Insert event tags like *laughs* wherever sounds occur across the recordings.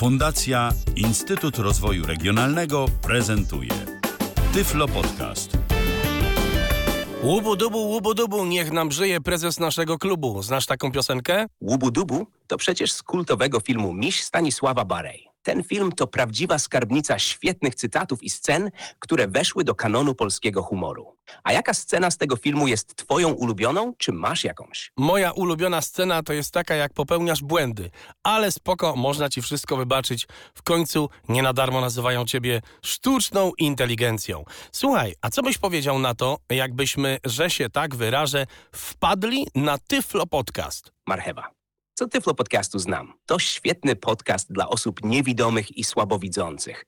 Fundacja Instytut Rozwoju Regionalnego prezentuje Tyflo Podcast. Łubu dubu, łubu dubu, niech nam żyje prezes naszego klubu. Znasz taką piosenkę? Łubu-Dubu to przecież z kultowego filmu Miś Stanisława Barej. Ten film to prawdziwa skarbnica świetnych cytatów i scen, które weszły do kanonu polskiego humoru. A jaka scena z tego filmu jest twoją ulubioną, czy masz jakąś? Moja ulubiona scena to jest taka, jak popełniasz błędy. Ale spoko, można ci wszystko wybaczyć. W końcu nie na darmo nazywają ciebie sztuczną inteligencją. Słuchaj, a co byś powiedział na to, jakbyśmy, że się tak wyrażę, wpadli na Tyflo Podcast? Marchewa. Co Tyflo Podcastu znam? To świetny podcast dla osób niewidomych i słabowidzących,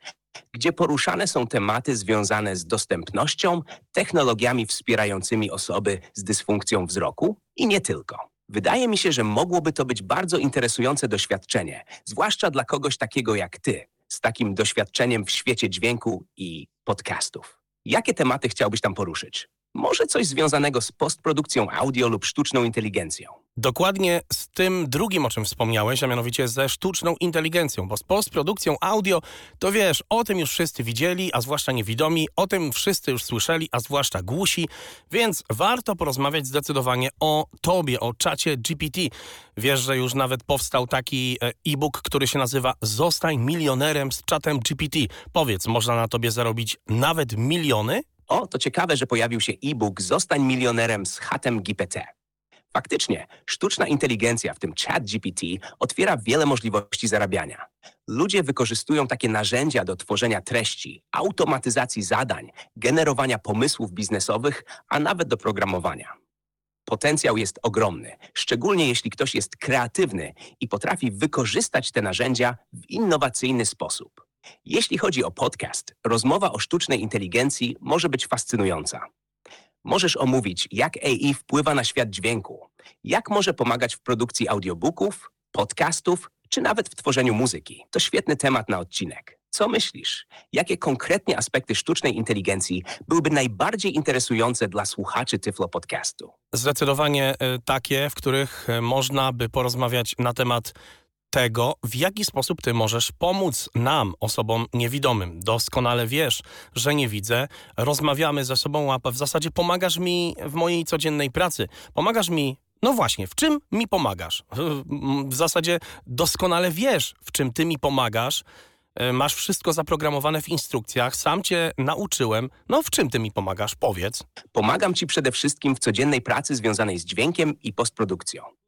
gdzie poruszane są tematy związane z dostępnością, technologiami wspierającymi osoby z dysfunkcją wzroku i nie tylko. Wydaje mi się, że mogłoby to być bardzo interesujące doświadczenie, zwłaszcza dla kogoś takiego jak ty, z takim doświadczeniem w świecie dźwięku i podcastów. Jakie tematy chciałbyś tam poruszyć? Może coś związanego z postprodukcją audio lub sztuczną inteligencją. Dokładnie z tym drugim, o czym wspomniałeś, a mianowicie ze sztuczną inteligencją, bo z postprodukcją audio, to wiesz, o tym już wszyscy widzieli, a zwłaszcza niewidomi, o tym wszyscy już słyszeli, a zwłaszcza głusi, więc warto porozmawiać zdecydowanie o tobie, o czacie GPT. Wiesz, że już nawet powstał taki e, e-book, który się nazywa Zostań milionerem z czatem GPT. Powiedz, można na tobie zarobić nawet miliony? O, to ciekawe, że pojawił się e-book Zostań milionerem z chatem GPT. Faktycznie, sztuczna inteligencja, w tym ChatGPT, otwiera wiele możliwości zarabiania. Ludzie wykorzystują takie narzędzia do tworzenia treści, automatyzacji zadań, generowania pomysłów biznesowych, a nawet do programowania. Potencjał jest ogromny, szczególnie jeśli ktoś jest kreatywny i potrafi wykorzystać te narzędzia w innowacyjny sposób. Jeśli chodzi o podcast, rozmowa o sztucznej inteligencji może być fascynująca. Możesz omówić, jak AI wpływa na świat dźwięku, jak może pomagać w produkcji audiobooków, podcastów, czy nawet w tworzeniu muzyki. To świetny temat na odcinek. Co myślisz? Jakie konkretnie aspekty sztucznej inteligencji byłyby najbardziej interesujące dla słuchaczy Tyflo Podcastu? Zdecydowanie e, takie, w których e, można by porozmawiać na temat tego, w jaki sposób ty możesz pomóc nam, osobom niewidomym. Doskonale wiesz, że nie widzę. Rozmawiamy ze sobą, a w zasadzie pomagasz mi w mojej codziennej pracy. Pomagasz mi no właśnie, w czym mi pomagasz? W zasadzie doskonale wiesz, w czym ty mi pomagasz. E, Masz wszystko zaprogramowane w instrukcjach, sam cię nauczyłem. No w czym ty mi pomagasz? Powiedz. Pomagam Ci przede wszystkim w codziennej pracy związanej z dźwiękiem i postprodukcją.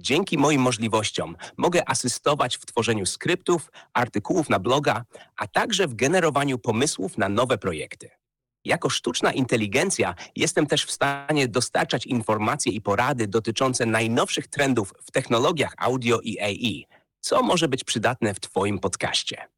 Dzięki moim możliwościom mogę asystować w tworzeniu skryptów, artykułów na bloga, a także w generowaniu pomysłów na nowe projekty. Jako sztuczna inteligencja jestem też w stanie dostarczać informacje i porady dotyczące najnowszych trendów w technologiach audio i AI, co może być przydatne w Twoim podcaście.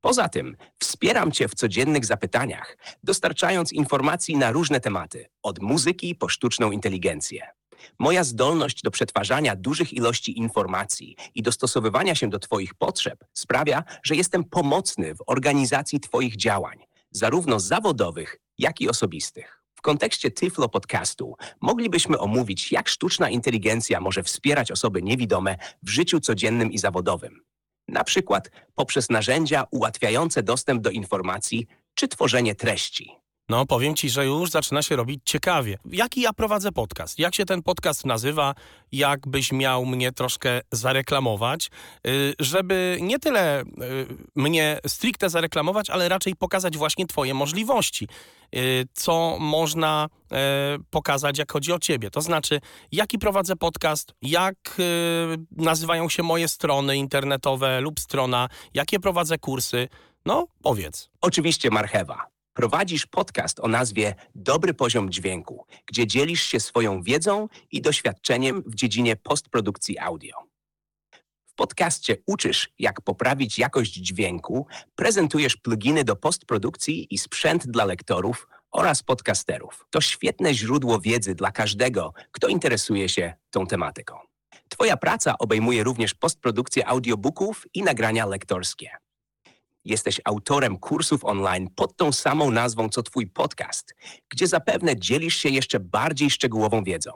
Poza tym wspieram Cię w codziennych zapytaniach, dostarczając informacji na różne tematy, od muzyki po sztuczną inteligencję. Moja zdolność do przetwarzania dużych ilości informacji i dostosowywania się do Twoich potrzeb sprawia, że jestem pomocny w organizacji Twoich działań, zarówno zawodowych, jak i osobistych. W kontekście Tyflo Podcastu moglibyśmy omówić, jak sztuczna inteligencja może wspierać osoby niewidome w życiu codziennym i zawodowym. Na przykład poprzez narzędzia ułatwiające dostęp do informacji czy tworzenie treści. No, powiem ci, że już zaczyna się robić ciekawie. Jaki ja prowadzę podcast? Jak się ten podcast nazywa? Jakbyś miał mnie troszkę zareklamować, yy, żeby nie tyle yy, mnie stricte zareklamować, ale raczej pokazać właśnie Twoje możliwości. Yy, co można pokazać, jak chodzi o Ciebie. To znaczy, jaki prowadzę podcast, jak nazywają się moje strony internetowe lub strona, jakie prowadzę kursy. No, powiedz. Oczywiście marchewa. Prowadzisz podcast o nazwie Dobry Poziom Dźwięku, gdzie dzielisz się swoją wiedzą i doświadczeniem w dziedzinie postprodukcji audio. W podcaście uczysz, jak poprawić jakość dźwięku, prezentujesz pluginy do postprodukcji i sprzęt dla lektorów oraz podcasterów. To świetne źródło wiedzy dla każdego, kto interesuje się tą tematyką. Twoja praca obejmuje również postprodukcję audiobooków i nagrania lektorskie. Jesteś autorem kursów online pod tą samą nazwą co Twój podcast, gdzie zapewne dzielisz się jeszcze bardziej szczegółową wiedzą.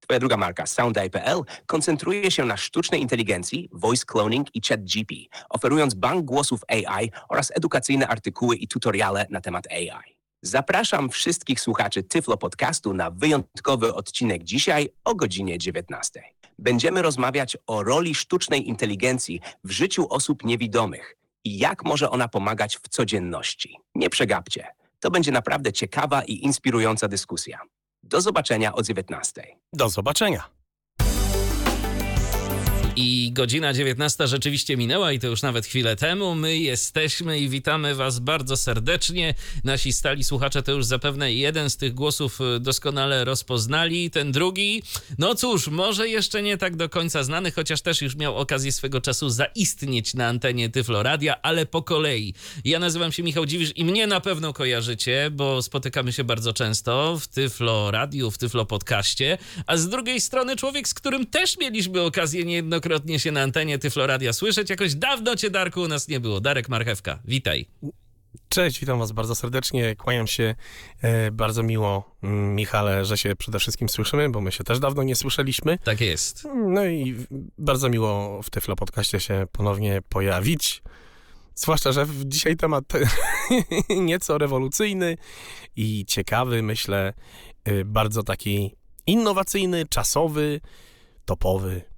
Twoja druga marka, SoundAI.pl, koncentruje się na sztucznej inteligencji, voice cloning i ChatGP, oferując bank głosów AI oraz edukacyjne artykuły i tutoriale na temat AI. Zapraszam wszystkich słuchaczy Tyflo Podcastu na wyjątkowy odcinek dzisiaj o godzinie 19. Będziemy rozmawiać o roli sztucznej inteligencji w życiu osób niewidomych i jak może ona pomagać w codzienności. Nie przegapcie. To będzie naprawdę ciekawa i inspirująca dyskusja. Do zobaczenia o 19. Do zobaczenia. I godzina 19 rzeczywiście minęła i to już nawet chwilę temu. My jesteśmy i witamy Was bardzo serdecznie. Nasi stali słuchacze to już zapewne jeden z tych głosów y, doskonale rozpoznali. Ten drugi, no cóż, może jeszcze nie tak do końca znany, chociaż też już miał okazję swego czasu zaistnieć na antenie Tyfloradia, ale po kolei. Ja nazywam się Michał Dziwisz i mnie na pewno kojarzycie, bo spotykamy się bardzo często w Tyflo Radiu, w Tyflo Podcaście, a z drugiej strony człowiek, z którym też mieliśmy okazję niejednokrotnie wielokrotnie się na antenie Tyfloradia słyszeć. Jakoś dawno cię, Darku, u nas nie było. Darek Marchewka, witaj. Cześć, witam was bardzo serdecznie, kłaniam się. E, bardzo miło, mm, Michale, że się przede wszystkim słyszymy, bo my się też dawno nie słyszeliśmy. Tak jest. No i bardzo miło w Tyflo Podcaście się ponownie pojawić. Zwłaszcza, że dzisiaj temat *laughs* nieco rewolucyjny i ciekawy, myślę, y, bardzo taki innowacyjny, czasowy, topowy.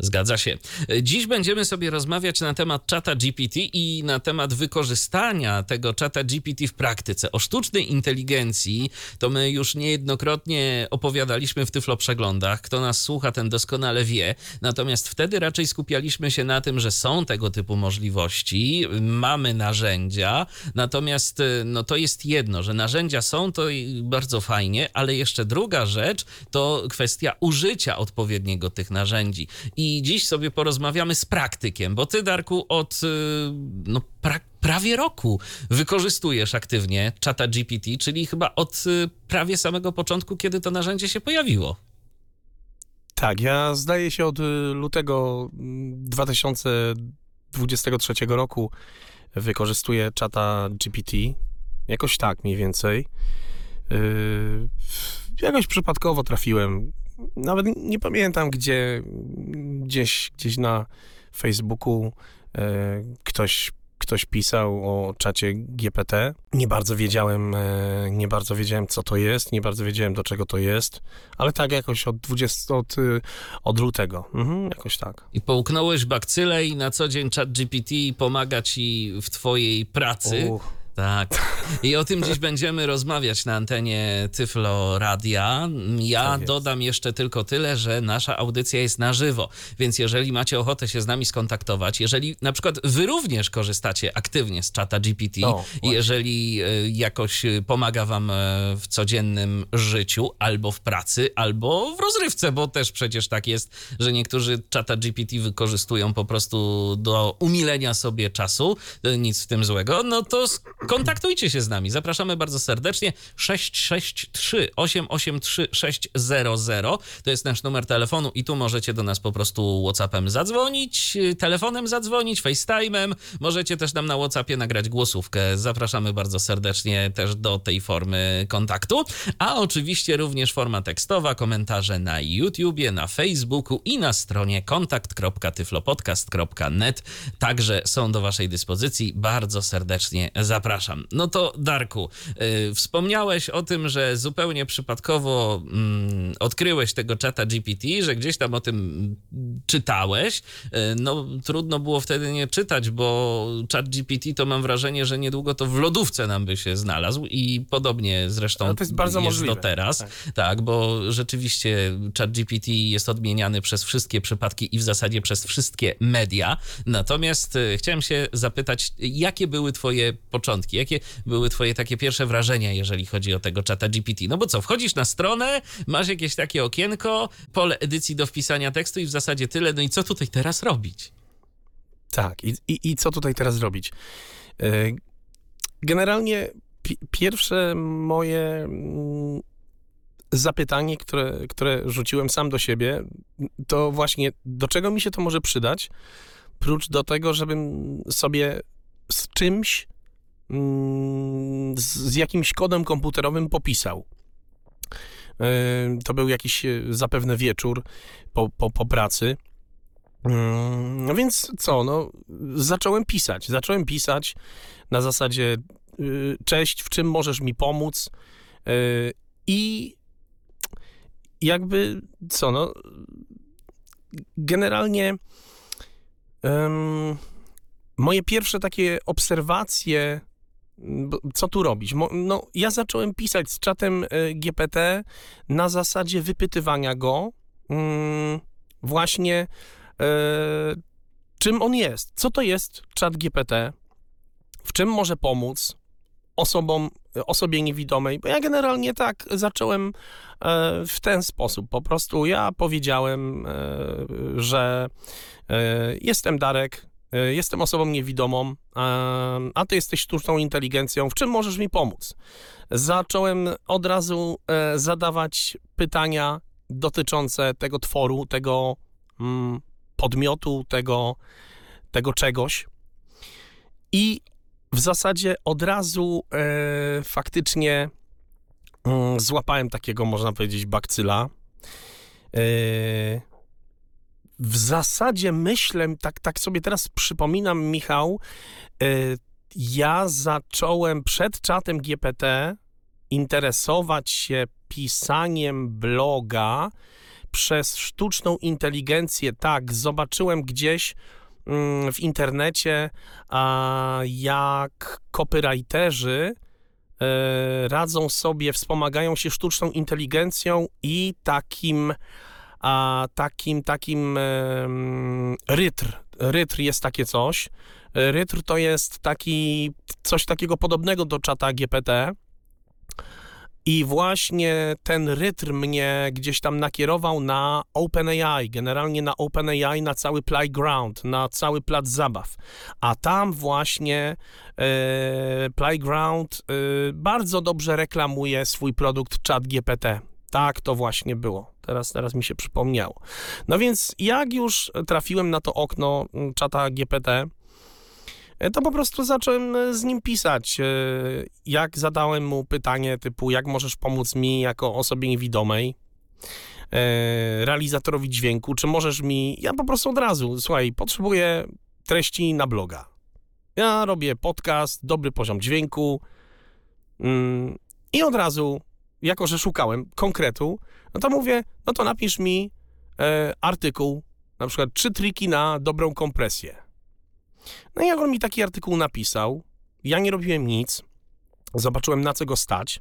Zgadza się. Dziś będziemy sobie rozmawiać na temat czata GPT i na temat wykorzystania tego czata GPT w praktyce. O sztucznej inteligencji to my już niejednokrotnie opowiadaliśmy w Tyflo Przeglądach. Kto nas słucha, ten doskonale wie. Natomiast wtedy raczej skupialiśmy się na tym, że są tego typu możliwości, mamy narzędzia, natomiast no to jest jedno, że narzędzia są, to bardzo fajnie, ale jeszcze druga rzecz to kwestia użycia odpowiedniego tych narzędzi. I i dziś sobie porozmawiamy z praktykiem, bo ty, Darku, od y, no, pra prawie roku wykorzystujesz aktywnie czata GPT, czyli chyba od y, prawie samego początku, kiedy to narzędzie się pojawiło. Tak, ja zdaje się od y, lutego 2023 mm, roku wykorzystuję czata GPT. Jakoś tak mniej więcej. Yy, jakoś przypadkowo trafiłem nawet nie pamiętam, gdzie gdzieś, gdzieś na Facebooku e, ktoś ktoś pisał o czacie GPT. Nie bardzo wiedziałem, e, nie bardzo wiedziałem, co to jest, nie bardzo wiedziałem, do czego to jest, ale tak jakoś od 20, od, y, od lutego, mhm, jakoś tak. I połknąłeś bakcylę i na co dzień chat GPT pomaga ci w twojej pracy. Uh tak. I o tym dziś będziemy rozmawiać na antenie Tyflo Radia. Ja tak dodam jeszcze tylko tyle, że nasza audycja jest na żywo, więc jeżeli macie ochotę się z nami skontaktować, jeżeli na przykład wy również korzystacie aktywnie z czata GPT i jeżeli e, jakoś pomaga wam e, w codziennym życiu, albo w pracy, albo w rozrywce, bo też przecież tak jest, że niektórzy czata GPT wykorzystują po prostu do umilenia sobie czasu, e, nic w tym złego, no to kontaktujcie się z nami. Zapraszamy bardzo serdecznie. 663 883 600 to jest nasz numer telefonu i tu możecie do nas po prostu WhatsAppem zadzwonić, telefonem zadzwonić, FaceTime'em. Możecie też nam na WhatsAppie nagrać głosówkę. Zapraszamy bardzo serdecznie też do tej formy kontaktu. A oczywiście również forma tekstowa, komentarze na YouTubie, na Facebooku i na stronie kontakt.tyflopodcast.net. Także są do Waszej dyspozycji. Bardzo serdecznie zapraszam przepraszam. No to Darku, yy, wspomniałeś o tym, że zupełnie przypadkowo yy, odkryłeś tego czata GPT, że gdzieś tam o tym czytałeś. Yy, no trudno było wtedy nie czytać, bo chat GPT to mam wrażenie, że niedługo to w lodówce nam by się znalazł i podobnie zresztą no to jest, bardzo jest do teraz. Tak. tak, bo rzeczywiście chat GPT jest odmieniany przez wszystkie przypadki i w zasadzie przez wszystkie media. Natomiast y, chciałem się zapytać, jakie były twoje początki? Początki? Jakie były twoje takie pierwsze wrażenia, jeżeli chodzi o tego czata GPT? No bo co, wchodzisz na stronę, masz jakieś takie okienko, pole edycji do wpisania tekstu i w zasadzie tyle. No i co tutaj teraz robić? Tak, i, i, i co tutaj teraz robić? E, generalnie pierwsze moje mm, zapytanie, które, które rzuciłem sam do siebie, to właśnie do czego mi się to może przydać, prócz do tego, żebym sobie z czymś z, z jakimś kodem komputerowym popisał. To był jakiś zapewne wieczór po, po, po pracy. Mm, no więc co, no, zacząłem pisać. Zacząłem pisać na zasadzie cześć, w czym możesz mi pomóc? I jakby co, no, generalnie um, moje pierwsze takie obserwacje, co tu robić? No, ja zacząłem pisać z czatem e, GPT na zasadzie wypytywania go um, właśnie e, czym on jest, co to jest czat GPT, w czym może pomóc osobom, osobie niewidomej, bo ja generalnie tak zacząłem E, w ten sposób. Po prostu ja powiedziałem, e, że e, jestem Darek, jestem osobą niewidomą, a ty jesteś sztuczną inteligencją, w czym możesz mi pomóc? Zacząłem od razu zadawać pytania dotyczące tego tworu, tego mm, podmiotu, tego, tego czegoś. I w zasadzie od razu e, faktycznie Mm, złapałem takiego, można powiedzieć, bakcyla. E, w zasadzie myślę, tak, tak sobie teraz przypominam, Michał, e, ja zacząłem przed czatem GPT interesować się pisaniem bloga przez sztuczną inteligencję. Tak, zobaczyłem gdzieś mm, w internecie, jak copywriterzy E, radzą sobie, wspomagają się sztuczną inteligencją i takim, a, takim, takim rytr. Rytr jest takie coś. Rytr to jest taki, coś takiego podobnego do czata GPT, i właśnie ten rytm mnie gdzieś tam nakierował na OpenAI, generalnie na OpenAI, na cały playground, na cały plac zabaw. A tam właśnie e, playground e, bardzo dobrze reklamuje swój produkt ChatGPT. Tak to właśnie było. Teraz, teraz mi się przypomniało. No więc jak już trafiłem na to okno mm, czata GPT, E, to po prostu zacząłem e, z nim pisać. E, jak zadałem mu pytanie typu, jak możesz pomóc mi jako osobie niewidomej, realizatorowi dźwięku, czy możesz mi, ja po prostu od razu, słuchaj, potrzebuję treści na bloga. Ja robię podcast, dobry poziom dźwięku mm, i od razu, jako że szukałem konkretu, no to mówię, no to napisz mi artykuł, na przykład trzy triki na dobrą kompresję. No i jak on mi taki artykuł napisał, ja nie robiłem nic, zobaczyłem na co go stać,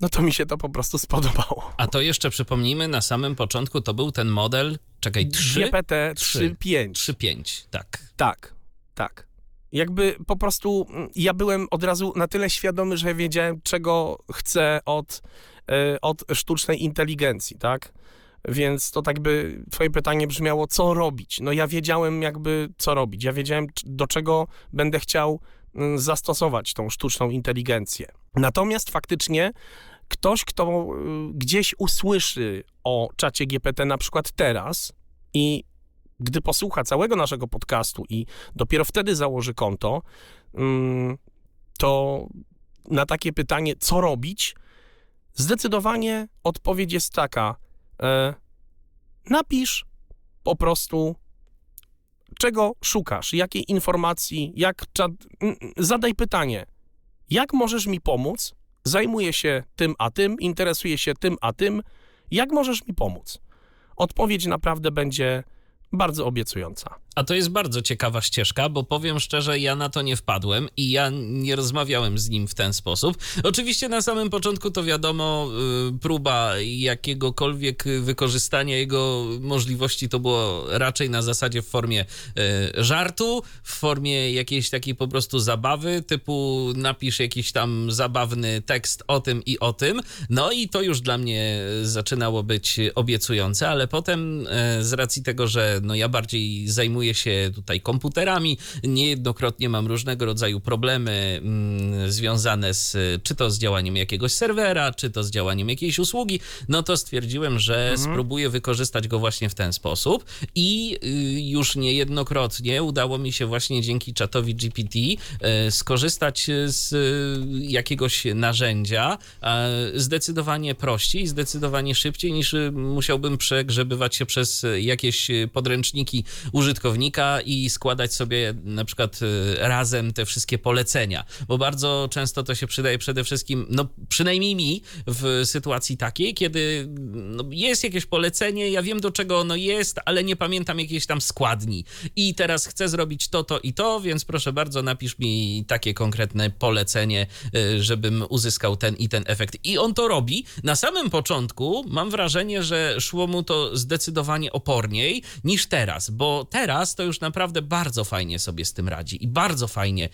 no to mi się to po prostu spodobało. A to jeszcze przypomnijmy, na samym początku to był ten model, czekaj, 3? GPT 3.5. 3.5, tak. Tak, tak. Jakby po prostu mm, ja byłem od razu na tyle świadomy, że wiedziałem, czego chcę od, e, od sztucznej inteligencji, tak? Więc to tak by twoje pytanie brzmiało, co robić? No ja wiedziałem jakby co robić. Ja wiedziałem, do czego będę chciał mm, zastosować tą sztuczną inteligencję. Natomiast faktycznie ktoś, kto y, gdzieś usłyszy o czacie GPT na przykład teraz i gdy posłucha całego naszego podcastu i dopiero wtedy założy konto, mm, to na takie pytanie, co robić, zdecydowanie odpowiedź jest taka – E, napisz po prostu, czego szukasz, jakiej informacji, jak zadaj pytanie, jak możesz mi pomóc? Zajmuję się tym a tym, interesuję się tym a tym, jak możesz mi pomóc? Odpowiedź naprawdę będzie bardzo obiecująca. A to jest bardzo ciekawa ścieżka, bo powiem szczerze, ja na to nie wpadłem i ja nie rozmawiałem z nim w ten sposób. Oczywiście na samym początku to wiadomo, y, próba jakiegokolwiek wykorzystania jego możliwości to było raczej na zasadzie w formie y, żartu, w formie jakiejś takiej po prostu zabawy, typu napisz jakiś tam zabawny tekst o tym i o tym. No i to już dla mnie zaczynało być obiecujące, ale potem y, z racji tego, że no ja bardziej zajmuję zajmuję się tutaj komputerami, niejednokrotnie mam różnego rodzaju problemy mm, związane z, czy to z działaniem jakiegoś serwera, czy to z działaniem jakiejś usługi, no to stwierdziłem, że mhm. spróbuję wykorzystać go właśnie w ten sposób. I y, już niejednokrotnie udało mi się właśnie dzięki czatowi GPT y, skorzystać z jakiegoś narzędzia zdecydowanie prościej, zdecydowanie szybciej niż y, musiałbym przegrzebywać się przez jakieś podręczniki użytkownika i składać sobie na przykład razem te wszystkie polecenia, bo bardzo często to się przydaje przede wszystkim, no przynajmniej mi w sytuacji takiej, kiedy no, jest jakieś polecenie, ja wiem do czego ono jest, ale nie pamiętam jakiejś tam składni i teraz chcę zrobić to, to i to, więc proszę bardzo napisz mi takie konkretne polecenie, y, żebym uzyskał ten i ten efekt. I on to robi. Na samym początku mam wrażenie, że szło mu to zdecydowanie oporniej niż teraz, bo teraz to już naprawdę bardzo fajnie sobie z tym radzi i bardzo fajnie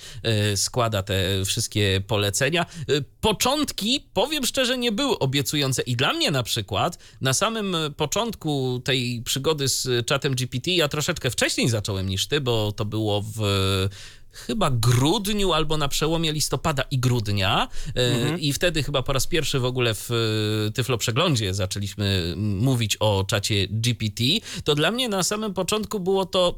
y, składa te wszystkie polecenia. Y, początki, powiem szczerze, nie były obiecujące i dla mnie na przykład na samym początku tej przygody z czatem GPT ja troszeczkę wcześniej zacząłem niż ty, bo to było w chyba grudniu albo na przełomie listopada i grudnia e, mhm. i wtedy chyba po raz pierwszy w ogóle w e, Tyflo Przeglądzie zaczęliśmy mówić o czacie GPT, to dla mnie na samym początku było to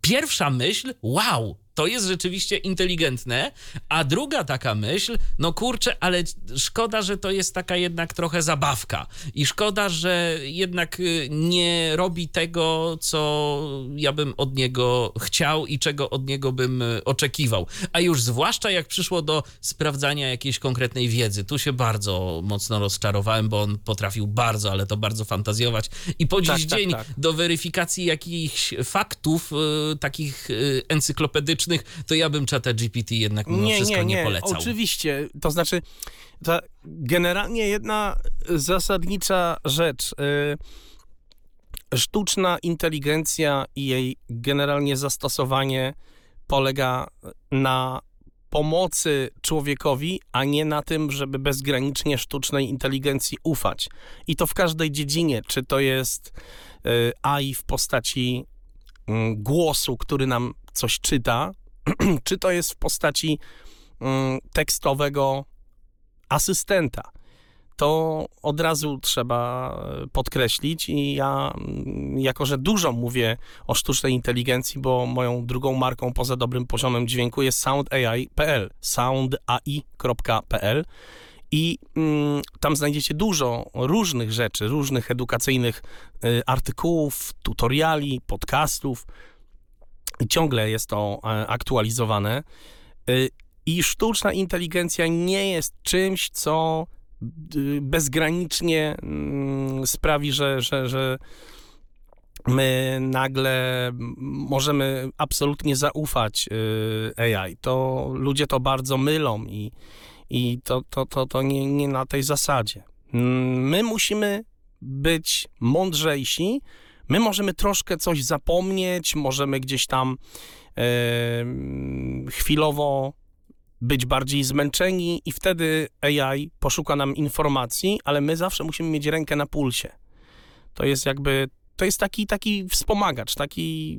pierwsza myśl, wow, to jest rzeczywiście inteligentne. A druga taka myśl, no kurczę, ale szkoda, że to jest taka jednak trochę zabawka. I szkoda, że jednak y, nie robi tego, co ja bym od niego chciał i czego od niego bym y, oczekiwał. A już zwłaszcza jak przyszło do sprawdzania jakiejś konkretnej wiedzy. Tu się bardzo mocno rozczarowałem, bo on potrafił bardzo, ale to bardzo fantazjować. I po dziś tak, tak dzień tak, tak. do weryfikacji jakichś faktów, y, takich encyklopedycznych, to ja bym czata GPT jednak mimo nie, wszystko nie, nie, nie polecał. Oczywiście, to znaczy, generalnie jedna zasadnicza rzecz. Y, sztuczna inteligencja i jej generalnie zastosowanie polega na pomocy człowiekowi, a nie na tym, żeby bezgranicznie sztucznej inteligencji ufać. I to w każdej dziedzinie, czy to jest y, AI w postaci mm, głosu, który nam coś czyta, *clears throat* czy to jest w postaci mm, tekstowego asystenta. To od razu trzeba e, podkreślić i ja, mm, jako że dużo mówię o sztucznej inteligencji, bo moją drugą marką poza dobrym poziomem dźwięku jest soundai.pl, soundai.pl i mm, tam znajdziecie dużo różnych rzeczy, różnych edukacyjnych y, artykułów, tutoriali, podcastów, ciągle jest to e, aktualizowane. E, I sztuczna inteligencja nie jest czymś, co bezgranicznie mm, sprawi, że, że, że my nagle możemy absolutnie zaufać e, AI. To ludzie to bardzo mylą i, i to, to, to, to nie, nie na tej zasadzie. My musimy być mądrzejsi, My możemy troszkę coś zapomnieć, możemy gdzieś tam chwilowo być bardziej zmęczeni i wtedy AI poszuka nam informacji, ale my zawsze musimy mieć rękę na pulsie. To jest jakby, to jest taki, taki wspomagacz, taki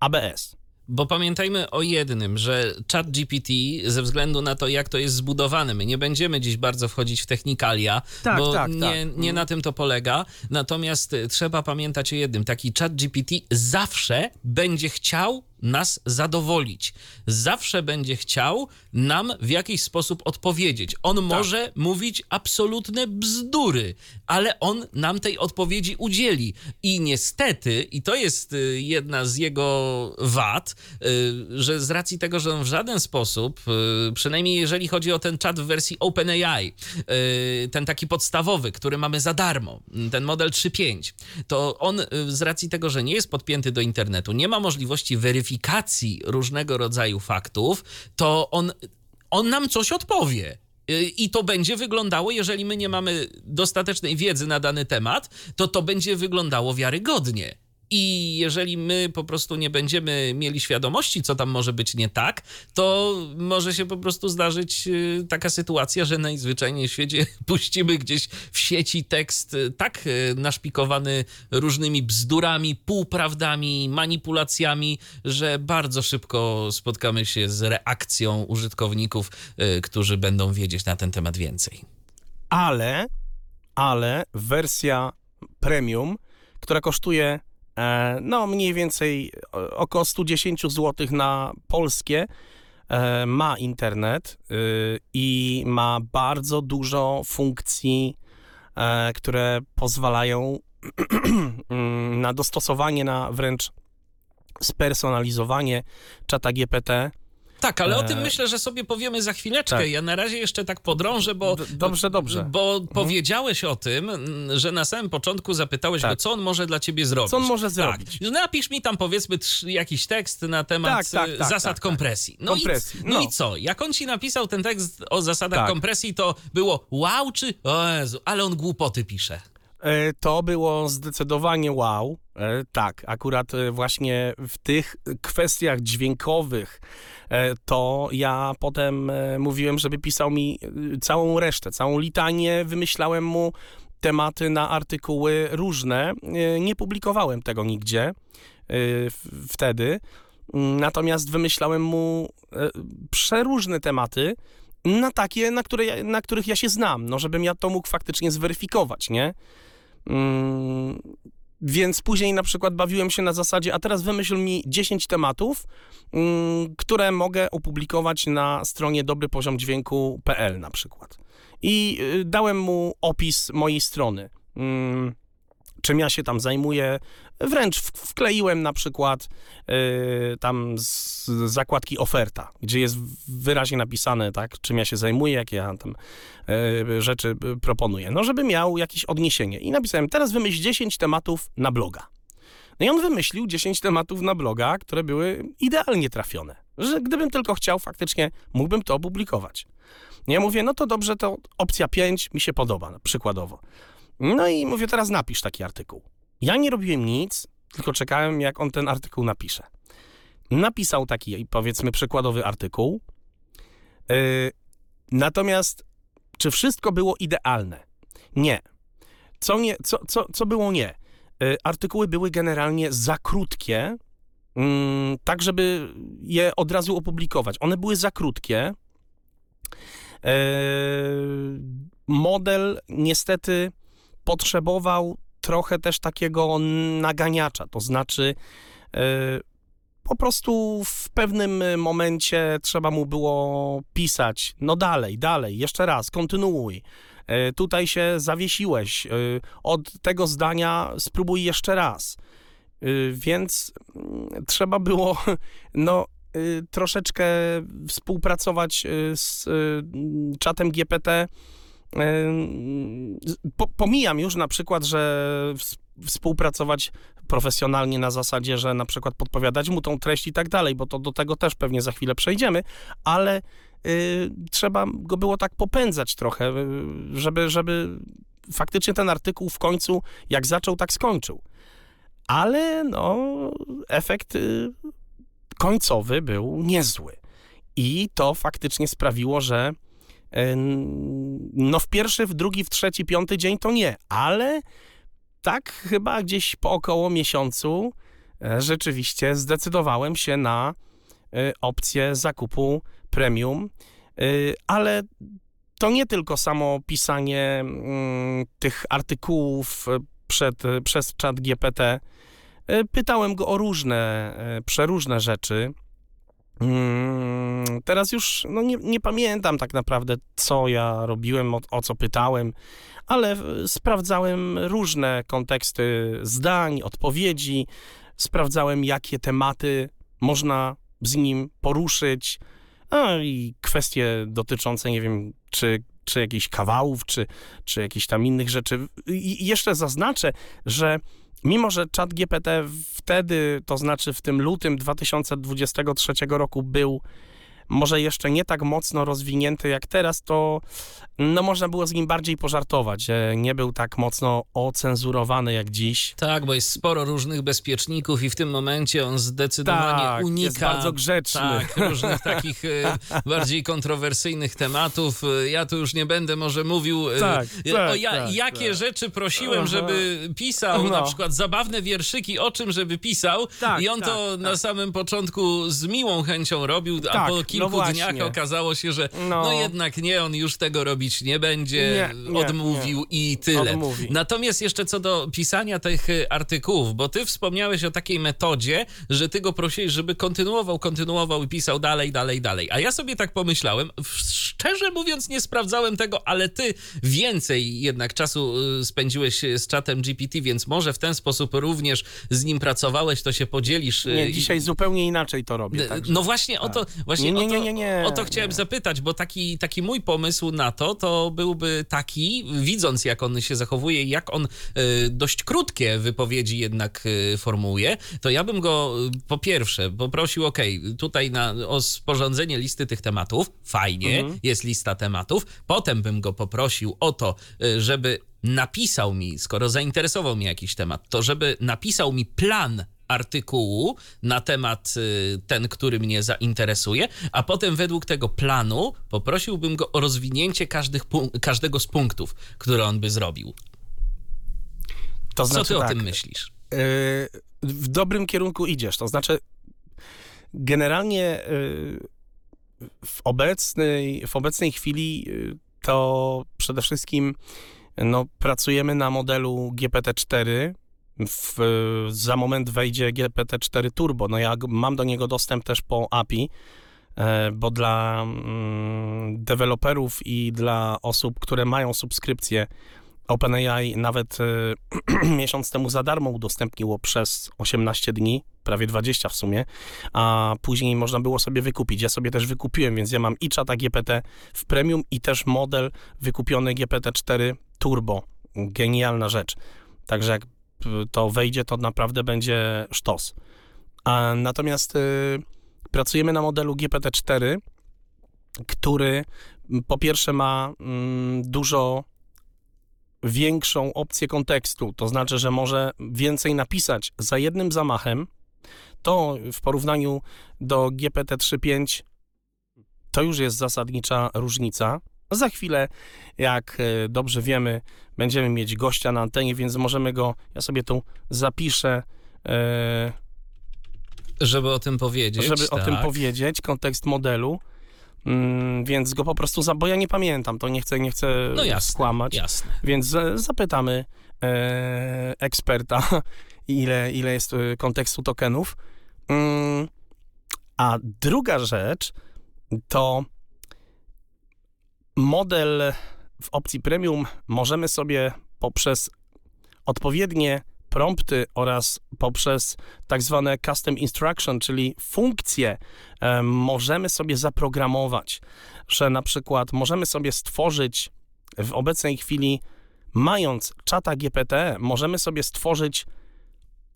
ABS. Bo pamiętajmy o jednym, że chat GPT ze względu na to, jak to jest zbudowane, my nie będziemy dziś bardzo wchodzić w technikalia, tak, bo tak, nie, tak. nie mhm. na tym to polega. Natomiast trzeba pamiętać o jednym, taki chat GPT zawsze będzie chciał nas zadowolić. Zawsze będzie chciał nam w jakiś sposób odpowiedzieć. On tak. może mówić absolutne bzdury, ale on nam tej odpowiedzi udzieli. I niestety, i to jest y, jedna z jego wad, y, że z racji tego, że on w żaden sposób, y, przynajmniej jeżeli chodzi o ten czat w wersji OpenAI, ten taki podstawowy, który mamy za darmo, ten model 3.5, to on z racji tego, że nie jest podpięty do internetu, nie ma możliwości weryfikacji, weryfikacji różnego rodzaju faktów, to on, on nam coś odpowie. Y, I to będzie wyglądało, jeżeli my nie mamy dostatecznej wiedzy na dany temat, to to będzie wyglądało wiarygodnie. I jeżeli my po prostu nie będziemy mieli świadomości, co tam może być nie tak, to może się po prostu zdarzyć y, taka sytuacja, że najzwyczajniej w świecie *laughs* puścimy gdzieś w sieci tekst y, tak y, naszpikowany różnymi bzdurami, półprawdami, manipulacjami, że bardzo szybko spotkamy się z reakcją użytkowników, którzy będą wiedzieć na ten temat więcej. Ale, ale wersja premium, która kosztuje no mniej więcej około 110 zł na polskie, e, ma internet i ma bardzo dużo funkcji, e, które pozwalają *clears throat* mm, na dostosowanie, na wręcz spersonalizowanie czata GPT tak, ale o tym e, myślę, że sobie powiemy za chwileczkę. Tak. Ja na razie jeszcze tak podrążę, bo. Dobrze, dobrze. Bo mhm. powiedziałeś o tym, że na samym początku zapytałeś tak. go, co on może dla ciebie zrobić. Co on może tak. zrobić? Tak. Napisz mi tam powiedzmy jakiś tekst na temat tak, tak, tak, zasad kompresji. No, kompresji. I, no, no, i co? Jak on ci napisał ten tekst o zasadach kompresji, to było wow czy o Jezu, ale on głupoty pisze. E, to było zdecydowanie wow. E, tak, akurat właśnie w tych kwestiach dźwiękowych E, to ja potem e, mówiłem, żeby pisał mi e, całą resztę, całą litanię, wymyślałem mu tematy na artykuły różne. Nie publikowałem tego nigdzie wtedy, natomiast wymyślałem mu przeróżne tematy, na takie, na, które, na których ja się znam, no żebym ja to mógł faktycznie zweryfikować, nie? Mm, więc później na przykład bawiłem się na zasadzie, a teraz wymyśl mi 10 tematów, mm, które mogę opublikować na stronie dobrypoziomdźwięku.pl na przykład. I y, dałem mu opis mojej strony. Mm, czym ja się tam zajmuję. Wręcz wkleiłem na przykład y, tam z zakładki oferta, gdzie jest wyraźnie napisane, tak, czym ja się zajmuję, jakie ja tam y, rzeczy proponuję. No, żeby miał jakieś odniesienie. I napisałem, teraz wymyśl 10 tematów na bloga. No i on wymyślił 10 tematów na bloga, które były idealnie trafione. Że gdybym tylko chciał, faktycznie mógłbym to opublikować. Ja mówię, no to dobrze, to opcja 5 mi się podoba, przykładowo. No i mówię, teraz napisz taki artykuł. Ja nie robiłem nic, tylko czekałem, jak on ten artykuł napisze. Napisał taki, powiedzmy, przykładowy artykuł. Yy, natomiast, czy wszystko było idealne? Nie. Co, nie, co, co, co było nie? Yy, artykuły były generalnie za krótkie, yy, tak żeby je od razu opublikować. One były za krótkie. Yy, model niestety potrzebował trochę też takiego naganiacza, to znaczy e, po prostu w pewnym momencie trzeba mu było pisać, no dalej, dalej, jeszcze raz, kontynuuj. E, tutaj się zawiesiłeś, e, od tego zdania spróbuj jeszcze raz. Więc mm, trzeba było, *laughs* no, troszeczkę współpracować z czatem GPT pomijam już na przykład, że współpracować profesjonalnie na zasadzie, że na przykład podpowiadać mu tą treść i tak dalej, bo to do tego też pewnie za chwilę przejdziemy, ale y, trzeba go było tak popędzać trochę, y, żeby, żeby faktycznie ten artykuł w końcu jak zaczął, tak skończył. Ale no, efekt y, końcowy był niezły. I to faktycznie sprawiło, że no w pierwszy, w drugi, w trzeci, piąty dzień to nie, ale tak chyba gdzieś po około miesiącu e, rzeczywiście zdecydowałem się na e, opcję zakupu premium, e, ale to nie tylko samo pisanie mm, tych artykułów przed, przez czat GPT. Pytałem go o różne, przeróżne rzeczy. Mm, teraz już no nie, nie, pamiętam tak naprawdę, co ja robiłem, o, o, co pytałem, ale sprawdzałem różne konteksty zdań, odpowiedzi, sprawdzałem, jakie tematy można z nim poruszyć, a i kwestie dotyczące, nie wiem, czy, czy jakichś kawałów, czy, czy jakichś tam innych rzeczy. I jeszcze zaznaczę, że Mimo, że chat GPT wtedy, to znaczy w tym lutym 2023 roku był może jeszcze nie tak mocno rozwinięty jak teraz, to no można było z nim bardziej pożartować, nie był tak mocno ocenzurowany jak dziś. Tak, bo jest sporo różnych bezpieczników i w tym momencie on zdecydowanie Tak, unika. jest bardzo grzeczny. Tak, *laughs* różnych takich e, bardziej kontrowersyjnych tematów. E, Ja tu już nie będę może mówił, e, Tak, tak, o ja, tak, jakie tak. rzeczy prosiłem, Aha. żeby pisał, No. na przykład zabawne wierszyki, o czym żeby pisał. Tak, I on to na samym początku z miłą chęcią robił, a po kilku właśnie. dniach okazało się, że no. No. jednak nie, on już tego robić nie będzie, Nie, nie, odmówił i tyle. Odmówi. Natomiast jeszcze co do pisania tych y, artykułów, bo ty wspomniałeś o takiej metodzie, że ty go prosiłeś, żeby kontynuował, kontynuował i pisał dalej, dalej, dalej. A ja sobie tak pomyślałem, w- szczerze mówiąc nie sprawdzałem tego, ale ty więcej jednak czasu y, spędziłeś y, z czatem GPT, więc może w ten sposób również z nim pracowałeś, to się podzielisz. y, Nie, dzisiaj zupełnie inaczej to robię. Także. No właśnie o to, właśnie Nie, nie, nie, nie, o to chciałem zapytać, bo taki, taki mój pomysł na to, to byłby taki, widząc jak on się zachowuje i jak on dość krótkie wypowiedzi jednak formułuje, to ja bym go po pierwsze poprosił, ok, tutaj na, o sporządzenie listy tych tematów, fajnie, Mhm. Jest lista tematów, potem bym go poprosił o to, y, żeby napisał mi, skoro zainteresował mnie jakiś temat, to żeby napisał mi plan artykułu na temat y, ten, który mnie zainteresuje, a potem według tego planu poprosiłbym go o rozwinięcie każdych każdego z punktów, które on by zrobił. to Co znaczy ty o tak, tym myślisz? y, w dobrym kierunku idziesz. To znaczy, generalnie w obecnej, w obecnej chwili y, to przede wszystkim no, pracujemy na modelu GPT-4. W, za moment wejdzie GPT-4 Turbo. No ja mam do niego dostęp też po API, e, bo dla mm, deweloperów i dla osób, które mają subskrypcję OpenAI nawet e, *clears throat* miesiąc temu za darmo udostępniło przez 18 dni, prawie 20 w sumie, a później można było sobie wykupić. Ja sobie też wykupiłem, więc ja mam i czata GPT w premium i też model wykupiony GPT-4 Turbo. Genialna rzecz. Także jak to wejdzie, to naprawdę będzie sztos. A natomiast y, pracujemy na modelu GPT-4, który po pierwsze ma mm, dużo większą opcję kontekstu, to znaczy, że może więcej napisać za jednym zamachem, to w porównaniu do GPT 3.5 to już jest zasadnicza różnica. Za chwilę, jak e, dobrze wiemy, będziemy mieć gościa na antenie, więc możemy go, ja sobie tu zapiszę, e, Żeby o tym powiedzieć. żeby o tym tak. powiedzieć, kontekst modelu. Mm, więc go po prostu, za, bo ja nie pamiętam, to nie chcę, nie chcę No jasne, skłamać. Jasne. Więc zapytamy e, eksperta, *laughs* ile, ile jest e, kontekstu tokenów. Mm, a druga rzecz to model w opcji premium możemy sobie poprzez odpowiednie prompty oraz poprzez tak zwane custom instruction, czyli funkcje, możemy sobie zaprogramować, że na przykład możemy sobie stworzyć w obecnej chwili, mając czata GPT, możemy sobie stworzyć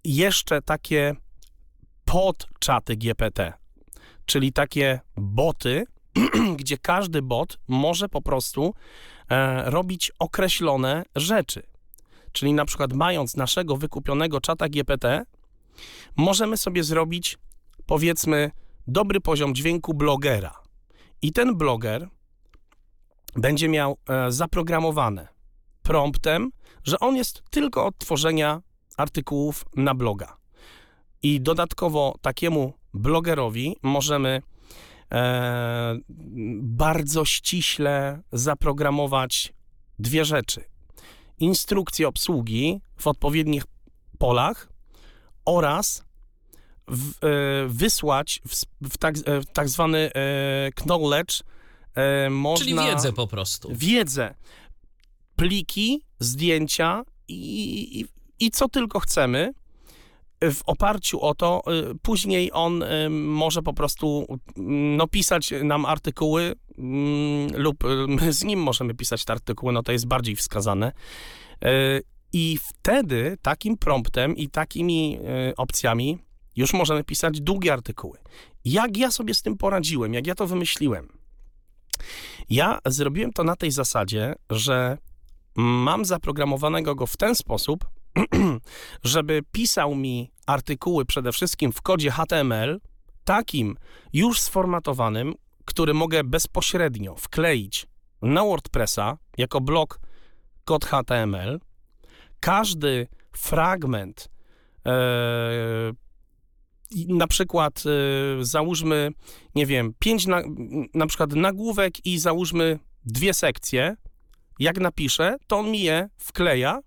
jeszcze takie podczaty GPT, czyli takie boty, *clears throat* gdzie każdy bot może po prostu e, robić określone rzeczy. Czyli na przykład mając naszego wykupionego czata GPT, możemy sobie zrobić powiedzmy dobry poziom dźwięku blogera. I ten bloger będzie miał e, zaprogramowane promptem, że on jest tylko od tworzenia artykułów na bloga. I dodatkowo takiemu blogerowi możemy e, bardzo ściśle zaprogramować dwie rzeczy. Instrukcję obsługi w odpowiednich polach oraz w, e, wysłać w, w, tak, e, w tak zwany e, knowledge można... Czyli wiedzę po prostu. wiedzę, pliki, zdjęcia i, i, i co tylko chcemy. W oparciu o to, y, później on y, może po prostu mm, no, pisać nam artykuły mm, lub my z nim możemy pisać te artykuły, no to jest bardziej wskazane. Y, I wtedy takim promptem i takimi y, opcjami Już możemy pisać długie artykuły. Jak ja sobie z tym poradziłem, jak ja to wymyśliłem? Ja zrobiłem to na tej zasadzie, że mam zaprogramowanego go w ten sposób, *clears throat* żeby pisał mi artykuły przede wszystkim w kodzie HTML, takim już sformatowanym, który mogę bezpośrednio wkleić na WordPressa jako blok kod HTML. Każdy fragment, e, na przykład e, załóżmy, nie wiem, pięć na, na przykład nagłówek i załóżmy dwie sekcje. Jak napiszę, to on mi je wkleja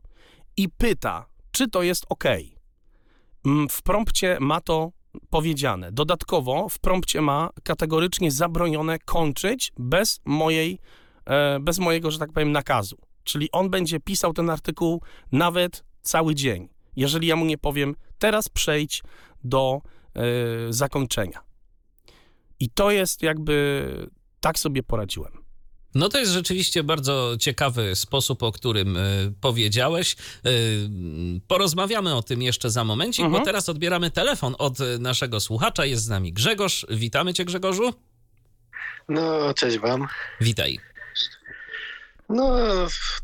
i pyta, czy to jest OK. W prompcie ma to powiedziane. Dodatkowo w prompcie ma kategorycznie zabronione kończyć bez mojej, e, bez mojego, że tak powiem, nakazu. Czyli on będzie pisał ten artykuł nawet cały dzień. Jeżeli ja mu nie powiem, teraz przejdź do e, zakończenia. I to jest jakby, tak sobie poradziłem. No to jest rzeczywiście bardzo ciekawy sposób, o którym y, powiedziałeś. Y, porozmawiamy o tym jeszcze za momencik, mhm. bo teraz odbieramy telefon od naszego słuchacza. Jest z nami Grzegorz. Witamy cię Grzegorzu. No, cześć wam. Witaj. No,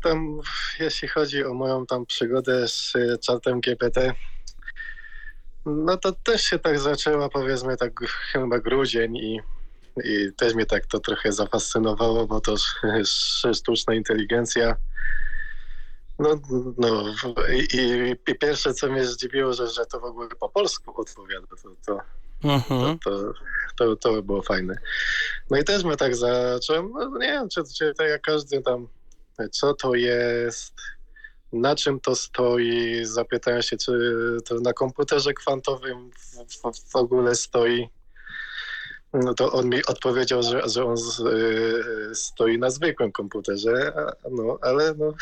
tam jeśli chodzi o moją tam przygodę z czatem GPT, no to też się tak zaczęła powiedzmy tak chyba grudzień i i też mnie tak to trochę zafascynowało, bo to sztuczna inteligencja. No, no i, i, pierwsze, co mnie zdziwiło, że, że to w ogóle po polsku odpowiada, to, to, mhm. to, to, to, to było fajne. No i też mnie tak zacząłem, no nie wiem, czy, czy to jak każdy tam, co to jest, na czym to stoi, zapytałem się, czy to na komputerze kwantowym w, w, w ogóle stoi. No to on mi odpowiedział, że, że on z, y, stoi na zwykłym komputerze, no ale no,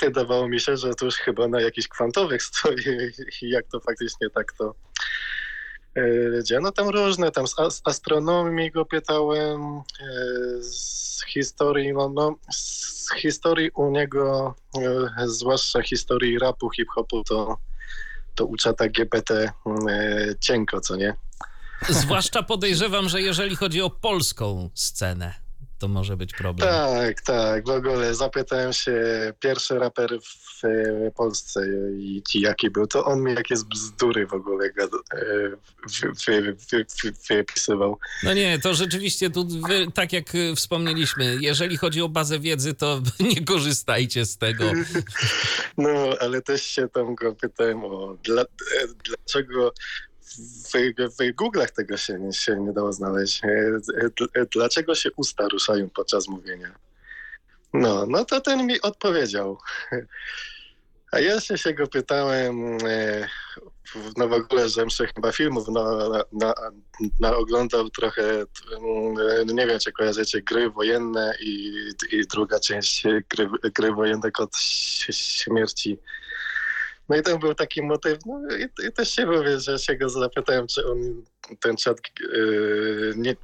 wydawało mi się, że to już chyba na jakichś kwantowych stoi i jak to faktycznie tak to y, dzieje. No tam różne, tam z astronomii go pytałem, y, z historii, no, no z historii u niego, zwłaszcza historii rapu, hip-hopu, to to u czata GPT cienko, co nie? Zwłaszcza podejrzewam, że jeżeli chodzi o polską scenę, to może być problem. Tak, tak. W ogóle zapytałem się pierwszy raper w Polsce i jaki był, to on mi jakieś bzdury w ogóle wypisywał. No nie, to rzeczywiście tu, wy, tak jak wspomnieliśmy, jeżeli chodzi o bazę wiedzy, to *laughs* nie korzystajcie z tego. *laughs* No, ale też się tam go pytałem o dla, dlaczego w, w Google'ach tego się, się nie dało znaleźć. E, e, dlaczego się usta ruszają podczas mówienia? No, no to ten mi odpowiedział. A ja się go pytałem, e, no w ogóle, że muszę chyba filmów na, na, na, oglądał trochę, no nie wiem, czy kojarzycie, gry wojenne i, i druga część gry, gry wojenne kod śmierci no i tam był taki motyw, no i, i też się mówię, że się go zapytałem, czy on ten czat yy, nie,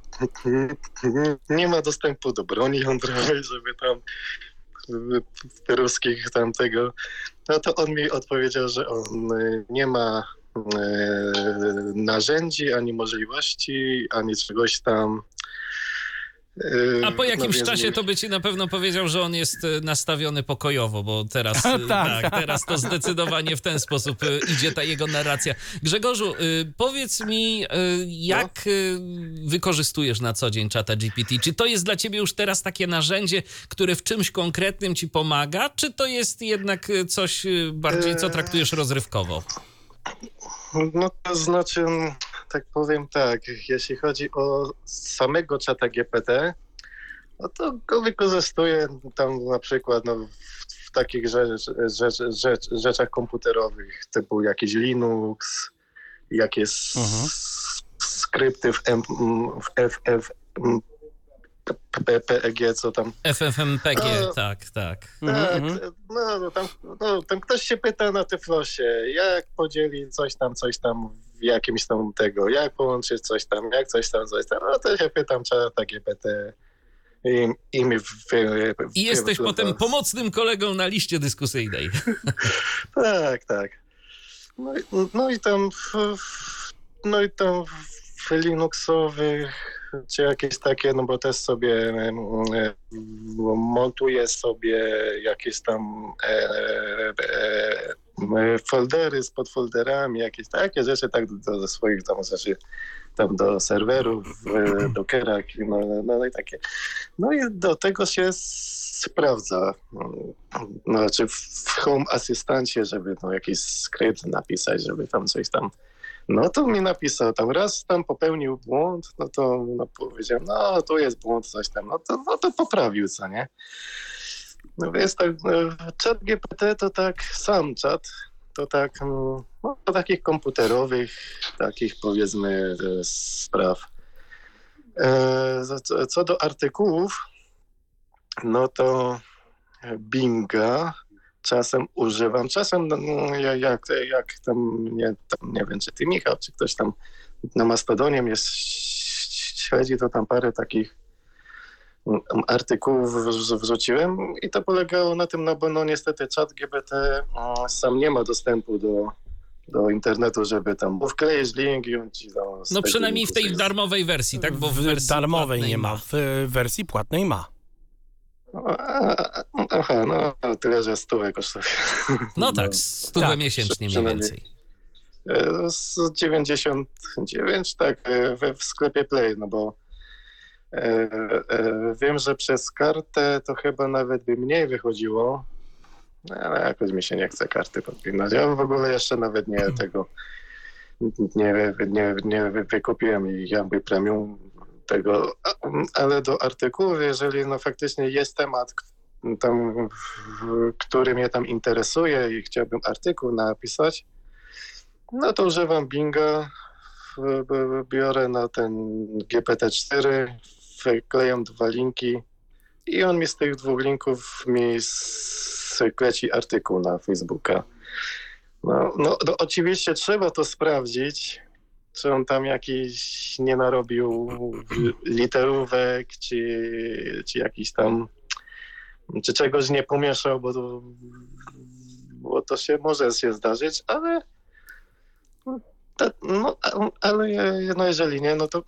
nie, nie, ma dostępu do broni jądrowej, żeby tam w ruskich tamtego. No to on mi odpowiedział, że on nie ma yy, narzędzi, ani możliwości, ani czegoś tam a po jakimś no, czasie to by ci na pewno powiedział, że on jest e, nastawiony pokojowo, bo teraz, *laughs* e, tak. tak. teraz to zdecydowanie w ten sposób e, idzie ta jego narracja. Grzegorzu, powiedz mi, jak no. wykorzystujesz na co dzień czata GPT? Czy to jest dla ciebie już teraz takie narzędzie, które w czymś konkretnym ci pomaga, czy to jest jednak coś bardziej, co traktujesz rozrywkowo? No to znaczy tak powiem tak, jeśli chodzi o samego czata GPT, no to go wykorzystuję tam na przykład no, w, w takich rzecz, rzecz, rzecz, rzeczach komputerowych, typu jakiś Linux, jakieś mhm. skrypty w, M, w FF, PEG, co tam. FFmpeg, no, tak, tak. Tak, mhm. no, tam, no, tam ktoś się pyta na Tyflosie, jak podzielić coś tam, coś tam jakimś tam tego, jak połączyć coś tam, jak coś tam, coś tam, no to się pytam czata GPT i, i mi wy, I jesteś potem pomocnym kolegą na liście dyskusyjnej. *laughs* tak, tak. No, i- no i tam w, no i tam w Linuxowych czy jakieś takie, no bo też sobie montuję sobie jakieś tam e, e, e, foldery z podfolderami, jakieś takie rzeczy, tak do, do swoich tam rzeczy, tam do serwerów, e, dockera, no, no, no i takie. No i do tego się sprawdza. No, znaczy w Home Asystancie, żeby no, jakiś skrypt napisać, żeby tam coś tam. No to mi napisał tam raz tam popełnił błąd, no to no, powiedziałem, no tu jest błąd, coś tam, no to, no to poprawił, co nie? No więc tak, e, czat GPT to tak sam czat, to tak, mm, no, takich komputerowych, takich powiedzmy e, spraw. E, co- do artykułów, no to Binga czasem używam. Czasem no, ja- jak, jak tam nie, tam, nie wiem, czy ty Michał, czy ktoś tam na Mastodonie mnie śledzi, to tam parę takich artykułów wrz- wrzuciłem i to polegało na tym, no bo no niestety czat GBT mm, sam nie ma dostępu do, do internetu, żeby tam bo wkleić link i on ci No tego przynajmniej w tej coś- darmowej wersji, tak? Bo w, w wersji darmowej nie ma, w wersji płatnej ma. A, Aha, no tyle, że stówę kosztuje. No tak, stówę Tak, miesięcznie mniej więcej. E, Z 99, tak, e, we, w sklepie Play, no bo wiem, że przez kartę to chyba nawet by mniej wychodziło, no, ale jakoś mi się nie chce karty podpinać. Ja w ogóle jeszcze nawet nie tego nie, nie, nie wykupiłem i jakby premium tego, ale do artykułów, jeżeli no faktycznie jest temat, tam, który mnie tam interesuje i chciałbym artykuł napisać, no to używam Binga, biorę na ten GPT-4, wklejam dwa linki i on mi z tych dwóch linków mi skleci artykuł na Facebooka. No, no, no oczywiście trzeba to sprawdzić, czy on tam jakiś nie narobił literówek, czy, czy jakiś tam, czy czegoś nie pomieszał, bo to, bo to się może się zdarzyć, ale no, a- ale no jeżeli nie, no to,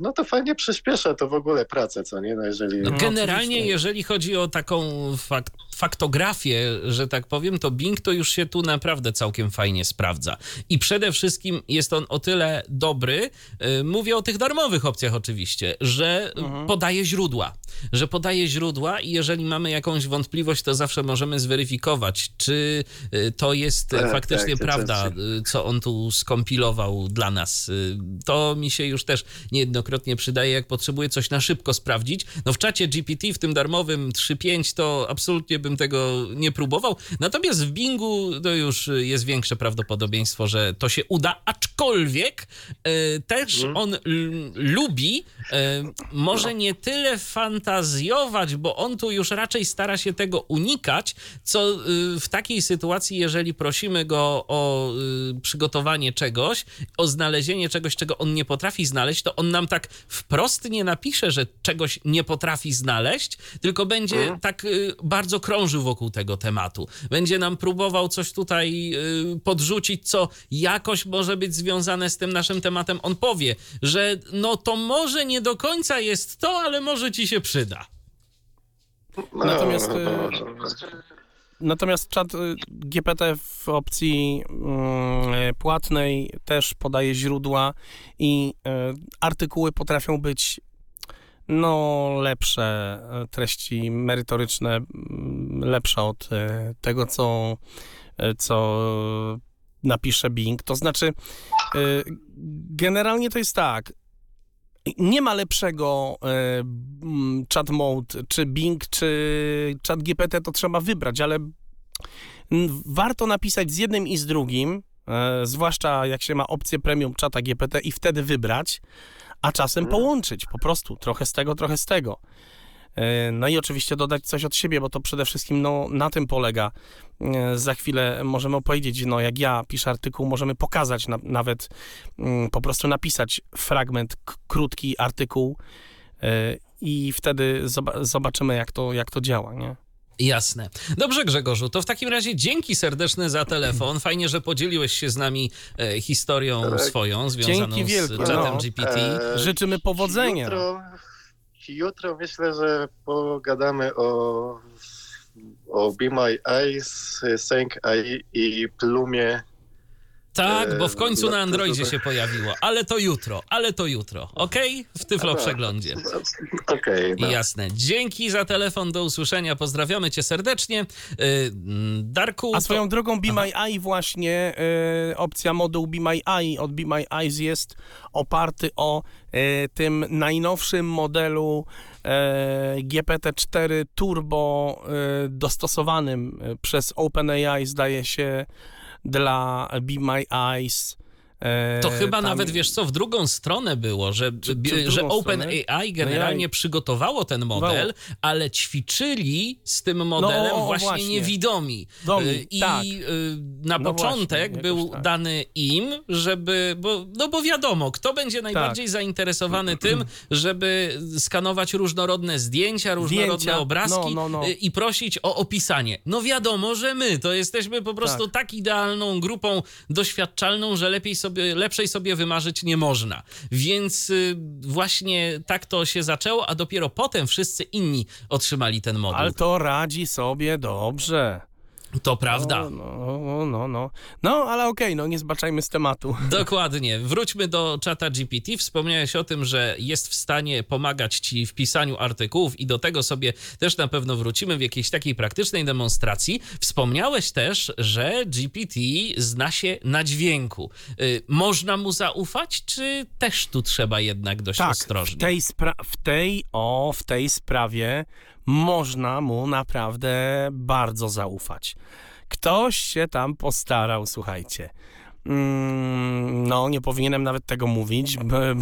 no to fajnie przyspiesza to w ogóle pracę, co nie? No jeżeli... No, generalnie, oczywiście. jeżeli chodzi o taką fak faktografię, że tak powiem, to Bing to już się tu naprawdę całkiem fajnie sprawdza. I przede wszystkim jest on o tyle dobry, y, mówię o tych darmowych opcjach oczywiście, że Mhm. podaje źródła. Że podaje źródła i jeżeli mamy jakąś wątpliwość, to zawsze możemy zweryfikować, czy y, to jest y, Tak, faktycznie tak, prawda, y, co on tu skompilował dla nas. To mi się już też niejednokrotnie przydaje, jak potrzebuję coś na szybko sprawdzić. No w czacie GPT, w tym darmowym 3.5, to absolutnie bym tego nie próbował. Natomiast w Bingu to już jest większe prawdopodobieństwo, że to się uda, aczkolwiek też on l- lubi może nie tyle fantazjować, bo on tu już raczej stara się tego unikać, co y, w takiej sytuacji, jeżeli prosimy go o y, przygotowanie czegoś, o znalezienie czegoś, czego on nie potrafi znaleźć, to on nam tak wprost nie napisze, że czegoś nie potrafi znaleźć, tylko będzie tak y, bardzo krążył wokół tego tematu. Będzie nam próbował coś tutaj podrzucić, co jakoś może być związane z tym naszym tematem. On powie, że no to może nie do końca jest to, ale może ci się przyda. No, Natomiast, no, y, no, no. Natomiast czat y, GPT w opcji mm, płatnej też podaje źródła i y, artykuły potrafią być no lepsze, treści merytoryczne, mm, lepsze od tego, co, co napisze Bing. To znaczy, generalnie to jest tak, nie ma lepszego e, chat mode, czy Bing, czy chat GPT, to trzeba wybrać, ale warto napisać z jednym i z drugim, e, zwłaszcza jak się ma opcję premium czata GPT i wtedy wybrać, a czasem połączyć po prostu trochę z tego, trochę z tego. E, No i oczywiście dodać coś od siebie, bo to przede wszystkim no, na tym polega. E, Za chwilę możemy opowiedzieć, no jak ja piszę artykuł, możemy pokazać na, nawet, mm, po prostu napisać fragment, k- krótki artykuł e, i wtedy zoba- zobaczymy, jak to, jak to działa, nie? Jasne. Dobrze, Grzegorzu, to w takim razie dzięki serdeczne za telefon. Fajnie, że podzieliłeś się z nami e, historią Tak. swoją związaną Dzięki z wielkie, czatem no. GPT. E, Życzymy powodzenia. Jutro, jutro myślę, że pogadamy o, o Be My Eyes, Sync AI i Plumie. Tak, bo w końcu e, na to- Androidzie się pojawiło. Ale to jutro, ale to jutro. Okej? W Tyflo Tak. Przeglądzie. Okej, no. Jasne. Dzięki za telefon, do usłyszenia. Pozdrawiamy cię serdecznie. Mm, Darku. A swoją to... drogą Be My Eye właśnie, e, opcja moduł Be My Eye od Be My Eyes jest oparty o tym najnowszym modelu e, GPT-4 Turbo e, dostosowanym e, przez OpenAI zdaje się dla Be My Eyes. E, To chyba tam- nawet, wiesz co, w drugą stronę było, że, Czy- czy w że OpenAI generalnie przygotowało ten model, ale ćwiczyli z tym modelem No, właśnie, właśnie. niewidomi. Domi, Y, I tak. y, na No początek właśnie, był tak. dany im, żeby, bo, no bo wiadomo, kto będzie najbardziej Tak. zainteresowany tym, żeby skanować różnorodne zdjęcia, różnorodne Zdjęcia, obrazki no, no, no. i prosić o opisanie. No wiadomo, że my to jesteśmy po prostu tak, idealną grupą doświadczalną, że lepiej sobie, lepszej sobie wymarzyć nie można. Więc y, właśnie tak to się zaczęło, a dopiero potem wszyscy inni otrzymali ten moduł. Ale to radzi sobie dobrze. To prawda. No, no, no, no. No, ale okej, no nie zbaczajmy z tematu. *laughs* Dokładnie. Wróćmy do czata GPT. Wspomniałeś o tym, że jest w stanie pomagać ci w pisaniu artykułów i do tego sobie też na pewno wrócimy w jakiejś takiej praktycznej demonstracji. Wspomniałeś też, że GPT zna się na dźwięku. Y, można mu zaufać, czy też tu trzeba jednak dość Tak, w ostrożnie? tej, spra- w tej, o, w tej sprawie można mu naprawdę bardzo zaufać. Ktoś się tam postarał, słuchajcie. Mm, no, nie powinienem nawet tego mówić,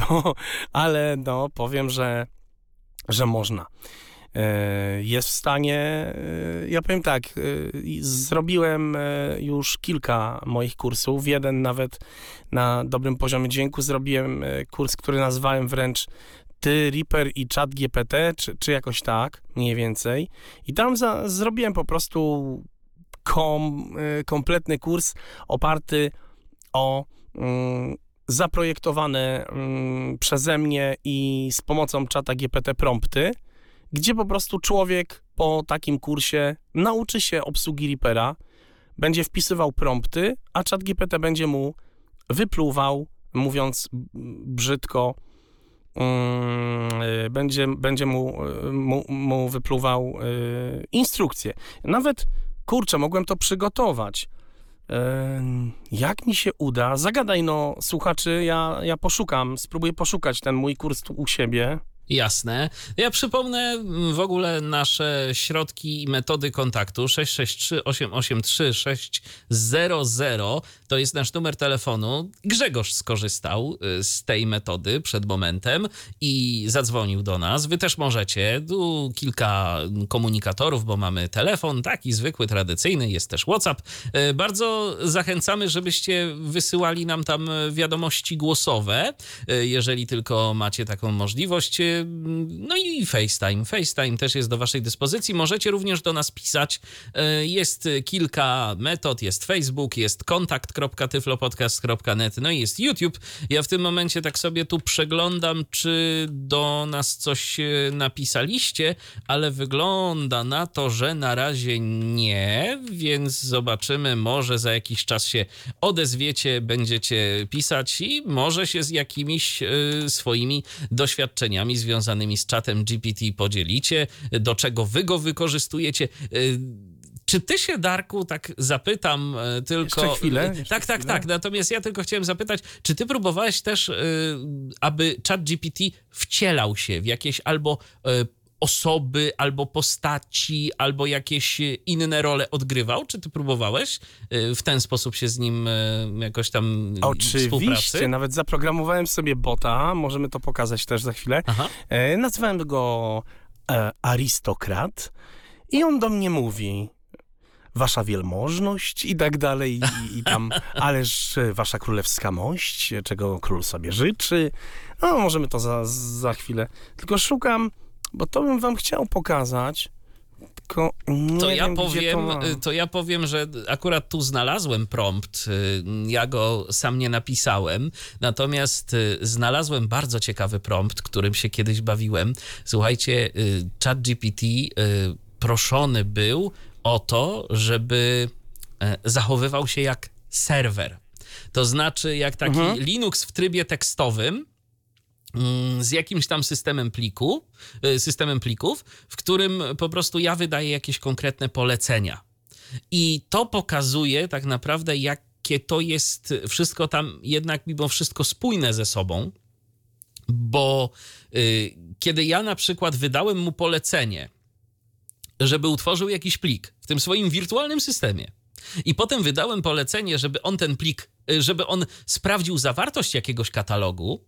bo, ale no, powiem, że, że można. E, Jest w stanie, e, ja powiem tak, e, zrobiłem już kilka moich kursów, jeden nawet na dobrym poziomie dźwięku zrobiłem kurs, który nazwałem wręcz ty, Reaper i Chat GPT, czy, czy jakoś tak, mniej więcej. I tam za, zrobiłem po prostu kom, e, kompletny kurs oparty o mm, zaprojektowane mm, przeze mnie i z pomocą czata GPT prompty, gdzie po prostu człowiek po takim kursie nauczy się obsługi Reapera, będzie wpisywał prompty, a czat GPT będzie mu wypluwał, mówiąc brzydko, y, będzie, będzie mu, y, mu, mu wypluwał y, instrukcje. Nawet, kurczę, mogłem to przygotować. Jak mi się uda? Zagadaj no, słuchaczy, ja, ja poszukam, spróbuję poszukać ten mój kurs u siebie. Jasne. Ja przypomnę w ogóle nasze środki i metody kontaktu 663 883 600 to jest nasz numer telefonu. Grzegorz skorzystał y, z tej metody przed momentem i zadzwonił do nas. Wy też możecie. Tu kilka komunikatorów, bo mamy telefon, taki zwykły, tradycyjny, jest też WhatsApp. Y, Bardzo zachęcamy, żebyście wysyłali nam tam y, wiadomości głosowe, jeżeli tylko macie taką możliwość. No i FaceTime. FaceTime też jest do Waszej dyspozycji. Możecie również do nas pisać. Y, Jest kilka metod. Jest Facebook, jest kontakt.tyflopodcast.net, no i jest YouTube. Ja w tym momencie tak sobie tu przeglądam, czy do nas coś y, napisaliście, ale wygląda na to, że na razie nie, więc zobaczymy. Może za jakiś czas się odezwiecie, będziecie pisać i może się z jakimiś y, swoimi doświadczeniami związanymi z czatem GPT podzielicie, do czego wy go wykorzystujecie. Y, czy ty się, Darku, tak zapytam e, tylko. Jeszcze chwilę, jeszcze tak, tak, chwilę. tak. Natomiast ja tylko chciałem zapytać, czy ty próbowałeś też, y, aby chat GPT wcielał się w jakieś albo y, osoby, albo postaci, albo jakieś inne role odgrywał? Czy ty próbowałeś y, w ten sposób się z nim y, jakoś tam Oczywiście, nawet zaprogramowałem sobie bota, możemy to pokazać też za chwilę. Aha. E, nazwałem go e, arystokrat i on do mnie mówi wasza wielmożność i tak dalej i, i tam, *laughs* ależ e, wasza królewska mość, czego król sobie życzy. No, możemy to za, za chwilę. Tylko szukam, bo to bym wam chciał pokazać. Tylko nie To ja, wiem, powiem, to, mam. to ja powiem, że akurat tu znalazłem prompt. y, Ja go sam nie napisałem, natomiast y, znalazłem bardzo ciekawy prompt, którym się kiedyś bawiłem. Słuchajcie, y, ChatGPT y, proszony był o to, żeby e, zachowywał się jak serwer. To znaczy, jak taki Linux w trybie tekstowym, z jakimś tam systemem pliku, y, systemem plików, w którym po prostu ja wydaję jakieś konkretne polecenia. I to pokazuje tak naprawdę, jakie to jest wszystko tam jednak mimo wszystko spójne ze sobą, bo y, kiedy ja na przykład wydałem mu polecenie, żeby utworzył jakiś plik w tym swoim wirtualnym systemie, i potem wydałem polecenie, żeby on ten plik, y, żeby on sprawdził zawartość jakiegoś katalogu,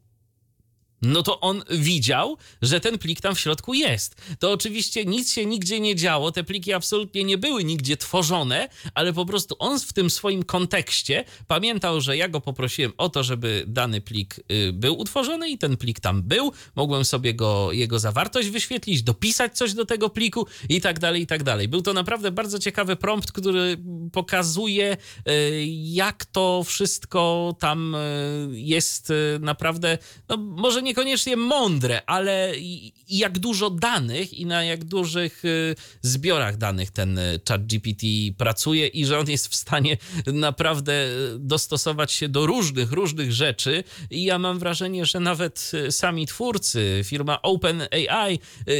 no to on widział, że ten plik tam w środku jest. To oczywiście nic się nigdzie nie działo, te pliki absolutnie nie były nigdzie tworzone, ale po prostu on w tym swoim kontekście pamiętał, że ja go poprosiłem o to, żeby dany plik y, był utworzony i ten plik tam był. Mogłem sobie go, jego zawartość wyświetlić, dopisać coś do tego pliku i tak dalej, i tak dalej. Był to naprawdę bardzo ciekawy prompt, który pokazuje, y, jak to wszystko tam y, jest naprawdę, no może niekoniecznie mądre, ale jak dużo danych i na jak dużych y, zbiorach danych ten y, chat GPT pracuje i że on jest w stanie naprawdę y, dostosować się do różnych, różnych rzeczy. I ja mam wrażenie, że nawet sami twórcy, firma OpenAI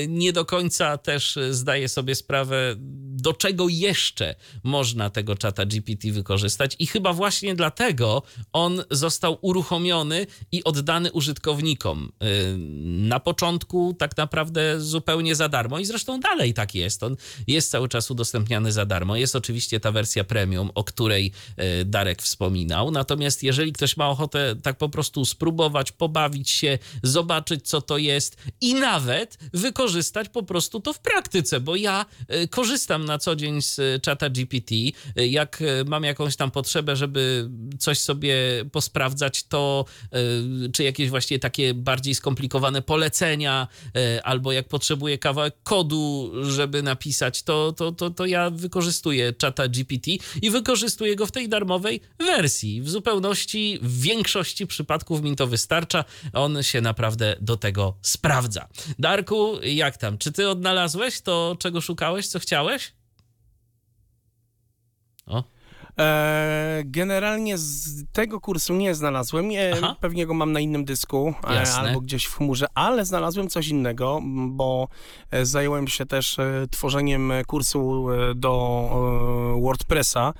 nie do końca też zdaje sobie sprawę, do czego jeszcze można tego czata GPT wykorzystać. I chyba właśnie dlatego on został uruchomiony i oddany użytkownikom. Na początku tak naprawdę zupełnie za darmo i zresztą dalej tak jest. On jest cały czas udostępniany za darmo. Jest oczywiście ta wersja premium, o której y, Darek wspominał. Natomiast jeżeli ktoś ma ochotę tak po prostu spróbować, pobawić się, zobaczyć co to jest i nawet wykorzystać po prostu to w praktyce, bo ja y, korzystam na co dzień z y, czata GPT. Jak mam jakąś tam potrzebę, żeby coś sobie posprawdzać, to czy jakieś właśnie takie bardziej skomplikowane polecenia, y, albo jak potrzebuję kawałek kodu, żeby napisać, to, to, to, to ja wykorzystuję czata GPT i wykorzystuję go w tej darmowej wersji. W zupełności w większości przypadków mi to wystarcza. On się naprawdę do tego sprawdza. Darku, jak tam? Czy ty odnalazłeś to, czego szukałeś, co chciałeś? O, E, generalnie z tego kursu nie znalazłem. Aha. pewnie go mam na innym dysku e, Jasne. albo gdzieś w chmurze, ale znalazłem coś innego, bo e, zająłem się też e, tworzeniem kursu e, do e, WordPressa,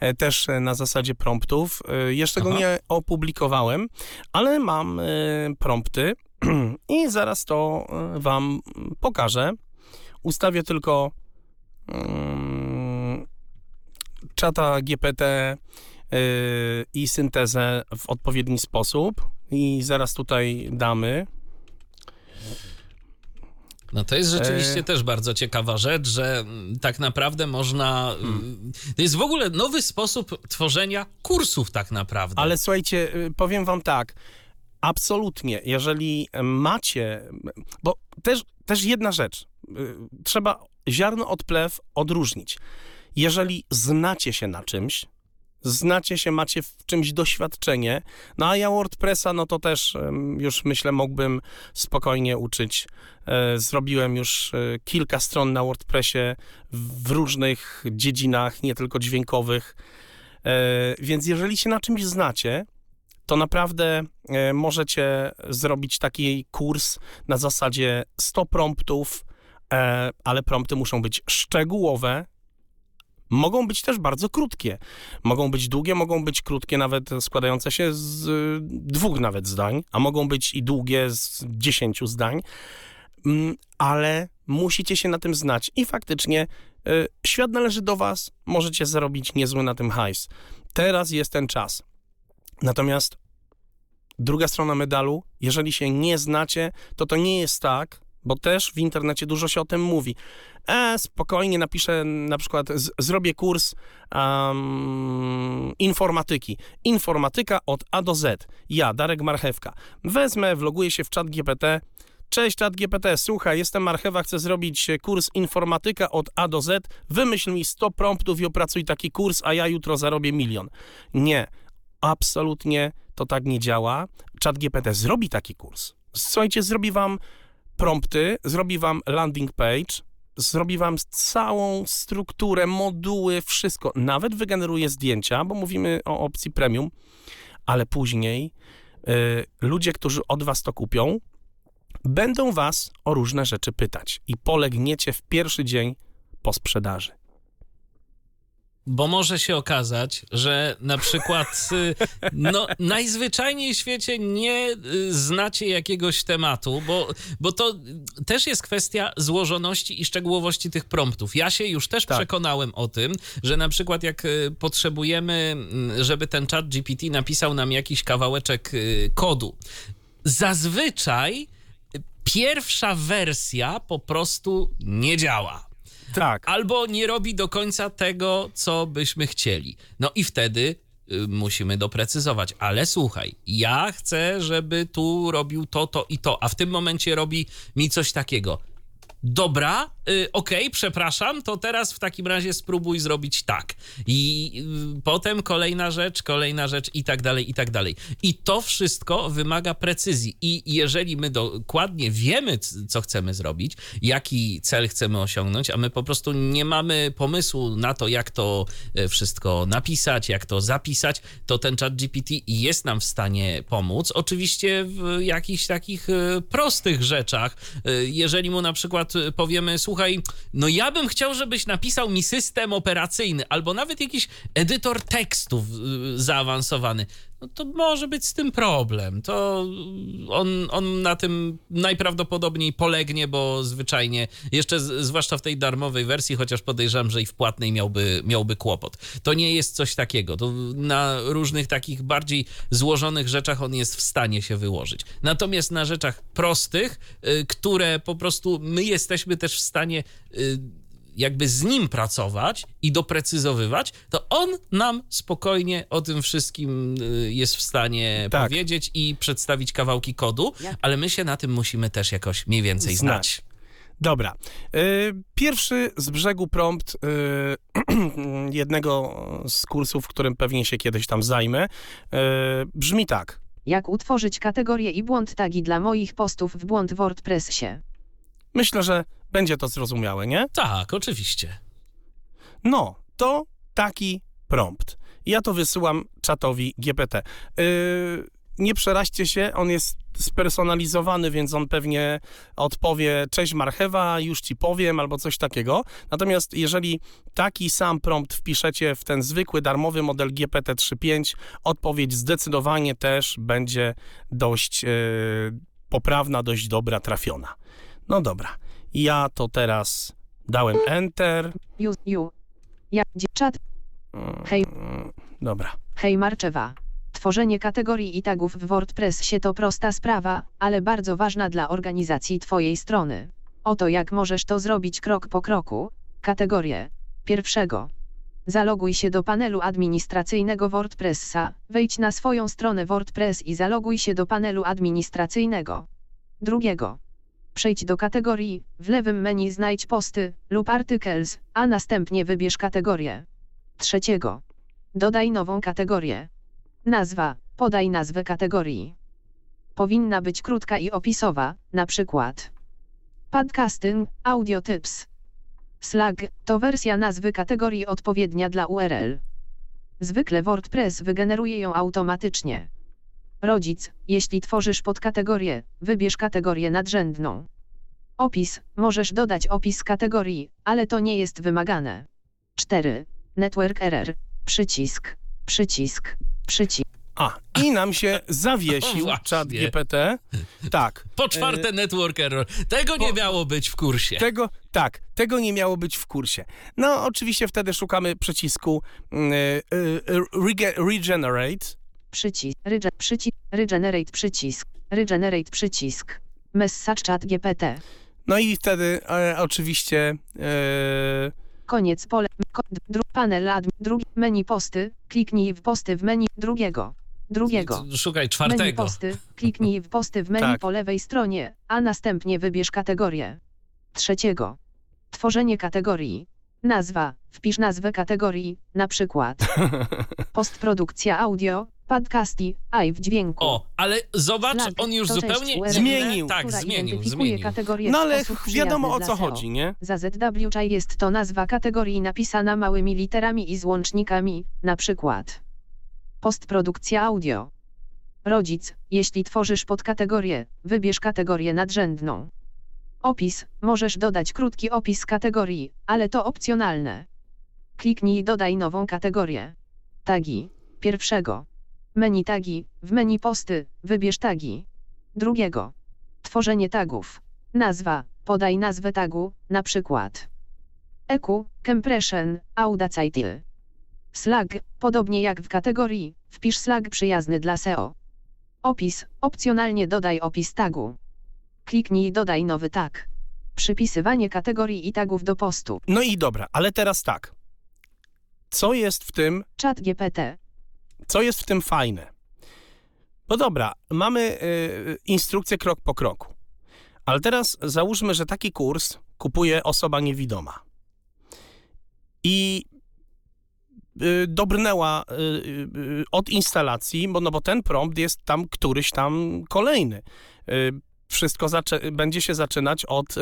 e, też e, na zasadzie promptów. E, Jeszcze go Aha. nie opublikowałem, ale mam e, prompty *clears throat* i zaraz to e, wam pokażę. Ustawię tylko mm, czata GPT y, i syntezę w odpowiedni sposób. I zaraz tutaj damy. No to jest rzeczywiście E. też bardzo ciekawa rzecz, że mm, tak naprawdę można. Hmm. y, To jest w ogóle nowy sposób tworzenia kursów, tak naprawdę. Ale słuchajcie, y, powiem wam tak. Absolutnie, jeżeli macie, bo też, też jedna rzecz, y, trzeba ziarno od plew odróżnić. Jeżeli znacie się na czymś, znacie się, macie w czymś doświadczenie, no a ja WordPressa, no to też już myślę mógłbym spokojnie uczyć. E, Zrobiłem już e, kilka stron na WordPressie w różnych dziedzinach, nie tylko dźwiękowych. E, Więc jeżeli się na czymś znacie, to naprawdę możecie zrobić taki kurs na zasadzie 100 promptów, ale prompty muszą być szczegółowe. Mogą być też bardzo krótkie. Mogą być długie, mogą być krótkie, nawet składające się z y, dwóch nawet zdań, a mogą być i długie z dziesięciu zdań. Mm, Ale musicie się na tym znać i faktycznie y, świat należy do was, możecie zarobić niezły na tym hajs. Teraz jest ten czas. Natomiast druga strona medalu, jeżeli się nie znacie, to to nie jest tak, bo też w internecie dużo się o tym mówi. E, spokojnie napiszę na przykład, z, zrobię kurs um, informatyki. Informatyka od A do Z. Ja, Darek Marchewka. Wezmę, wloguję się w czat GPT, Cześć, czat GPT, słuchaj, jestem Marchewa, chcę zrobić kurs informatyka od A do Z. Wymyśl mi 100 promptów i opracuj taki kurs, a ja jutro zarobię milion. Nie, absolutnie to tak nie działa. Czat GPT zrobi taki kurs. Słuchajcie, zrobi wam prompty, zrobi wam landing page, zrobi wam całą strukturę, moduły, wszystko. Nawet wygeneruje zdjęcia, bo mówimy o opcji premium, ale później y, ludzie, którzy od was to kupią, będą was o różne rzeczy pytać i polegniecie w pierwszy dzień po sprzedaży. Bo może się okazać, że na przykład y, no, najzwyczajniej w świecie nie y, znacie jakiegoś tematu, bo, bo to też jest kwestia złożoności i szczegółowości tych promptów. Ja się już też Tak. przekonałem o tym, że na przykład jak y, potrzebujemy, mm, żeby ten chat GPT napisał nam jakiś kawałeczek kodu, zazwyczaj pierwsza wersja po prostu nie działa Tak. albo nie robi do końca tego, co byśmy chcieli. No i wtedy y, musimy doprecyzować. Ale słuchaj, ja chcę, żeby tu robił to, to i to, a w tym momencie robi mi coś takiego. Dobra, y, okej, przepraszam, to teraz w takim razie spróbuj zrobić tak. I y, potem kolejna rzecz, kolejna rzecz i tak dalej, i tak dalej. I to wszystko wymaga precyzji. I jeżeli my dokładnie wiemy, co chcemy zrobić, jaki cel chcemy osiągnąć, a my po prostu nie mamy pomysłu na to, jak to e, wszystko napisać, jak to zapisać, to ten chat GPT jest nam w stanie pomóc. Oczywiście w jakichś takich e, prostych rzeczach. E, Jeżeli mu na przykład e, powiemy, słuchaj, no ja bym chciał, żebyś napisał mi system operacyjny, albo nawet jakiś edytor tekstów e, zaawansowany, no to może być z tym problem. To on, on na tym najprawdopodobniej polegnie, bo zwyczajnie, jeszcze z, zwłaszcza w tej darmowej wersji, chociaż podejrzewam, że i w płatnej miałby, miałby kłopot. To nie jest coś takiego. To na różnych takich bardziej złożonych rzeczach on jest w stanie się wyłożyć. Natomiast na rzeczach prostych, y, które po prostu my jesteśmy też w stanie y, jakby z nim pracować i doprecyzowywać, to on nam spokojnie o tym wszystkim y, jest w stanie Tak. powiedzieć i przedstawić kawałki kodu, ale my się na tym musimy też jakoś mniej więcej znać. Znać. Dobra. Y, Pierwszy z brzegu prompt y, *clears throat* jednego z kursów, w którym pewnie się kiedyś tam zajmę, brzmi tak. Jak utworzyć kategorie i błąd tagi dla moich postów w błąd WordPressie? Myślę, że będzie to zrozumiałe, nie? Tak, oczywiście. No, to taki prompt. Ja to wysyłam czatowi GPT. Yy, nie przeraźcie się, on jest spersonalizowany, więc on pewnie odpowie cześć marchewa, już ci powiem, albo coś takiego. Natomiast jeżeli taki sam prompt wpiszecie w ten zwykły, darmowy model GPT-3.5, odpowiedź zdecydowanie też będzie dość yy, poprawna, dość dobra, trafiona. No dobra, ja to teraz dałem Enter. You, you. Ja, czat. Hej, Dobra. hej Marczewa. Tworzenie kategorii i tagów w WordPressie to prosta sprawa, ale bardzo ważna dla organizacji Twojej strony. Oto jak możesz to zrobić krok po kroku. Kategorie. Pierwszego. Zaloguj się do panelu administracyjnego WordPressa, wejdź na swoją stronę WordPress i zaloguj się do panelu administracyjnego. Drugiego. Przejdź do kategorii, w lewym menu znajdź posty lub articles, a następnie wybierz kategorię. Trzeciego. Dodaj nową kategorię. Nazwa, podaj nazwę kategorii. Powinna być krótka i opisowa, na przykład Podcasting, Audio Tips. Slack to wersja nazwy kategorii odpowiednia dla URL. Zwykle WordPress wygeneruje ją automatycznie. Rodzic, jeśli tworzysz podkategorię, wybierz kategorię nadrzędną. Opis, możesz dodać opis kategorii, ale to nie jest wymagane. 4. Network error. Przycisk. Przycisk. Przycisk. A, i nam się zawiesił *laughs* czat GPT. Tak. Po czwarte, network error. Tego nie po- miało być w kursie. Tego, tak, tego nie miało być w kursie. No, oczywiście wtedy szukamy przycisku mm, y, y, rege- Regenerate. Przycisk. Rege, przycisk. Regenerate przycisk. Regenerate przycisk. Message chat GPT. No i wtedy e, oczywiście e, Koniec pole. Dru, panel admin. Drugi. Menu posty. Kliknij w posty w menu drugiego. Drugiego. Szukaj Menu czwartego. posty. Kliknij w posty w menu Tak. po lewej stronie, a następnie wybierz kategorię. Trzeciego. Tworzenie kategorii. Nazwa. Wpisz nazwę kategorii, na przykład *laughs* postprodukcja audio, podcasty, a w dźwięku. O, ale zobacz, Flag on już zupełnie URL, Zmienił. Tak, zmienił, zmienił. kategorię No ale wiadomo o co chodzi, nie? Za jest to nazwa kategorii napisana małymi literami i złącznikami, na przykład postprodukcja audio. Rodzic, jeśli tworzysz podkategorię, wybierz kategorię nadrzędną. Opis, możesz dodać krótki opis kategorii, ale to opcjonalne. Kliknij dodaj nową kategorię. Tagi. Pierwszego. Menu tagi, w menu posty, wybierz tagi. Drugiego. Tworzenie tagów. Nazwa, podaj nazwę tagu, na przykład EQ, Compression, Audacity. Slag, podobnie jak w kategorii, wpisz slag przyjazny dla SEO. Opis, opcjonalnie dodaj opis tagu. Kliknij dodaj nowy tag. Przypisywanie kategorii i tagów do postu. No i dobra, ale teraz tak. Co jest w tym, Chat GPT. Co jest w tym fajne? No dobra, mamy y, instrukcję krok po kroku. Ale teraz załóżmy, że taki kurs kupuje osoba niewidoma. I y, dobrnęła y, y, od instalacji, bo, no bo ten prompt jest tam któryś tam kolejny. Wszystko będzie się zaczynać od y,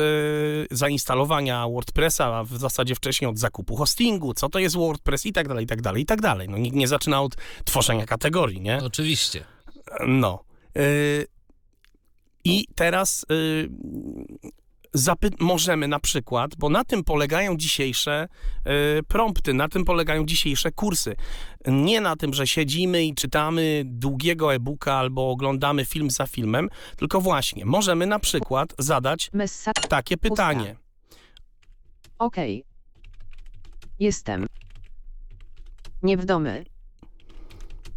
zainstalowania WordPressa, a w zasadzie wcześniej od zakupu hostingu, co to jest WordPress i tak dalej, i tak dalej, i tak dalej. No nikt nie zaczyna od tworzenia kategorii, nie? Oczywiście. No. Y, I teraz y, zapy- możemy na przykład, bo na tym polegają dzisiejsze y, prompty, na tym polegają dzisiejsze kursy. Nie na tym, że siedzimy i czytamy długiego e-booka albo oglądamy film za filmem, tylko właśnie możemy na przykład zadać takie pytanie. OK. Jestem. Nie w domu.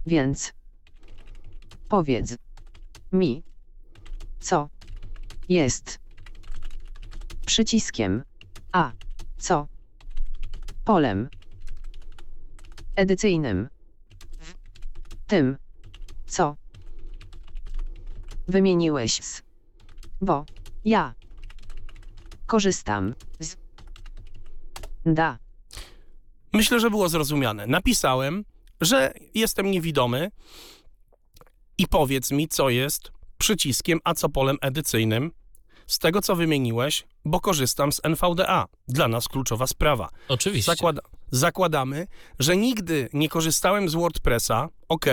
Więc. Powiedz. Mi. Co. Jest. Przyciskiem. A. Co. Polem. Edycyjnym. W. Tym. Co. Wymieniłeś z. Bo. Ja. Korzystam. Z. Da. Myślę, że było zrozumiane. Napisałem, że jestem niewidomy i powiedz mi, co jest przyciskiem, a co polem edycyjnym z tego, co wymieniłeś, bo korzystam z NVDA. Dla nas kluczowa sprawa. Oczywiście. Zakłada, zakładamy, że nigdy nie korzystałem z WordPressa. Ok,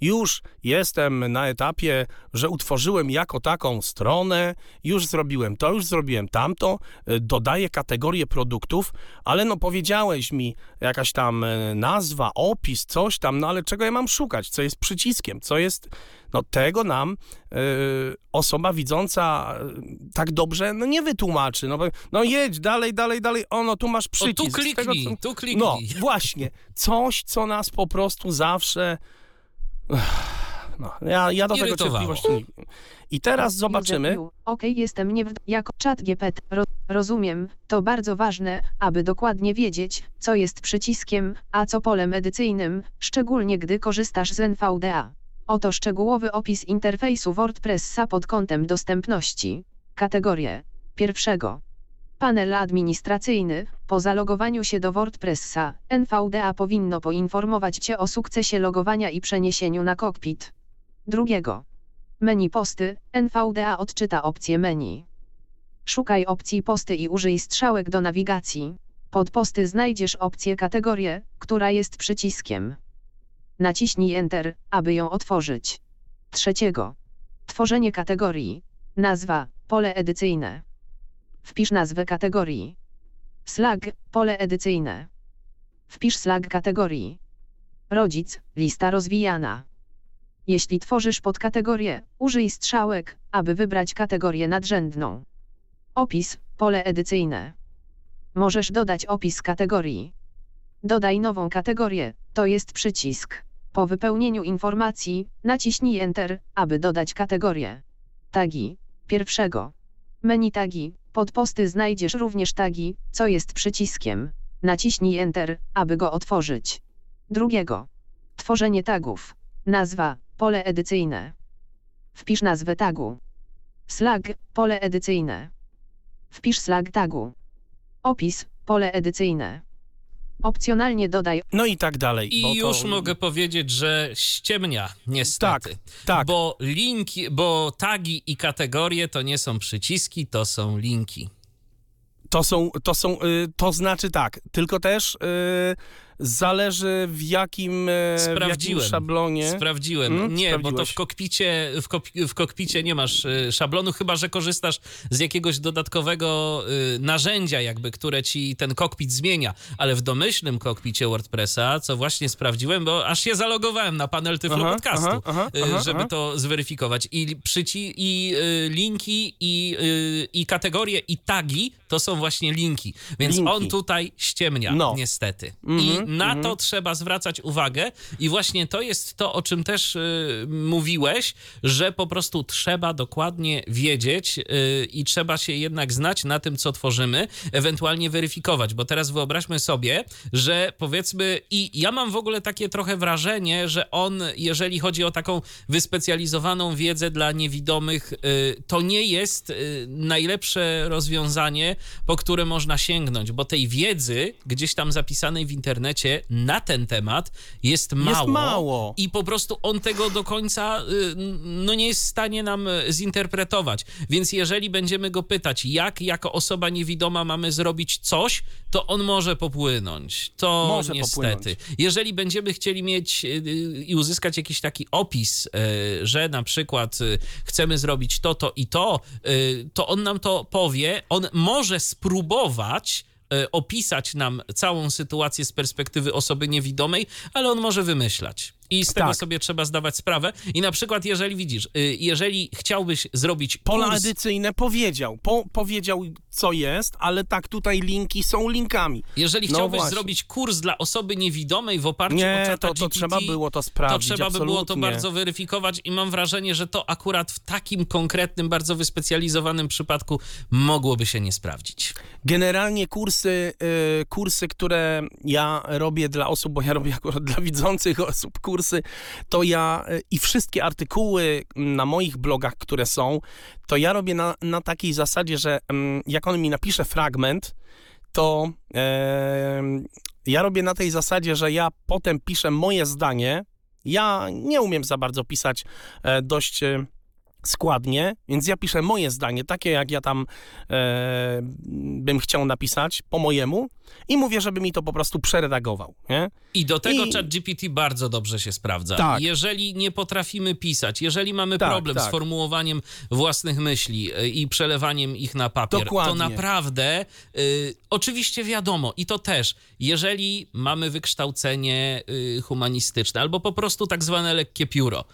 już jestem na etapie, że utworzyłem jako taką stronę, już zrobiłem to, już zrobiłem tamto, y, dodaję kategorię produktów, ale no powiedziałeś mi jakaś tam y, nazwa, opis, coś tam, no ale czego ja mam szukać? Co jest przyciskiem? Co jest. No tego nam y, osoba widząca y, tak dobrze no nie wytłumaczy. No, bo- no jedź dalej, dalej, dalej. O, no tu masz O, przycisk. tu Z tego, kliknij, co- tu kliknij. no, właśnie. Coś, co nas po prostu zawsze. No, ja, ja do tego cierpliwości nie. I teraz zobaczymy. OK, jestem nie w... jako czat GPT. Ro, rozumiem, to bardzo ważne, aby dokładnie wiedzieć, co jest przyciskiem, a co polem edycyjnym, szczególnie gdy korzystasz z NVDA. Oto szczegółowy opis interfejsu WordPressa pod kątem dostępności. Kategorie. Pierwszego. Panel administracyjny. Po zalogowaniu się do WordPressa, NVDA powinno poinformować Cię o sukcesie logowania i przeniesieniu na kokpit. Drugiego. Menu posty, NVDA odczyta opcję menu. Szukaj opcji posty i użyj strzałek do nawigacji. Pod posty znajdziesz opcję kategorię, która jest przyciskiem. Naciśnij Enter, aby ją otworzyć. Trzeciego. Tworzenie kategorii. Nazwa, pole edycyjne. Wpisz nazwę kategorii. Slag, pole edycyjne. Wpisz slag kategorii. Rodzic, lista rozwijana. Jeśli tworzysz podkategorię, użyj strzałek, aby wybrać kategorię nadrzędną. Opis, pole edycyjne. Możesz dodać opis kategorii. Dodaj nową kategorię, to jest przycisk. Po wypełnieniu informacji, naciśnij Enter, aby dodać kategorię. Tagi. Pierwszego. Menu tagi. Pod posty znajdziesz również tagi, co jest przyciskiem. Naciśnij Enter, aby go otworzyć. Drugiego. Tworzenie tagów. Nazwa, pole edycyjne. Wpisz nazwę tagu. Slag, pole edycyjne. Wpisz slag tagu. Opis, pole edycyjne. Opcjonalnie dodaj No i tak dalej. bo I to- już mogę powiedzieć, że ściemnia, niestety. Tak, tak. Bo linki, bo tagi i kategorie to nie są przyciski, to są linki. To są, to są, y, to znaczy tak, tylko też y, zależy w jakim, y, w jakim szablonie. Sprawdziłem. Mm, nie, bo to w kokpicie, w, kop, w kokpicie nie masz y, szablonu, chyba że korzystasz z jakiegoś dodatkowego y, narzędzia, jakby, które ci ten kokpit zmienia. Ale w domyślnym kokpicie WordPressa, co właśnie sprawdziłem, bo aż się zalogowałem na panel Tyflo Aha, Podcastu, aha, aha, żeby to zweryfikować. I przyci i linki, i, i kategorie, i tagi to są właśnie linki. Więc Linki. on tutaj ściemnia, No. niestety. Mhm, I na mhm. to trzeba zwracać uwagę i właśnie to jest to, o czym też y, mówiłeś, że po prostu trzeba dokładnie wiedzieć y, i trzeba się jednak znać na tym, co tworzymy, ewentualnie weryfikować, bo teraz wyobraźmy sobie, że powiedzmy i ja mam w ogóle takie trochę wrażenie, że on, jeżeli chodzi o taką wyspecjalizowaną wiedzę dla niewidomych, y, to nie jest y, najlepsze rozwiązanie, po które można sięgnąć, bo tej wiedzy gdzieś tam zapisanej w internecie na ten temat jest mało. mało. I po prostu on tego do końca y, no nie jest w stanie nam y, zinterpretować. Więc jeżeli będziemy go pytać, jak jako osoba niewidoma mamy zrobić coś, to on może popłynąć. To Może niestety. popłynąć. Jeżeli będziemy chcieli mieć y, i uzyskać jakiś taki opis, że na przykład chcemy zrobić to, to i to, to on nam to powie. On może spróbować opisać nam całą sytuację z perspektywy osoby niewidomej, ale on może wymyślać. I z tego Tak. sobie trzeba zdawać sprawę. I na przykład, jeżeli widzisz, y, jeżeli chciałbyś zrobić Pola kurs, edycyjne powiedział, po, powiedział co jest, ale tak tutaj linki są linkami. jeżeli No chciałbyś właśnie. zrobić kurs dla osoby niewidomej w oparciu o Nie, czata to, to GPT, trzeba było to to sprawdzić, trzeba by było to absolutnie. bardzo weryfikować i mam wrażenie, że to akurat w takim konkretnym, bardzo wyspecjalizowanym przypadku mogłoby się nie sprawdzić. Generalnie kursy, y, kursy, które ja robię dla osób, bo ja robię akurat dla widzących osób kursy, to ja y, i wszystkie artykuły na moich blogach, które są, to ja robię na, na takiej zasadzie, że mm, jak on mi napisze fragment, to em, ja robię na tej zasadzie, że ja potem piszę moje zdanie. Ja nie umiem za bardzo pisać e, dość e, składnie, więc ja piszę moje zdanie, takie jak ja tam e, bym chciał napisać po mojemu i mówię, żeby mi to po prostu przeredagował, nie? I do tego I- ChatGPT bardzo dobrze się sprawdza. Tak. Jeżeli nie potrafimy pisać, jeżeli mamy Tak, problem z tak. formułowaniem własnych myśli y, i przelewaniem ich na papier, Dokładnie. to naprawdę, y, oczywiście wiadomo, i to też, jeżeli mamy wykształcenie y, humanistyczne albo po prostu tak zwane lekkie pióro,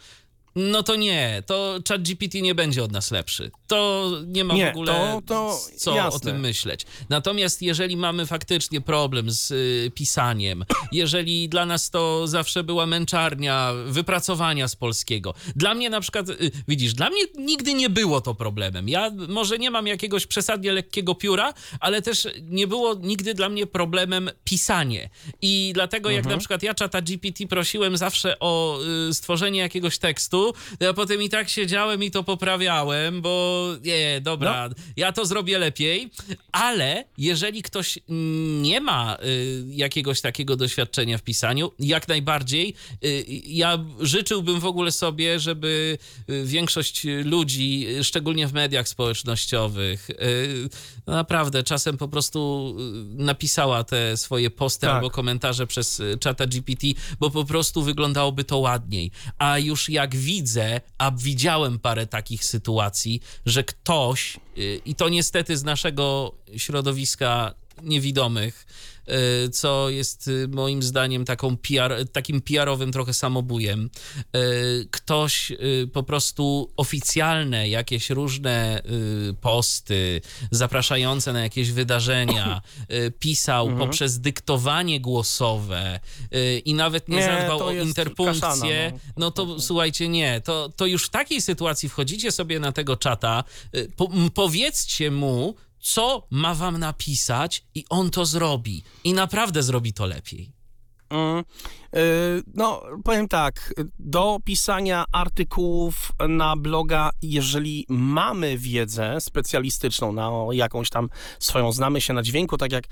no to nie, to ChatGPT nie będzie od nas lepszy. To nie ma Nie, w ogóle to- to co o jasne. tym myśleć. Natomiast jeżeli mamy faktycznie problem z y, pisaniem, jeżeli dla nas to zawsze była męczarnia wypracowania z polskiego, dla mnie na przykład, y, widzisz, dla mnie nigdy nie było to problemem. Ja może nie mam jakiegoś przesadnie lekkiego pióra, ale też nie było nigdy dla mnie problemem pisanie. I dlatego jak na przykład ja czata GPT prosiłem zawsze o y, stworzenie jakiegoś tekstu, ja potem i tak siedziałem i to poprawiałem, bo nie, dobra, ja to zrobię lepiej, ale jeżeli ktoś nie ma y, jakiegoś takiego doświadczenia w pisaniu, jak najbardziej, y, ja życzyłbym w ogóle sobie, żeby y, większość ludzi, szczególnie w mediach społecznościowych, y, no naprawdę czasem po prostu napisała te swoje posty Tak. albo komentarze przez czata GPT, bo po prostu wyglądałoby to ładniej. A już jak widzę, a widziałem parę takich sytuacji, że ktoś, y, i to niestety z naszego środowiska niewidomych, co jest y, moim zdaniem taką PR, takim PR-owym trochę samobujem. Y, Ktoś po prostu oficjalne jakieś różne posty zapraszające na jakieś wydarzenia pisał Mhm. poprzez dyktowanie głosowe i nawet nie, Nie, zadbał o interpunkcję, kaszana, no. no to słuchajcie, nie, to, to już w takiej sytuacji wchodzicie sobie na tego czata, po, powiedzcie mu, co ma wam napisać i on to zrobi. I naprawdę zrobi to lepiej. Mm, y, No, powiem tak, do pisania artykułów na bloga, jeżeli mamy wiedzę specjalistyczną na jakąś tam swoją, znamy się na dźwięku, tak jak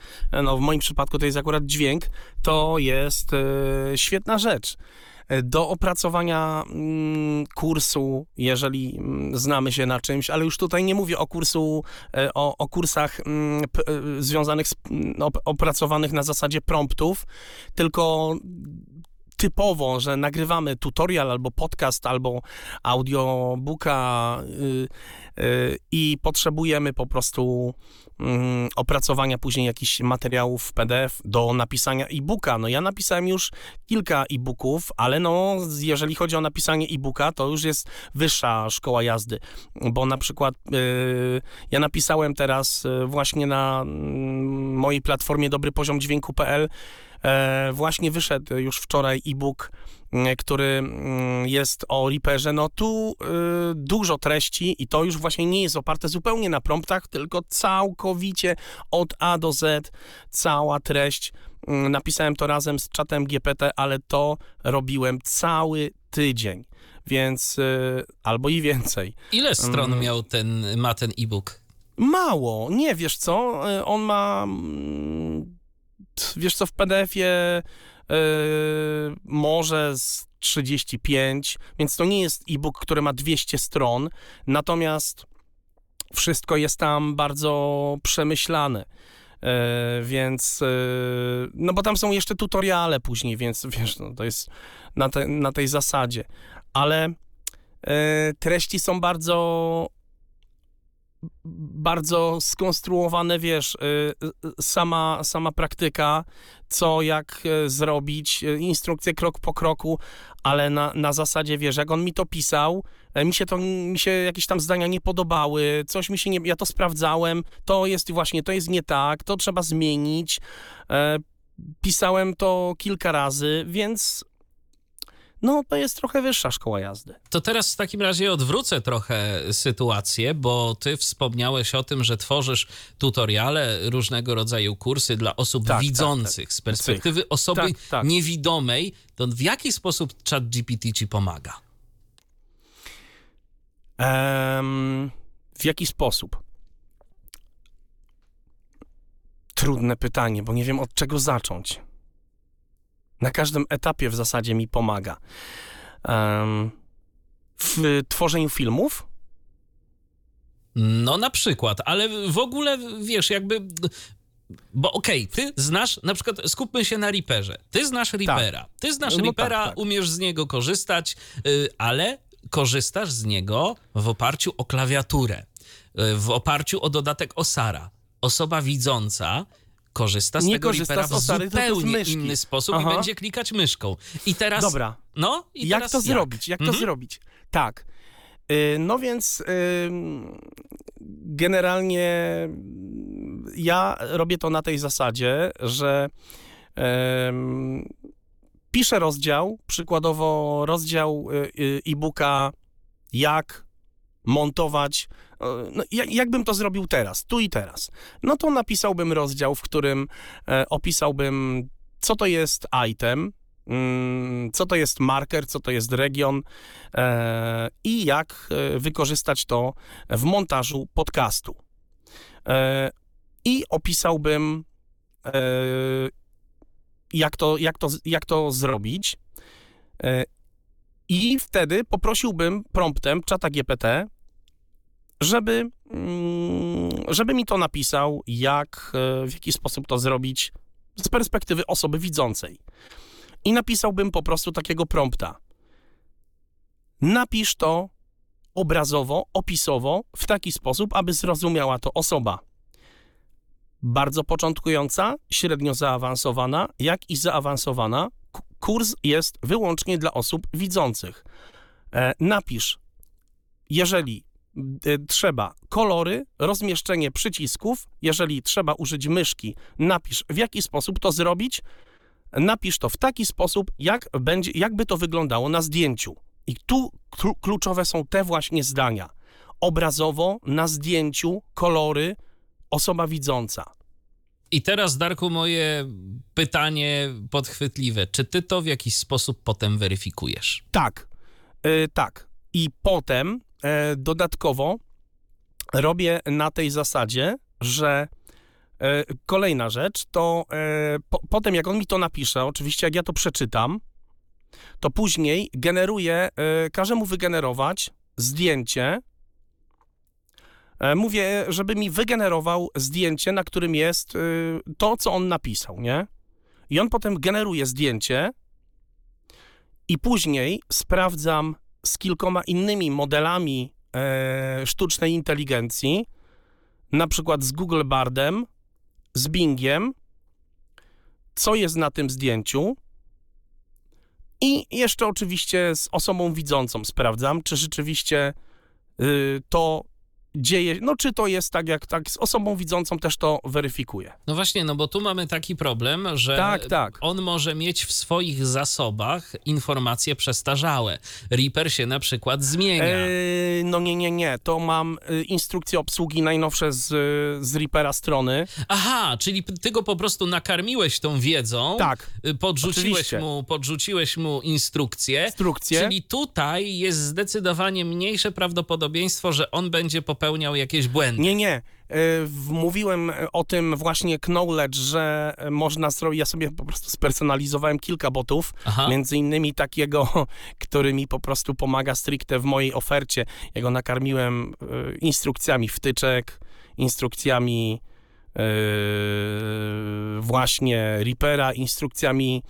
no, w moim przypadku to jest akurat dźwięk, to jest y, świetna rzecz. Do opracowania mm, kursu, jeżeli mm, znamy się na czymś, ale już tutaj nie mówię o kursu, e, o, o kursach mm, e, związanych z op- opracowanych na zasadzie promptów, tylko typowo, że nagrywamy tutorial albo podcast, albo audiobooka y, y, i potrzebujemy po prostu mm, opracowania później jakichś materiałów PDF do napisania e-booka. No ja napisałem już kilka e-booków, ale no jeżeli chodzi o napisanie e-booka, to już jest wyższa szkoła jazdy, bo na przykład y, ja napisałem teraz y, właśnie na mm, mojej platformie dobrypoziomdźwięku.pl właśnie wyszedł już wczoraj e-book, m, który mm, jest o Reaperze. No tu y, dużo treści i to już właśnie nie jest oparte zupełnie na promptach, tylko całkowicie od A do Z, cała treść. Mm, Napisałem to razem z czatem GPT, ale to robiłem cały tydzień, więc y, albo i więcej. Ile stron Mm. miał ten, ma ten e-book? Mało, nie, wiesz co, y, on ma, mm, wiesz co, w PDF-ie y, może z 35, więc to nie jest e-book, który ma 200 stron, natomiast wszystko jest tam bardzo przemyślane. E, więc, e, no bo tam są jeszcze tutoriale później, więc *laughs* wiesz, no, to jest na, te, na tej zasadzie. Ale e, treści są bardzo bardzo skonstruowane, wiesz, y, y, sama, sama praktyka, co, jak y, zrobić, instrukcje krok po kroku, ale na, na zasadzie, wiesz, jak on mi to pisał, e, mi się to, mi się jakieś tam zdania nie podobały, coś mi się nie, ja to sprawdzałem, to jest właśnie, to jest nie tak, to trzeba zmienić, e, pisałem to kilka razy, więc no, to jest trochę wyższa szkoła jazdy. To teraz w takim razie odwrócę trochę sytuację, bo ty wspomniałeś o tym, że tworzysz tutoriale, różnego rodzaju kursy dla osób Tak, tak, widzących. tak. Z perspektywy osoby Tak, tak. niewidomej, to w jaki sposób ChatGPT ci pomaga? Em, w jaki sposób? Trudne pytanie, bo nie wiem od czego zacząć. Na każdym etapie w zasadzie mi pomaga. W tworzeniu filmów? No na przykład, ale w ogóle wiesz, jakby. Bo okej, ty znasz, na przykład skupmy się na Reaperze. Ty znasz Reapera. Ty znasz No tak, Reapera, tak. umiesz z niego korzystać, y, ale korzystasz z niego w oparciu o klawiaturę, y, w oparciu o dodatek Osara. Osoba widząca korzysta z Nie tego korzysta z Osary, w zupełnie inny sposób i Aha. będzie klikać myszką. I teraz. Dobra. No i jak teraz to zrobić? Jak to Mhm. zrobić? Tak. Y, No więc generalnie ja robię to na tej zasadzie, że piszę rozdział, przykładowo rozdział y, y, e-booka jak montować, no, jak, jakbym to zrobił teraz, tu i teraz. No to napisałbym rozdział, w którym e, opisałbym, co to jest item, mm, co to jest marker, co to jest region e, i jak e, wykorzystać to w montażu podcastu. I opisałbym, jak, to, jak, to, jak to zrobić. I wtedy poprosiłbym promptem czata GPT, żeby, mm, żeby mi to napisał, jak, e, w jaki sposób to zrobić z perspektywy osoby widzącej. I napisałbym po prostu takiego prompta. Napisz to obrazowo, opisowo, w taki sposób, aby zrozumiała to osoba. Bardzo początkująca, średnio zaawansowana, jak i zaawansowana. Kurs jest wyłącznie dla osób widzących. E, napisz, jeżeli trzeba kolory, rozmieszczenie przycisków, jeżeli trzeba użyć myszki, napisz w jaki sposób to zrobić, napisz to w taki sposób, jak będzie, jakby to wyglądało na zdjęciu. I tu klu- kluczowe są te właśnie zdania. Obrazowo, na zdjęciu, kolory, osoba widząca. I teraz, Darku, moje pytanie podchwytliwe. Czy ty to w jakiś sposób potem weryfikujesz? Tak, y, tak. I potem dodatkowo robię na tej zasadzie, że e, kolejna rzecz to e, po, potem jak on mi to napisze, oczywiście jak ja to przeczytam, to później generuję, e, każę mu wygenerować zdjęcie. E, mówię, żeby mi wygenerował zdjęcie, na którym jest e, to, co on napisał, nie? I on potem generuje zdjęcie i później sprawdzam z kilkoma innymi modelami e, sztucznej inteligencji, na przykład z Google Bardem, z Bingiem, co jest na tym zdjęciu. I jeszcze oczywiście z osobą widzącą sprawdzam, czy rzeczywiście y, to dzieje, no czy to jest tak jak tak, z osobą widzącą też to weryfikuję. No właśnie, no bo tu mamy taki problem, że Tak, tak. on może mieć w swoich zasobach informacje przestarzałe. Reaper się na przykład zmienia. No nie, nie, nie, to mam y, instrukcje obsługi najnowsze z, z Reapera strony. Aha, czyli ty go po prostu nakarmiłeś tą wiedzą, Tak, y, podrzuciłeś oczywiście. mu, podrzuciłeś mu instrukcję, instrukcje. czyli tutaj jest zdecydowanie mniejsze prawdopodobieństwo, że on będzie popełniał jakieś błędy. Nie, nie. E, Mówiłem o tym właśnie Knowledge, że można zrobić. Ja sobie po prostu spersonalizowałem kilka botów, Aha. między innymi takiego, *laughs* który mi po prostu pomaga stricte w mojej ofercie. Ja go nakarmiłem e, instrukcjami wtyczek, instrukcjami e, właśnie Reapera, instrukcjami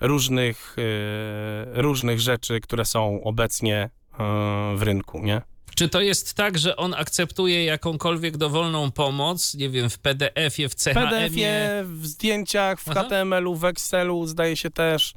różnych, e, różnych rzeczy, które są obecnie e, w rynku, nie? Czy to jest tak, że on akceptuje jakąkolwiek dowolną pomoc, nie wiem, w PDF-ie, w W CHM-ie? PDF-ie, w zdjęciach, w. HTML-u, w Excelu zdaje się też.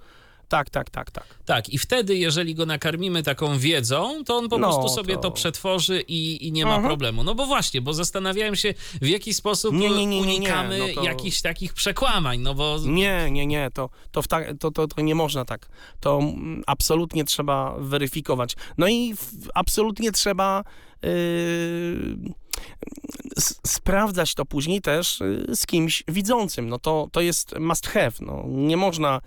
Tak, tak, tak, tak. Tak, i wtedy, jeżeli go nakarmimy taką wiedzą, to on po No, prostu sobie to... to- przetworzy i, i nie ma Mhm. problemu. No bo właśnie, bo zastanawiałem się, w jaki sposób Nie, nie, nie, unikamy No to- jakichś takich przekłamań, no bo... Nie, nie, nie, to, to, ta, to, to, to nie można tak. To mm, absolutnie trzeba weryfikować. No i absolutnie trzeba yy, sprawdzać to później też yy, z kimś widzącym. No to, to jest must have. No. Nie można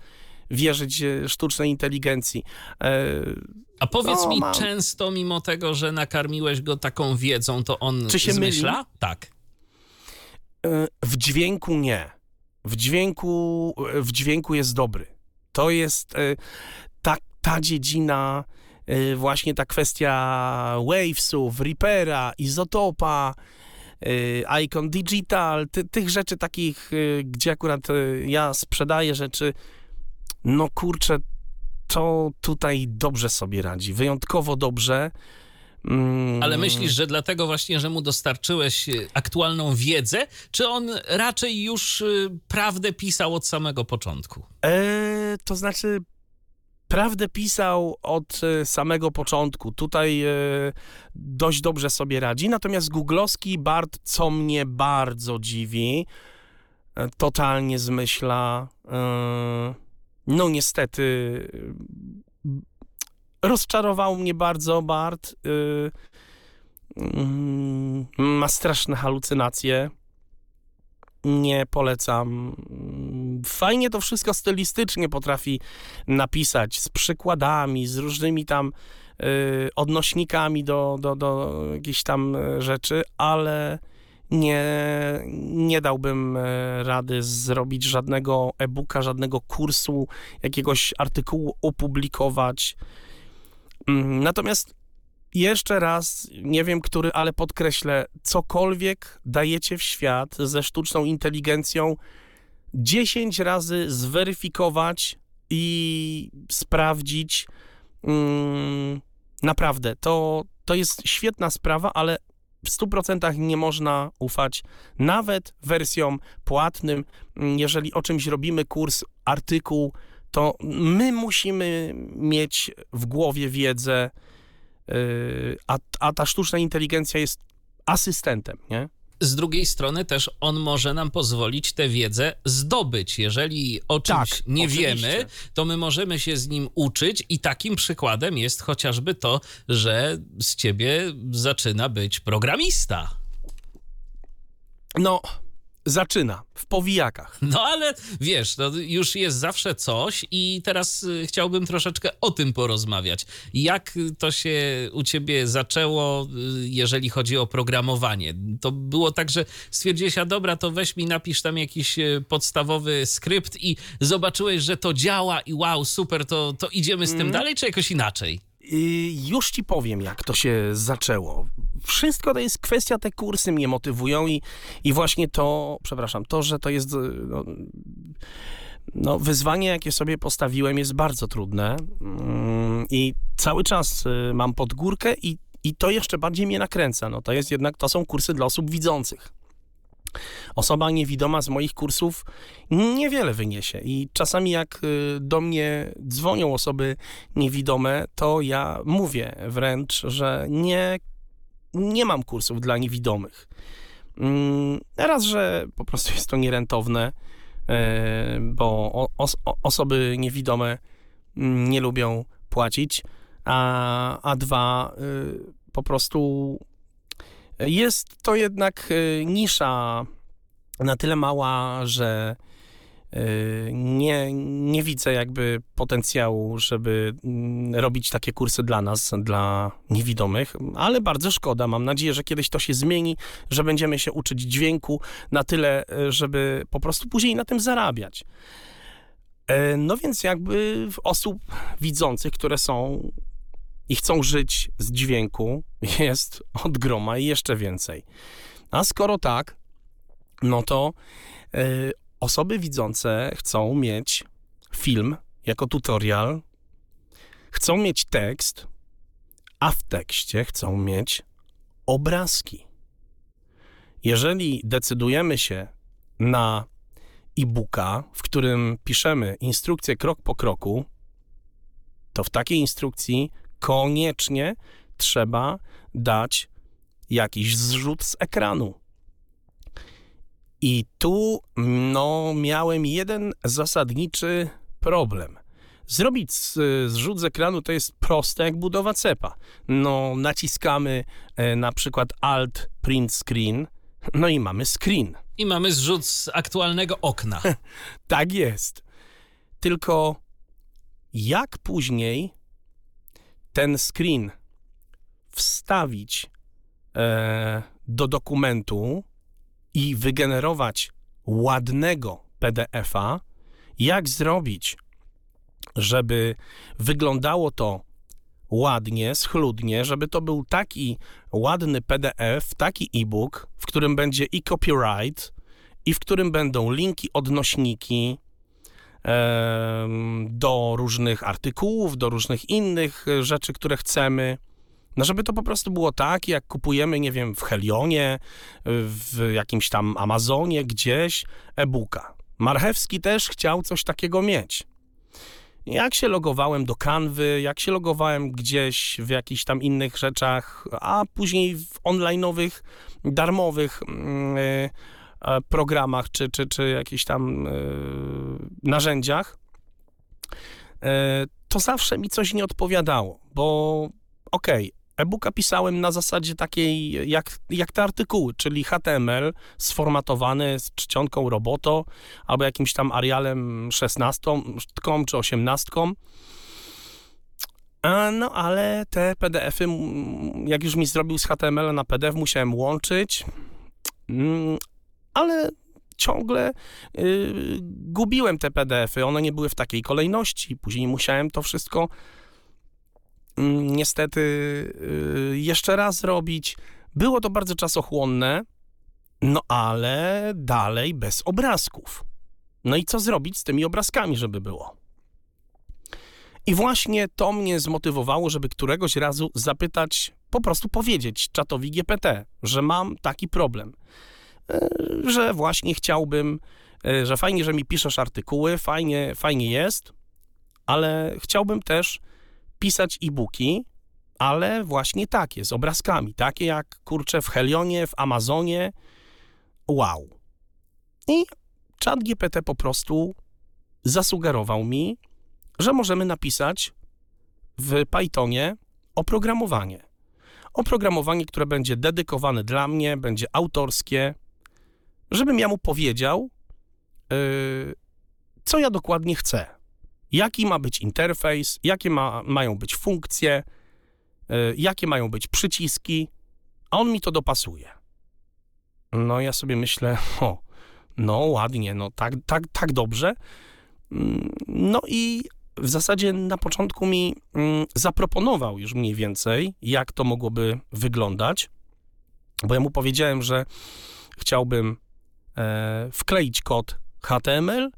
wierzyć yy, sztucznej inteligencji. Yy, A powiedz No, mi, mam. często mimo tego, że nakarmiłeś go taką wiedzą, to on Czy się zmyśla? Tak. E, W dźwięku nie. W dźwięku, w dźwięku jest dobry. To jest e, ta, ta dziedzina, e, właśnie ta kwestia Wavesów, Reapera, Izotopa, e, Icon Digital, ty, tych rzeczy takich, e, gdzie akurat e, ja sprzedaję rzeczy, no kurczę, to tutaj dobrze sobie radzi, wyjątkowo dobrze. Mm, Ale myślisz, że dlatego właśnie, że mu dostarczyłeś y, aktualną wiedzę, czy on raczej już y, prawdę pisał od samego początku? E, to znaczy, prawdę pisał od e, samego początku. Tutaj e, dość dobrze sobie radzi. Natomiast googlowski Bart, co mnie bardzo dziwi, e, totalnie zmyśla. E, no niestety, e, rozczarował mnie bardzo Bart. E, mm, ma straszne halucynacje nie polecam. Fajnie to wszystko stylistycznie potrafi napisać, z przykładami, z różnymi tam y, odnośnikami do, do, do jakichś tam y, rzeczy, ale nie, nie dałbym y, rady zrobić żadnego e-booka, żadnego kursu, jakiegoś artykułu opublikować. Mm, Natomiast jeszcze raz, nie wiem który, ale podkreślę, cokolwiek dajecie w świat ze sztuczną inteligencją, 10 razy zweryfikować i sprawdzić. Mm, naprawdę, to, to jest świetna sprawa, ale w 100% nie można ufać nawet wersjom płatnym. Mm, Jeżeli o czymś robimy kurs, artykuł, to my musimy mieć w głowie wiedzę, Yy, a, a ta sztuczna inteligencja jest asystentem, nie? Z drugiej strony też on może nam pozwolić tę wiedzę zdobyć. Jeżeli o czymś Tak, nie oczywiście. wiemy, to my możemy się z nim uczyć i takim przykładem jest chociażby to, że z ciebie zaczyna być programista. No, zaczyna w powijakach. No ale wiesz, to już jest zawsze coś i teraz y, chciałbym troszeczkę o tym porozmawiać. Jak to się u ciebie zaczęło, y, jeżeli chodzi o programowanie? To było tak, że stwierdziłeś, a dobra, to weź mi napisz tam jakiś y, podstawowy skrypt i zobaczyłeś, że to działa i wow, super, to, to idziemy z tym Mhm. dalej, czy jakoś inaczej? I już ci powiem, jak to się zaczęło. Wszystko to jest kwestia, te kursy mnie motywują i, i właśnie to, przepraszam, to, że to jest y, no, no, wyzwanie, jakie sobie postawiłem, jest bardzo trudne Mm, i cały czas y, mam pod górkę i, i to jeszcze bardziej mnie nakręca. No, to jest jednak, to są kursy dla osób widzących. Osoba niewidoma z moich kursów niewiele wyniesie i czasami jak y, do mnie dzwonią osoby niewidome, to ja mówię wręcz, że nie, nie mam kursów dla niewidomych. Mm, Raz, że po prostu jest to nierentowne, e, bo osoby niewidome mm, nie lubią płacić, a, a dwa, y, po prostu jest to jednak y, nisza na tyle mała, że y, nie, nie widzę jakby potencjału, żeby mm, robić takie kursy dla nas, dla niewidomych, ale bardzo szkoda. Mam nadzieję, że kiedyś to się zmieni, że będziemy się uczyć dźwięku na tyle, y, żeby po prostu później na tym zarabiać. E, No więc jakby osób widzących, które są i chcą żyć z dźwięku, *laughs* jest od groma i jeszcze więcej. A skoro tak, no to y, osoby widzące chcą mieć film jako tutorial, chcą mieć tekst, a w tekście chcą mieć obrazki. Jeżeli decydujemy się na e-booka, w którym piszemy instrukcję krok po kroku, to w takiej instrukcji koniecznie trzeba dać jakiś zrzut z ekranu. I tu no, miałem jeden zasadniczy problem. Zrobić zrzut z ekranu to jest proste jak budowa cepa. No, naciskamy e, na przykład Alt Print Screen, no i mamy screen. I mamy zrzut z aktualnego okna. *laughs* Tak jest. Tylko jak później ten screen wstawić e, do dokumentu i wygenerować ładnego PDF-a, jak zrobić, żeby wyglądało to ładnie, schludnie, żeby to był taki ładny PDF, taki e-book, w którym będzie i copyright, i w którym będą linki, odnośniki do różnych artykułów, do różnych innych e, rzeczy, które chcemy. No, żeby to po prostu było tak, jak kupujemy, nie wiem, w Helionie, w jakimś tam Amazonie, gdzieś e-booka. Marchewski też chciał coś takiego mieć. Jak się logowałem do Canwy, jak się logowałem gdzieś w jakichś tam innych rzeczach, a później w online'owych, darmowych e, e, programach czy, czy, czy jakichś tam e, narzędziach, e, to zawsze mi coś nie odpowiadało, bo okej, e-booka pisałem na zasadzie takiej jak, jak te artykuły, czyli HTML sformatowany z czcionką roboto albo jakimś tam Arialem 16 czy 18. A, No ale te PDF-y, jak już mi zrobił z HTML na PDF, musiałem łączyć, Mm, ale ciągle y, gubiłem te PDF-y. One nie były w takiej kolejności. Później musiałem to wszystko mm, niestety y, jeszcze raz robić. Było to bardzo czasochłonne, no ale dalej bez obrazków. No i co zrobić z tymi obrazkami, żeby było? I właśnie to mnie zmotywowało, żeby któregoś razu zapytać, po prostu powiedzieć czatowi GPT, że mam taki problem, że właśnie chciałbym, e, że fajnie, że mi piszesz artykuły, fajnie, fajnie jest, ale chciałbym też pisać e-booki, ale właśnie takie, z obrazkami, takie jak, kurczę, w Helionie, w Amazonie, wow. I czat GPT po prostu zasugerował mi, że możemy napisać w Pythonie oprogramowanie. Oprogramowanie, które będzie dedykowane dla mnie, będzie autorskie, żebym ja mu powiedział, yy, co ja dokładnie chcę. Jaki ma być interfejs, jakie ma, mają być funkcje, yy, jakie mają być przyciski, a on mi to dopasuje. No ja sobie myślę, *laughs* o, no ładnie, no tak, tak, tak dobrze. Mm, No i w zasadzie na początku mi mm, zaproponował już mniej więcej, jak to mogłoby wyglądać, bo ja mu powiedziałem, że chciałbym e, wkleić kod HTML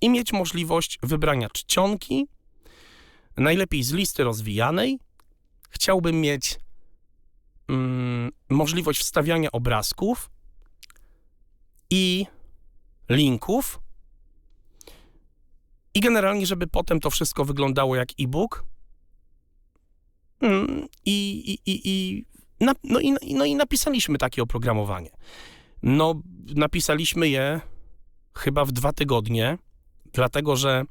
i mieć możliwość wybrania czcionki, najlepiej z listy rozwijanej. Chciałbym mieć mm, możliwość wstawiania obrazków i linków. I generalnie, żeby potem to wszystko wyglądało jak e-book. Mm, I, i, i, i, na, no, i, no i napisaliśmy takie oprogramowanie. No, napisaliśmy je chyba w dwa tygodnie, dlatego że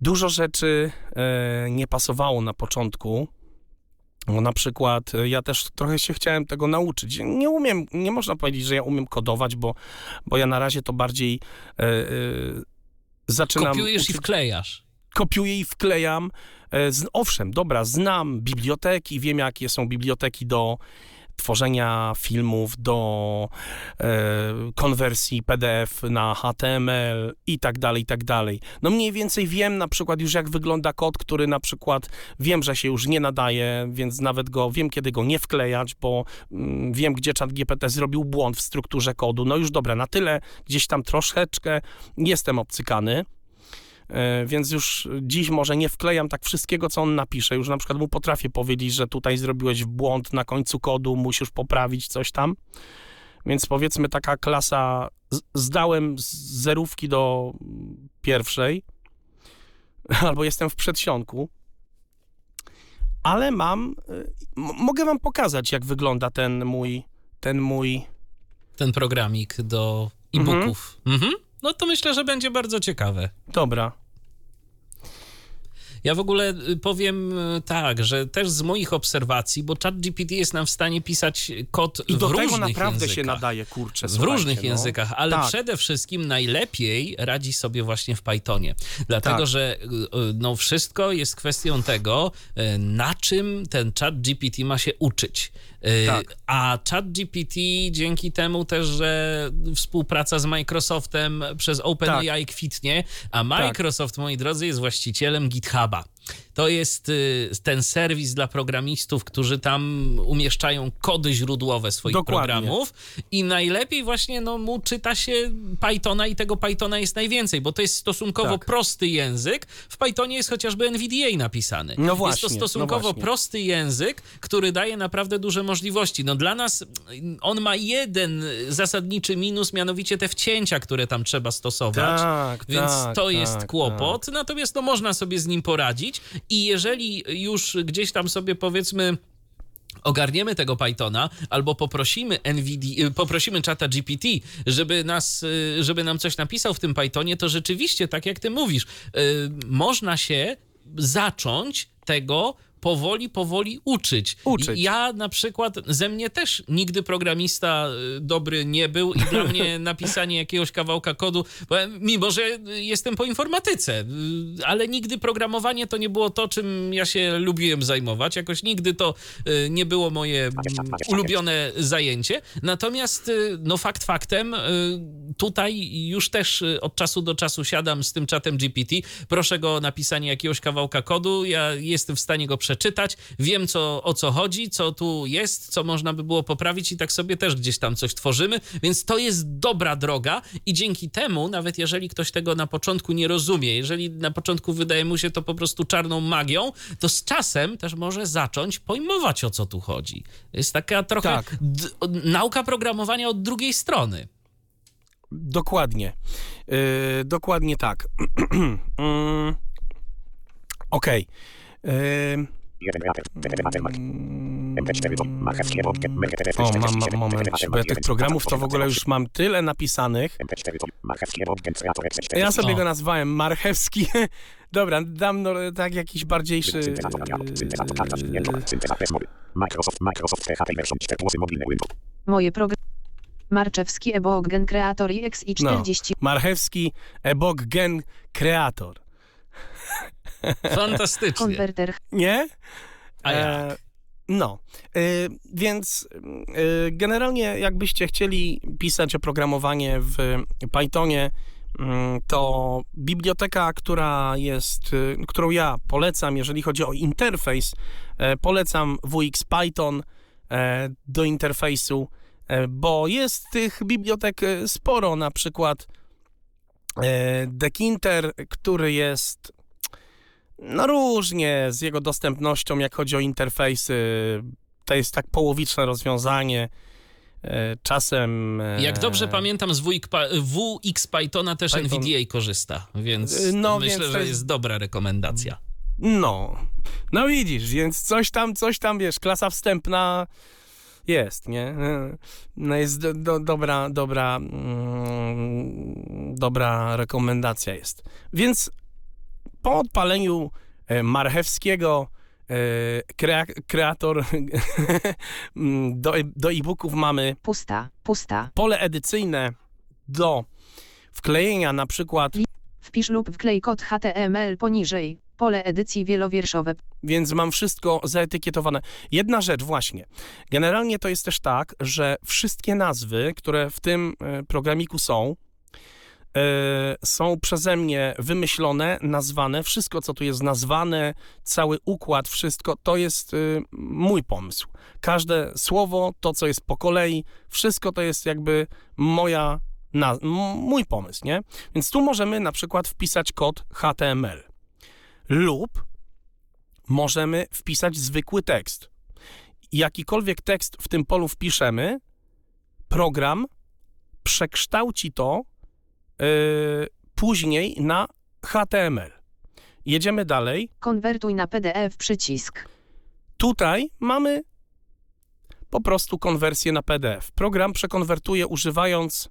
dużo rzeczy e, nie pasowało na początku. No, na przykład e, ja też trochę się chciałem tego nauczyć. Nie umiem, nie można powiedzieć, że ja umiem kodować, bo, bo ja na razie to bardziej e, e, zaczynam... Kopiujesz i uczyć- wklejasz. kopiuję i wklejam. E, Z, owszem, dobra, znam biblioteki, wiem jakie są biblioteki do tworzenia filmów, do e, konwersji PDF na HTML i tak dalej, i tak dalej. No mniej więcej wiem na przykład już jak wygląda kod, który na przykład wiem, że się już nie nadaje, więc nawet go wiem, kiedy go nie wklejać, bo mm, wiem, gdzie czat GPT zrobił błąd w strukturze kodu. No już dobra, na tyle gdzieś tam troszeczkę jestem obcykany. E, Więc już dziś może nie wklejam tak wszystkiego, co on napisze. Już na przykład mu potrafię powiedzieć, że tutaj zrobiłeś błąd na końcu kodu, musisz poprawić coś tam. Więc powiedzmy taka klasa, zdałem z zerówki do pierwszej, *laughs* albo jestem w przedsionku, ale mam, m- mogę wam pokazać, jak wygląda ten mój, ten mój, Ten programik do e-booków. Mhm. No to myślę, że będzie bardzo ciekawe. dobra, Ja w ogóle y, powiem y, tak, że też z moich obserwacji, bo ChatGPT jest nam w stanie pisać kod i w do różnych tego naprawdę językach. się nadaje, kurczę, w różnych no. językach, ale Tak. przede wszystkim najlepiej radzi sobie właśnie w Pythonie. Dlatego, Tak. że y, no, wszystko jest kwestią tego, na czym ten chat GPT ma się uczyć. Tak. A chat GPT dzięki temu też, że współpraca z Microsoftem przez OpenAI Tak. kwitnie, a Microsoft, moi drodzy, jest właścicielem Baba. To jest y, ten serwis dla programistów, którzy tam umieszczają kody źródłowe swoich Dokładnie. programów i najlepiej właśnie no, mu czyta się Pythona i tego Pythona jest najwięcej, bo to jest stosunkowo Tak. prosty język. W Pythonie jest chociażby NVDA napisany. No jest właśnie, to no stosunkowo właśnie. prosty język, który daje naprawdę duże możliwości. No dla nas on ma jeden zasadniczy minus, mianowicie te wcięcia, które tam trzeba stosować. Tak, Więc tak, to tak, jest kłopot, natomiast no, można sobie z nim poradzić i jeżeli już gdzieś tam sobie powiedzmy ogarniemy tego Pythona albo poprosimy NVD, poprosimy czata GPT, żeby, nas, żeby nam coś napisał w tym Pythonie, to rzeczywiście, tak jak ty mówisz, y, można się zacząć tego powoli, powoli uczyć. Uczyć. Ja na przykład, ze mnie też nigdy programista y, dobry nie był i dla mnie *laughs* napisanie jakiegoś kawałka kodu, mimo że jestem po informatyce, y, ale nigdy programowanie to nie było to, czym ja się lubiłem zajmować. Jakoś nigdy to y, nie było moje mm, ulubione zajęcie. Natomiast, y, no fakt faktem, y, tutaj już też y, od czasu do czasu siadam z tym czatem GPT, proszę go o napisanie jakiegoś kawałka kodu, ja jestem w stanie go przeczytać, wiem co, o co chodzi, co tu jest, co można by było poprawić i tak sobie też gdzieś tam coś tworzymy, więc to jest dobra droga i dzięki temu, nawet jeżeli ktoś tego na początku nie rozumie, jeżeli na początku wydaje mu się to po prostu czarną magią, to z czasem też może zacząć pojmować o co tu chodzi. Jest taka trochę Tak. nauka programowania od drugiej strony. Dokładnie. Yy, dokładnie tak. *clears throat* Mm, Okej. Yy, o, mam, mam moment, bo ja tych programów to w ogóle już mam tyle napisanych. Ja sobie go nazwałem Marchewski. *laughs* Dobra, dam no, tak jakiś bardziejszy... yy, Moje programy. Marczewski Ebok Gen Creator i XI40 Marchewski Ebok Gen Creator. Fantastycznie. Konwerter Nie? A E, jak? no, e, więc e, generalnie jakbyście chcieli pisać oprogramowanie w Pythonie, mm, to biblioteka, która jest, e, którą ja polecam, jeżeli chodzi o interfejs, e, polecam WX Python e, do interfejsu, e, bo jest tych bibliotek e, sporo, na przykład e, Dekinter, który jest no różnie z jego dostępnością, jak chodzi o interfejsy. To jest tak połowiczne rozwiązanie. E, Czasem. e, Jak dobrze pamiętam, z WX, Pythona też Python. NVDA korzysta, więc Y, no, myślę, więc że jest- dobra rekomendacja. No. No widzisz, więc coś tam, coś tam, wiesz, klasa wstępna jest, nie? No jest do, do, dobra, dobra, mm, dobra rekomendacja jest. Więc po odpaleniu e, Marchewskiego e, krea, kreator *laughs* mm, do, e- do e-booków mamy pusta, pusta. pole edycyjne do wklejenia na przykład Wpisz lub wklej kod HTML poniżej. Pole edycji wielowierszowe. więc mam wszystko zaetykietowane. Jedna rzecz właśnie. Generalnie to jest też tak, że wszystkie nazwy, które w tym programiku są, są przeze mnie wymyślone, nazwane. Wszystko, co tu jest nazwane, cały układ, wszystko, to jest e, mój pomysł. Każde słowo, to, co jest po kolei, wszystko to jest jakby moja, mój pomysł, nie? Więc tu możemy na przykład wpisać kod HTML lub możemy wpisać zwykły tekst. Jakikolwiek tekst w tym polu wpiszemy, program przekształci to później na HTML. Jedziemy dalej. Konwertuj na PDF przycisk. Tutaj mamy po prostu konwersję na PDF. Program przekonwertuje używając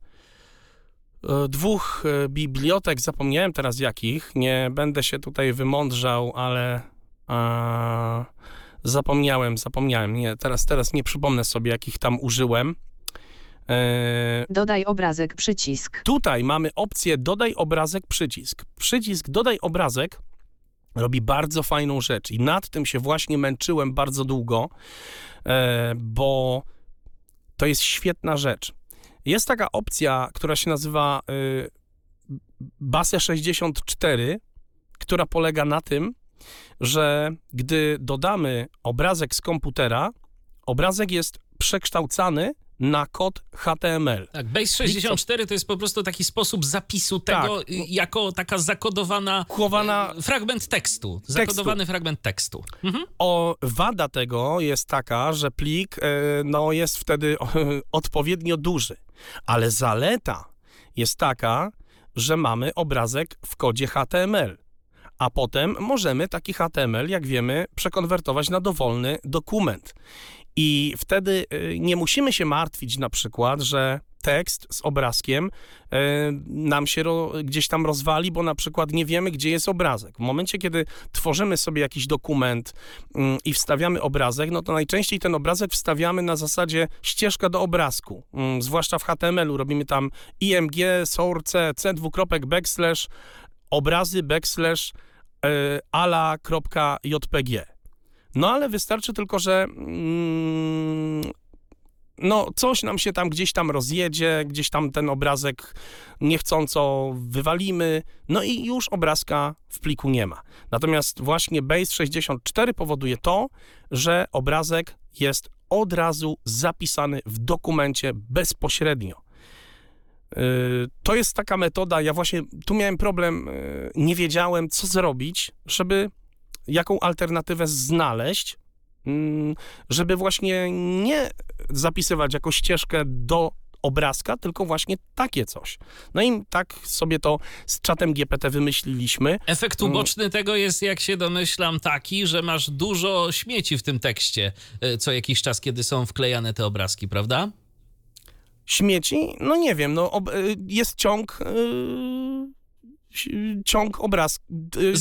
e, dwóch e, bibliotek, zapomniałem teraz jakich, nie będę się tutaj wymądrzał, ale a, zapomniałem, zapomniałem, nie, teraz, teraz nie przypomnę sobie jakich tam użyłem. E, Dodaj obrazek przycisk. Tutaj mamy opcję dodaj obrazek, przycisk. Przycisk dodaj obrazek robi bardzo fajną rzecz i nad tym się właśnie męczyłem bardzo długo, e, bo to jest świetna rzecz. Jest taka opcja, która się nazywa y, Base 64, która polega na tym, że gdy dodamy obrazek z komputera, obrazek jest przekształcany na kod HTML. Tak, Base 64 to jest po prostu taki sposób zapisu Tak. tego y, jako taka zakodowana Chowana y, fragment tekstu. Zakodowany fragment tekstu. Mhm. O, wada tego jest taka, że plik e, no, jest wtedy o, odpowiednio duży, ale zaleta jest taka, że mamy obrazek w kodzie HTML, a potem możemy taki HTML, jak wiemy, przekonwertować na dowolny dokument. I wtedy e, nie musimy się martwić na przykład, że tekst z obrazkiem e, nam się ro, gdzieś tam rozwali, bo na przykład nie wiemy, gdzie jest obrazek. W momencie, kiedy tworzymy sobie jakiś dokument mm, i wstawiamy obrazek, no to najczęściej ten obrazek wstawiamy na zasadzie ścieżka do obrazku. Zwłaszcza w HTML-u robimy tam img, source, c dwukropek, backslash, obrazy, backslash, y, ala.jpg. No ale wystarczy tylko, że mm, no coś nam się tam gdzieś tam rozjedzie, gdzieś tam ten obrazek niechcąco wywalimy, no i już obrazka w pliku nie ma. Natomiast właśnie Base 64 powoduje to, że obrazek jest od razu zapisany w dokumencie bezpośrednio. Yy, To jest taka metoda, ja właśnie tu miałem problem, yy, nie wiedziałem co zrobić, żeby jaką alternatywę znaleźć, mm, żeby właśnie nie zapisywać jako ścieżkę do obrazka, tylko właśnie takie coś. No i tak sobie to z czatem GPT wymyśliliśmy. Efekt Mm. uboczny tego jest, jak się domyślam, taki, że masz dużo śmieci w tym tekście y, co jakiś czas, kiedy są wklejane te obrazki, prawda? Śmieci? No nie wiem, no y, jest ciąg y, ciąg obraz y,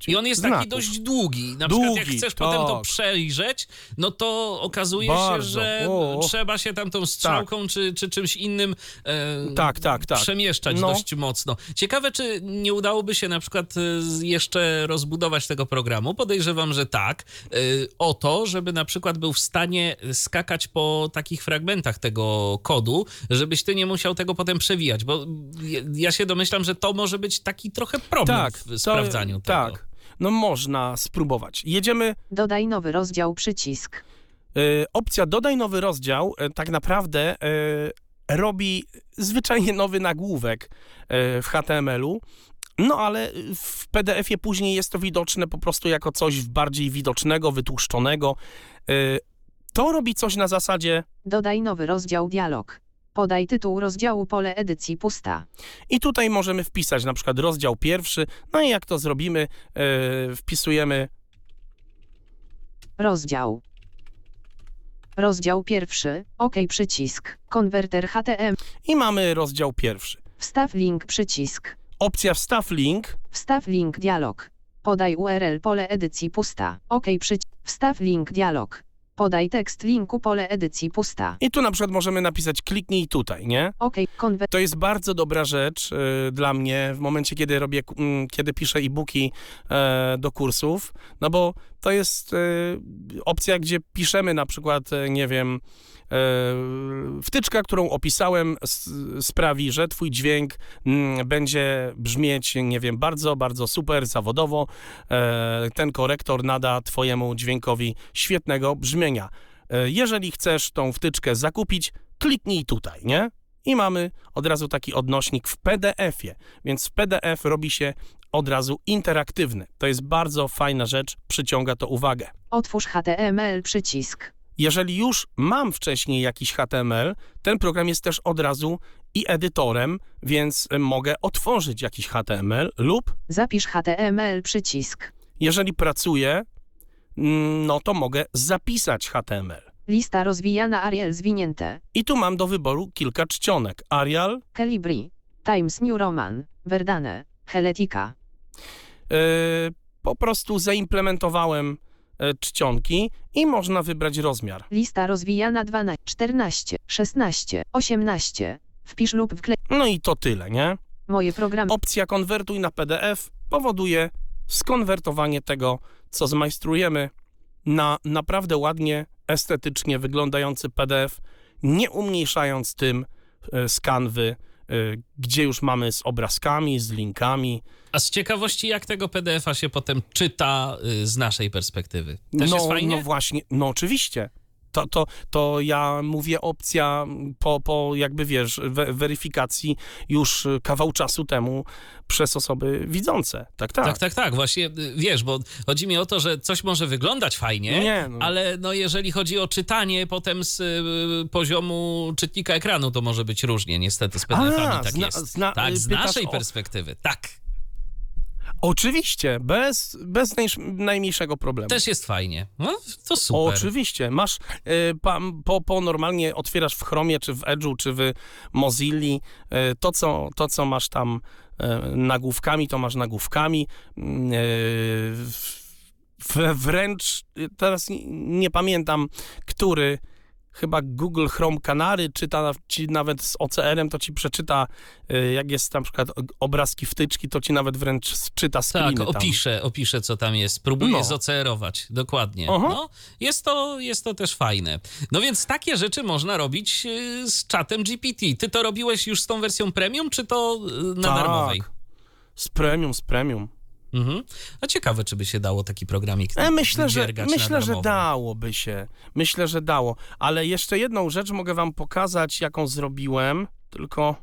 ci- I on jest taki znaków. dość długi. Na przykład jak Długi, chcesz potem to tak. przejrzeć, no to okazuje Bardzo. się, że O. trzeba się tam tą strzałką czy, czy czymś innym e, Tak, tak, tak. przemieszczać No. dość mocno. Ciekawe, czy nie udałoby się na przykład e, jeszcze rozbudować tego programu. Podejrzewam, że tak. E, O to, żeby na przykład był w stanie skakać po takich fragmentach tego kodu, żebyś ty nie musiał tego potem przewijać, bo ja się domyślam, że to może być taki trochę problem Tak, w to- sprawdzaniu tego. Tak, no można spróbować. Jedziemy Dodaj nowy rozdział przycisk. E, opcja dodaj nowy rozdział e, tak naprawdę e, robi zwyczajnie nowy nagłówek w HTML-u. No ale w PDF-ie później jest to widoczne po prostu jako coś bardziej widocznego, wytłuszczonego. To robi coś na zasadzie Dodaj nowy rozdział dialog. Podaj tytuł rozdziału pole edycji pusta. i tutaj możemy wpisać na przykład rozdział pierwszy. No i jak to zrobimy, e, wpisujemy Rozdział. Rozdział pierwszy. OK przycisk. Konwerter HTML. i mamy rozdział pierwszy. Wstaw link przycisk. Opcja wstaw link Wstaw link dialog. Podaj URL pole edycji pusta. OK przycisk. Wstaw link dialog. Podaj tekst linku pole edycji pusta. i tu na przykład możemy napisać kliknij tutaj, nie? OK konwer... To jest bardzo dobra rzecz y, dla mnie w momencie, kiedy robię, mm, kiedy piszę e-booki e, do kursów, no bo to jest y, opcja, gdzie piszemy na przykład, e, nie wiem, e, wtyczka, którą opisałem, sprawi, że twój dźwięk mm, będzie brzmieć, nie wiem, bardzo, bardzo super, zawodowo. E, ten korektor nada twojemu dźwiękowi świetnego brzmienia. E, jeżeli chcesz tą wtyczkę zakupić, kliknij tutaj, nie? i mamy od razu taki odnośnik w PDF-ie, więc PDF robi się od razu interaktywny. To jest bardzo fajna rzecz, przyciąga to uwagę. Otwórz HTML przycisk. Jeżeli już mam wcześniej jakiś HTML, ten program jest też od razu i edytorem, więc mogę otworzyć jakiś HTML lub Zapisz HTML przycisk. jeżeli pracuję, no to mogę zapisać HTML. Lista rozwijana Arial zwinięte. I tu mam do wyboru kilka czcionek. Arial, Calibri. Times New Roman. Verdane. Helvetica. Yy, po prostu zaimplementowałem e, czcionki i można wybrać rozmiar. Lista rozwijana 12, 14, 16, 18. Wpisz lub wklej. No i to tyle, nie? Moje programy. Opcja konwertuj na PDF powoduje skonwertowanie tego, co zmajstrujemy na naprawdę ładnie, estetycznie wyglądający PDF, nie umniejszając tym e, z kanwy, e, gdzie już mamy z obrazkami, z linkami. A z ciekawości, jak tego PDF-a się potem czyta y, z naszej perspektywy? Też no, no właśnie, no oczywiście. To, to, to ja mówię opcja po, po jakby wiesz, we, weryfikacji już kawał czasu temu przez osoby widzące. Tak, tak. Tak, tak, tak. Właśnie y, wiesz, bo chodzi mi o to, że coś może wyglądać fajnie, Nie, no. ale no jeżeli chodzi o czytanie potem z y, poziomu czytnika ekranu, to może być różnie. Niestety z PDF-ami A, tak zna- jest. zna- tak, z naszej o- perspektywy, tak. Oczywiście, bez, bez najmniejszego problemu. Też jest fajnie. No, to super. Oczywiście. Masz, y, pa, po, po normalnie otwierasz w Chromie, czy w Edge'u, czy w Mozilli, y, to, co, to, co masz tam y, nagłówkami, to masz nagłówkami. Y, w- wręcz, y, teraz nie pamiętam, który, chyba Google Chrome Canary czyta ci nawet z OCR-em, to ci przeczyta, y, jak jest na przykład obrazki wtyczki, to ci nawet wręcz czyta screeny Tak, tam. opiszę, opiszę, co tam jest. Próbuję No. zocerować, dokładnie. No, jest, to, jest to też fajne. No więc takie rzeczy można robić y, z czatem GPT. Ty to robiłeś już z tą wersją premium, czy to y, na Tak. darmowej? Z premium, z premium. Mhm. A ciekawe, czy by się dało taki programik E, myślę, że, myślę, że dałoby się. Myślę, że dało. Ale jeszcze jedną rzecz mogę wam pokazać, jaką zrobiłem. Tylko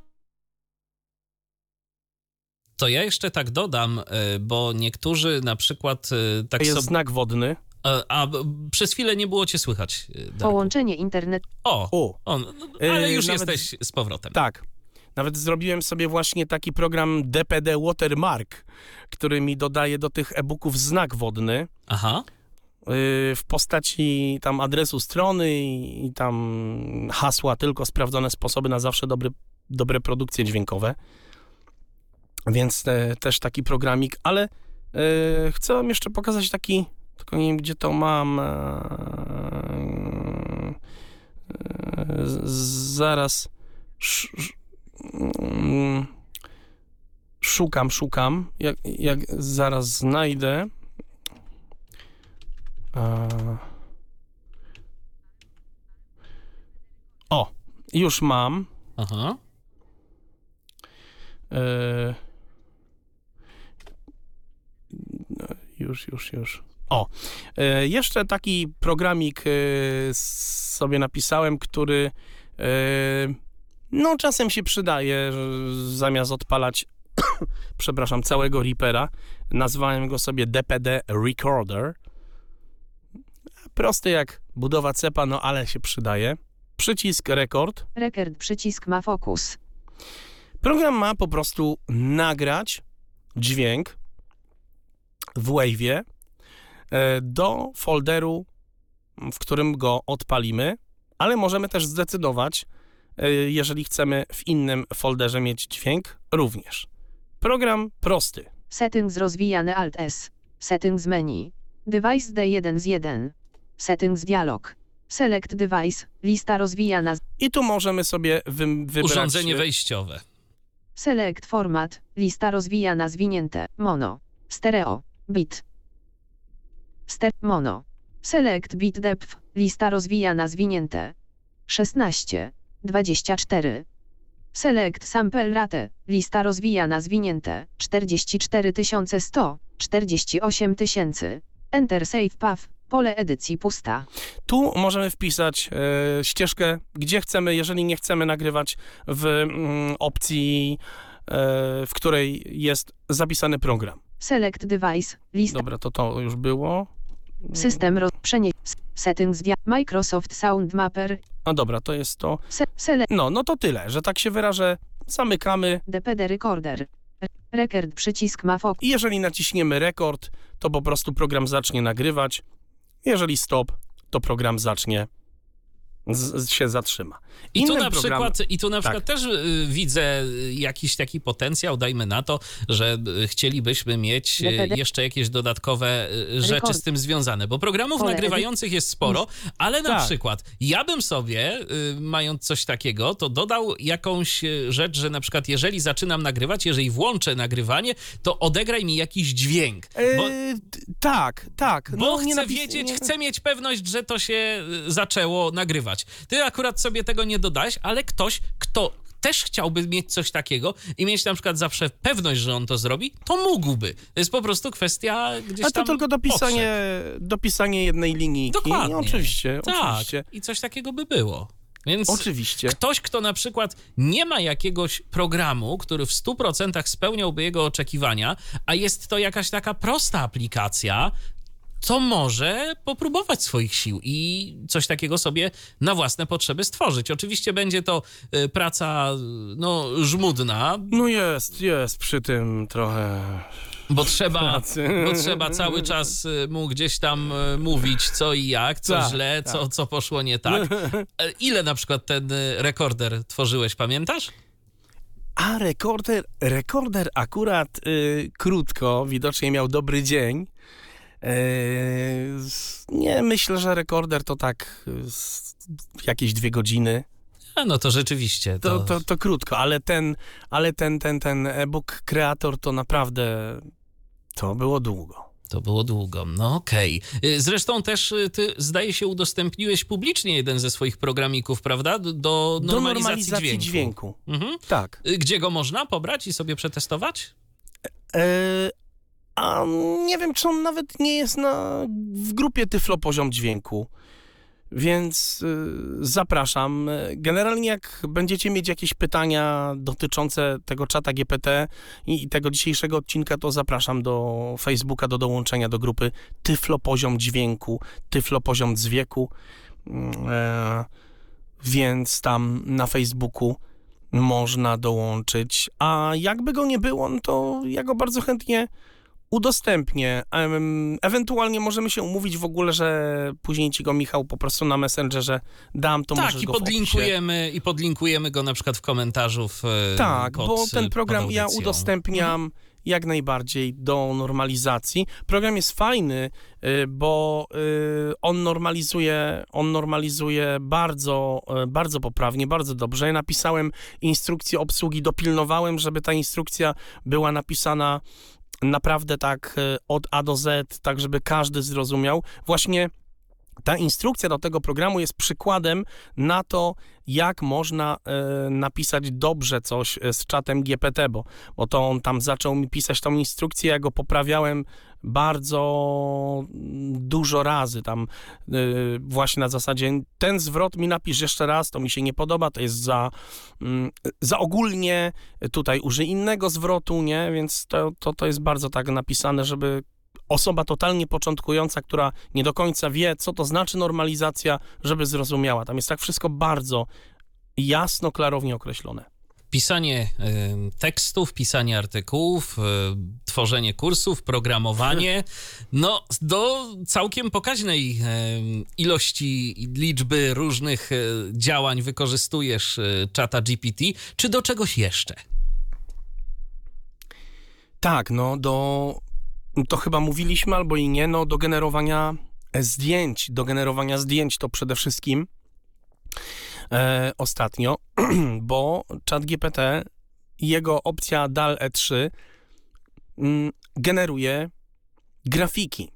To ja jeszcze tak dodam, y, bo niektórzy na przykład y, tak jest sobie... znak wodny. A, a przez chwilę nie było cię słychać. y, Darku. Połączenie internet. O, O, no, ale Yy, już nawet- jesteś z powrotem. tak. Nawet zrobiłem sobie właśnie taki program DPD Watermark, który mi dodaje do tych e-booków znak wodny Aha. yy, w postaci tam adresu strony i, tam hasła, tylko sprawdzone sposoby na zawsze dobre, dobre produkcje dźwiękowe. Więc te, też taki programik, ale e, chcę wam jeszcze pokazać taki, tylko nie wiem gdzie to mam. E, z- zaraz sz, sz, mm, szukam, szukam. Jak, jak zaraz znajdę. E, o, już mam. Aha. E, Już, już, już. O, e, jeszcze taki programik sobie napisałem, który no czasem się przydaje, że zamiast odpalać *coughs* przepraszam, całego Reapera, nazwałem go sobie DPD Recorder. Prosty jak budowa cepa, no ale się przydaje. Przycisk rekord. Rekord przycisk ma fokus. Program ma po prostu nagrać dźwięk w Wave'ie e, do folderu, w którym go odpalimy, ale możemy też zdecydować, jeżeli chcemy w innym folderze mieć dźwięk, również. Program prosty. Settings rozwijane Alt S. Settings menu. Device D1 z 1. Settings dialog. Select device. Lista rozwijana. I tu możemy sobie wy, wybrać... Urządzenie wejściowe. Select format. Lista rozwijana zwinięte. Mono. Stereo. Bit. Ster mono. Select bit depth. Lista rozwijana zwinięte. 16. 24. Select sample rate. Lista rozwijana zwinięte. 44100. 48 tysięcy. Enter save path. Pole edycji pusta. Tu możemy wpisać e, ścieżkę, gdzie chcemy, jeżeli nie chcemy nagrywać w mm, opcji, e, w której jest zapisany program. Select device. Lista. Dobra, to to już było. System roz... Settings dia. Microsoft Sound Mapper. No dobra, to jest to. Se. No, no to tyle, że tak się wyrażę. Zamykamy DPD recorder. Rekord przycisk ma fokus. i jeżeli naciśniemy rekord, to po prostu program zacznie nagrywać. Jeżeli stop, to program zacznie z, się zatrzyma. I tu na program- przykład, i tu na Tak. przykład też y, widzę y, jakiś taki potencjał, dajmy na to, że y, chcielibyśmy mieć y, DPD. jeszcze jakieś dodatkowe y, rzeczy Rekord. z tym związane, bo programów Pole nagrywających jest sporo, ale na Tak. przykład ja bym sobie, y, mając coś takiego, to dodał jakąś y, rzecz, że na przykład jeżeli zaczynam nagrywać, jeżeli włączę nagrywanie, to odegraj mi jakiś dźwięk, bo, E, t- tak, tak. bo no, nie chcę napis- wiedzieć, nie- chcę mieć pewność, że to się y, zaczęło nagrywać. Ty akurat sobie tego nie dodałeś, ale ktoś, kto też chciałby mieć coś takiego i mieć na przykład zawsze pewność, że on to zrobi, to mógłby. To jest po prostu kwestia gdzieś A to tam tylko dopisanie, potrzeb. dopisanie jednej linijki. Dokładnie. Nie, oczywiście, Tak, oczywiście. i coś takiego by było. Więc Oczywiście. ktoś, kto na przykład nie ma jakiegoś programu, który w 100% spełniałby jego oczekiwania, a jest to jakaś taka prosta aplikacja, to może popróbować swoich sił i coś takiego sobie na własne potrzeby stworzyć. Oczywiście będzie to y, praca y, no, żmudna, No jest, jest przy tym trochę bo trzeba, pracy. bo trzeba cały czas y, mu gdzieś tam mówić co i jak, co Tak, źle, tak. Co, co poszło nie tak. *laughs* E, Ile na przykład ten rekorder tworzyłeś, pamiętasz? A rekorder, rekorder akurat y, krótko, widocznie miał dobry dzień. E, s- nie, myślę, że rekorder to tak y, s- jakieś dwie godziny. A no to rzeczywiście. To, To, to, to krótko, ale ten, ale ten, ten, ten e-book kreator to naprawdę to było długo. to było długo. No okej. Y, Zresztą też ty, zdaje się, udostępniłeś publicznie jeden ze swoich programików, prawda? Do, do Do normalizacji, normalizacji dźwięku. dźwięku. Mhm. Tak. Gdzie go można pobrać i sobie przetestować? E, a nie wiem, czy on nawet nie jest na, w grupie Tyflo Poziom Dźwięku. Więc y, zapraszam. Generalnie jak będziecie mieć jakieś pytania dotyczące tego czata GPT i, i tego dzisiejszego odcinka, to zapraszam do Facebooka, do dołączenia do grupy Tyflo Poziom Dźwięku, Tyflo Poziom Dzwieku. Mm, E, więc tam na Facebooku można dołączyć. A jakby go nie było, no to ja go bardzo chętnie udostępnię. Ewentualnie możemy się umówić w ogóle, że później ci go Michał po prostu na Messengerze dam, to tak, możesz i go podlinkujemy, i podlinkujemy go na przykład w komentarzu. W, e, Tak, bo ten e, program ja udostępniam jak najbardziej do normalizacji. Program jest fajny, y, bo on normalizuje, on normalizuje bardzo, bardzo poprawnie, bardzo dobrze. Ja napisałem instrukcję obsługi, dopilnowałem, żeby ta instrukcja była napisana naprawdę tak y, od A do Z, tak żeby każdy zrozumiał. Właśnie ta instrukcja do tego programu jest przykładem na to, jak można e, napisać dobrze coś e, z czatem GPT, bo, bo to on tam zaczął mi pisać tą instrukcję, ja go poprawiałem bardzo dużo razy tam e, właśnie na zasadzie ten zwrot mi napisz jeszcze raz, to mi się nie podoba, to jest za, mm, za ogólnie, tutaj użyj innego zwrotu, nie, więc to, to, to jest bardzo tak napisane, żeby osoba totalnie początkująca, która nie do końca wie, co to znaczy normalizacja, żeby zrozumiała. Tam jest tak wszystko bardzo jasno, klarownie określone. Pisanie tekstów, pisanie artykułów, y, tworzenie kursów, programowanie. *laughs* No, do całkiem pokaźnej ilości, liczby różnych y, działań wykorzystujesz y, czata GPT. Czy do czegoś jeszcze? Tak, no do. To chyba mówiliśmy albo i nie, no do generowania zdjęć. Do generowania zdjęć to przede wszystkim e, ostatnio, *clears throat* bo ChatGPT i jego opcja DAL E3 mm, generuje grafiki.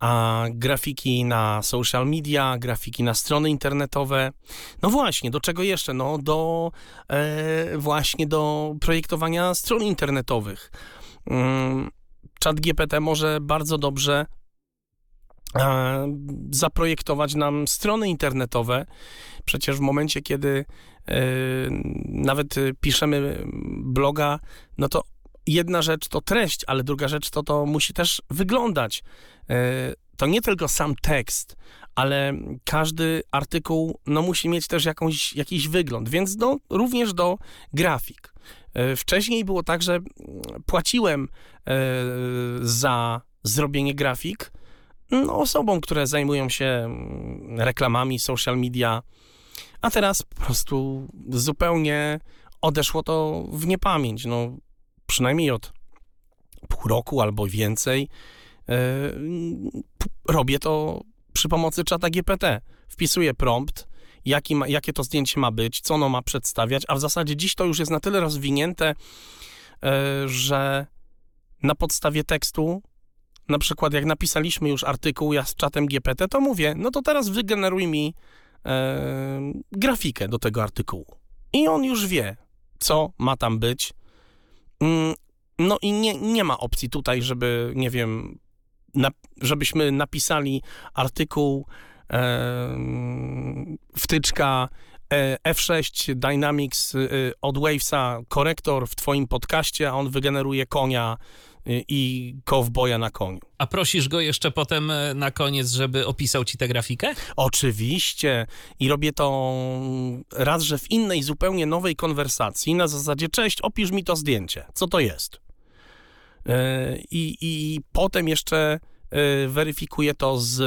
A grafiki na social media, grafiki na strony internetowe. No właśnie, do czego jeszcze? No do e, właśnie do projektowania stron internetowych. Mm, ChatGPT może bardzo dobrze e, zaprojektować nam strony internetowe. Przecież w momencie, kiedy e, nawet piszemy bloga, no to jedna rzecz to treść, ale druga rzecz to to musi też wyglądać. E, To nie tylko sam tekst, ale każdy artykuł no, musi mieć też jakąś, jakiś wygląd, więc do, również do grafik. E, Wcześniej było tak, że płaciłem e, za zrobienie grafik no, osobom, które zajmują się mm, reklamami, social media, a teraz po prostu zupełnie odeszło to w niepamięć. No, przynajmniej od pół roku albo więcej e, robię to przy pomocy czata GPT. Wpisuję prompt, jaki ma, jakie to zdjęcie ma być, co ono ma przedstawiać, a w zasadzie dziś to już jest na tyle rozwinięte, e, że na podstawie tekstu, na przykład jak napisaliśmy już artykuł ja z czatem GPT, to mówię, no to teraz wygeneruj mi e, grafikę do tego artykułu. I on już wie, co ma tam być. Mm, No i nie, nie ma opcji tutaj, żeby, nie wiem, na, żebyśmy napisali artykuł wtyczka e, F6 Dynamics e, od Wavesa, korektor w twoim podcaście, a on wygeneruje konia e, i kowboja na koniu. A prosisz go jeszcze potem e, na koniec, żeby opisał ci tę grafikę? Oczywiście. I robię to raz, że w innej, zupełnie nowej konwersacji, na zasadzie, cześć, opisz mi to zdjęcie. Co to jest? E, I, i potem jeszcze e, weryfikuję to z,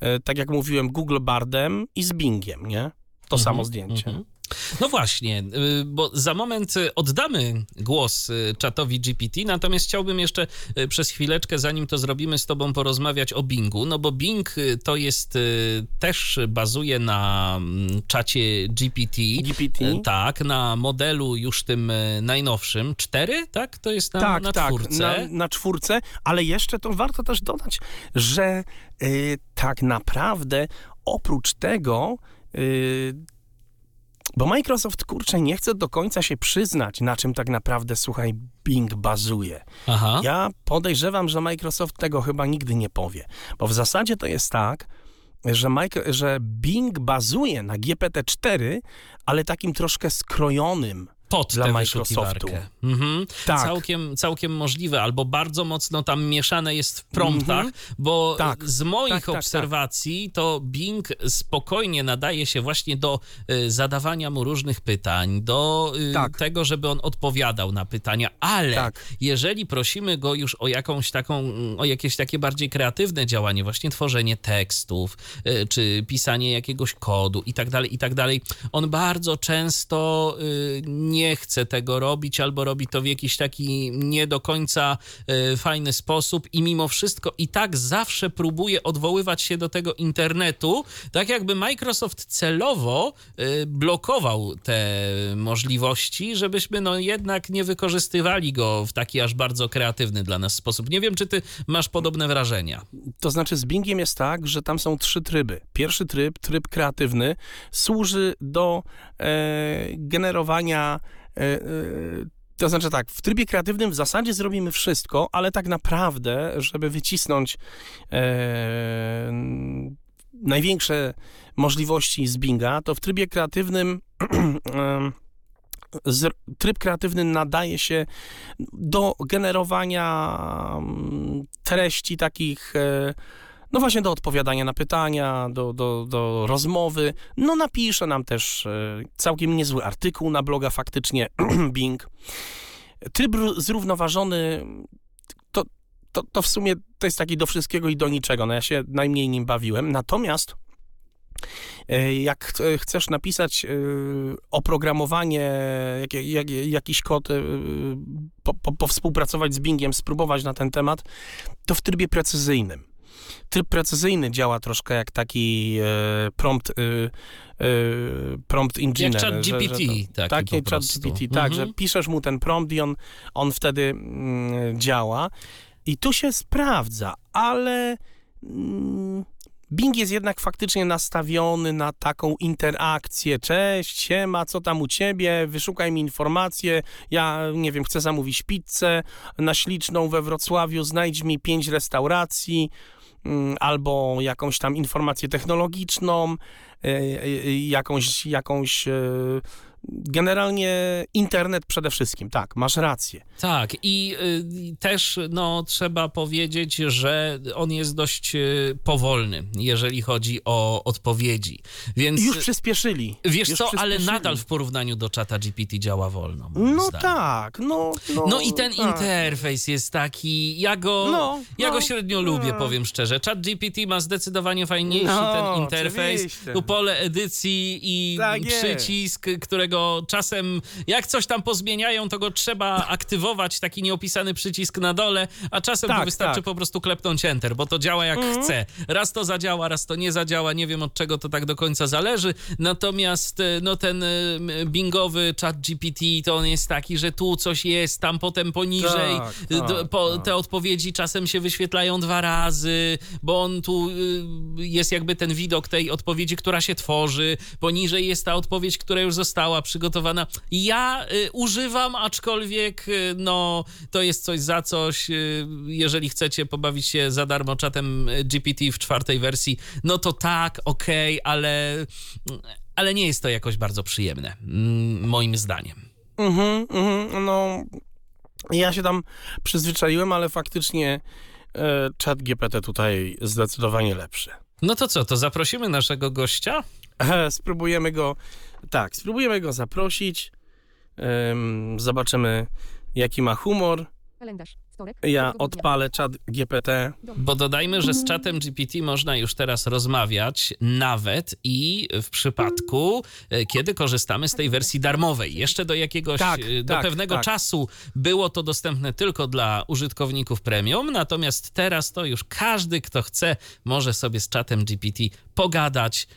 e, tak jak mówiłem, Google Bardem i z Bingiem, nie? To samo zdjęcie. Mhm. No właśnie, y, bo za moment y, oddamy głos y, czatowi GPT, natomiast chciałbym jeszcze przez chwileczkę, zanim to zrobimy, z tobą porozmawiać o Bingu, no bo Bing to jest, też bazuje na mm, czacie GPT. GPT? Tak, na modelu już tym najnowszym. Cztery, tak? To jest na, tak, na tak, czwórce. Na, na czwórce, ale jeszcze to warto też dodać, że y, tak naprawdę oprócz tego, y, bo Microsoft kurczę nie chce do końca się przyznać, na czym tak naprawdę, słuchaj, Bing bazuje. Aha. Ja podejrzewam, że Microsoft tego chyba nigdy nie powie, bo w zasadzie to jest tak, że, że Bing bazuje na GPT-4, ale takim troszkę skrojonym pod dla tę Microsoftu. Mhm. Tak. Całkiem, całkiem możliwe, albo bardzo mocno tam mieszane jest w promptach, Mhm. bo Tak. z moich Tak, tak, obserwacji to Bing spokojnie nadaje się właśnie do y, zadawania mu różnych pytań, do y, Tak. tego, żeby on odpowiadał na pytania, ale Tak. jeżeli prosimy go już o jakąś taką, o jakieś takie bardziej kreatywne działanie, właśnie tworzenie tekstów, y, czy pisanie jakiegoś kodu i tak dalej, i tak dalej, on bardzo często y, nie chce tego robić, albo robi to w jakiś taki nie do końca y, fajny sposób i mimo wszystko i tak zawsze próbuje odwoływać się do tego internetu, tak jakby Microsoft celowo y, blokował te możliwości, żebyśmy no jednak nie wykorzystywali go w taki aż bardzo kreatywny dla nas sposób. Nie wiem, czy ty masz podobne wrażenia. To znaczy z Bingiem jest tak, że tam są trzy tryby. Pierwszy tryb, tryb kreatywny, służy do e, generowania. E, e, to znaczy tak, w trybie kreatywnym w zasadzie zrobimy wszystko, ale tak naprawdę, żeby wycisnąć e, największe możliwości z Binga, to w trybie kreatywnym *clears throat* z, tryb kreatywny nadaje się do generowania mm, treści takich, e, no właśnie do odpowiadania na pytania, do, do, do rozmowy. No napisze nam też e, całkiem niezły artykuł na bloga faktycznie *clears throat* Bing. Tryb ró- zrównoważony to, to, to w sumie to jest taki do wszystkiego i do niczego. No ja się najmniej nim bawiłem. Natomiast e, jak ch- chcesz napisać e, oprogramowanie, jak, jak, jakiś kod, po, po, powspółpracować z Bingiem, spróbować na ten temat, to w trybie precyzyjnym. Tryb precyzyjny działa troszkę jak taki e, prompt, e, e, prompt engineer. chat że- że GPT to- taki chat. GPT, tak, Mhm. że piszesz mu ten prompt i on, on wtedy mm, działa. I tu się sprawdza, ale mm, Bing jest jednak faktycznie nastawiony na taką interakcję. Cześć, siema, co tam u ciebie? Wyszukaj mi informacje. Ja, nie wiem, chcę zamówić pizzę na śliczną we Wrocławiu. Znajdź mi pięć restauracji albo jakąś tam informację technologiczną, e, e, jakąś, jakąś e, generalnie internet przede wszystkim. Tak, masz rację. Tak, i y, też no, trzeba powiedzieć, że on jest dość y, powolny, jeżeli chodzi o odpowiedzi. Więc Już przyspieszyli. wiesz Już co, ale przyspieszyli. nadal w porównaniu do czata GPT działa wolno. No zdaniem. tak, no, no. No i ten tak. interfejs jest taki, ja go, No, ja no, go średnio lubię, no. powiem szczerze. Chat GPT ma zdecydowanie fajniejszy No, ten interfejs. oczywiście. Tu pole edycji i Tak jest. przycisk, którego czasem, jak coś tam pozmieniają, to go trzeba aktywować, taki nieopisany przycisk na dole, a czasem Tak, wystarczy tak. po prostu klepnąć Enter, bo to działa jak Mhm. chce. Raz to zadziała, raz to nie zadziała, nie wiem od czego to tak do końca zależy. Natomiast e, no ten e, bingowy chat GPT to on jest taki, że tu coś jest, tam potem poniżej. Tak, D- tak, po, tak. Te odpowiedzi czasem się wyświetlają dwa razy, bo on tu jest jakby ten widok tej odpowiedzi, która się tworzy. Poniżej jest ta odpowiedź, która już została przygotowana. Ja y, używam, aczkolwiek y, no to jest coś za coś. Y, jeżeli chcecie pobawić się za darmo czatem GPT w czwartej wersji, no to tak, okej, ale, ale nie jest to jakoś bardzo przyjemne, mm, moim zdaniem. Mhm, mhm, no. Ja się tam przyzwyczaiłem, ale faktycznie e, chat GPT tutaj zdecydowanie lepszy. No to co, to zaprosimy naszego gościa? E, spróbujemy go, tak, spróbujemy go zaprosić. Em, zobaczymy, jaki ma humor. Kalendarz. Ja odpalę chat GPT. Bo dodajmy, że z czatem GPT można już teraz rozmawiać nawet i w przypadku, e, kiedy korzystamy z tej wersji darmowej. Jeszcze do jakiegoś, Tak, e, do tak, pewnego tak. czasu było to dostępne tylko dla użytkowników premium, natomiast teraz to już każdy, kto chce, może sobie z czatem GPT pogadać.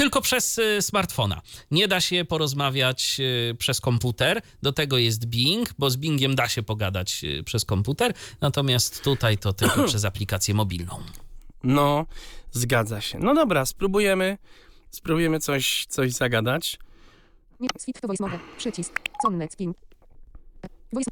Tylko przez y, smartfona. Nie da się porozmawiać y, przez komputer. Do tego jest Bing, bo z Bingiem da się pogadać y, przez komputer, natomiast tutaj to tylko *clears throat* przez aplikację mobilną. No, zgadza się. No dobra, spróbujemy, spróbujemy coś, coś zagadać. Nie. Switch to voice mode. Przycisk. Sonnet ping. Voice.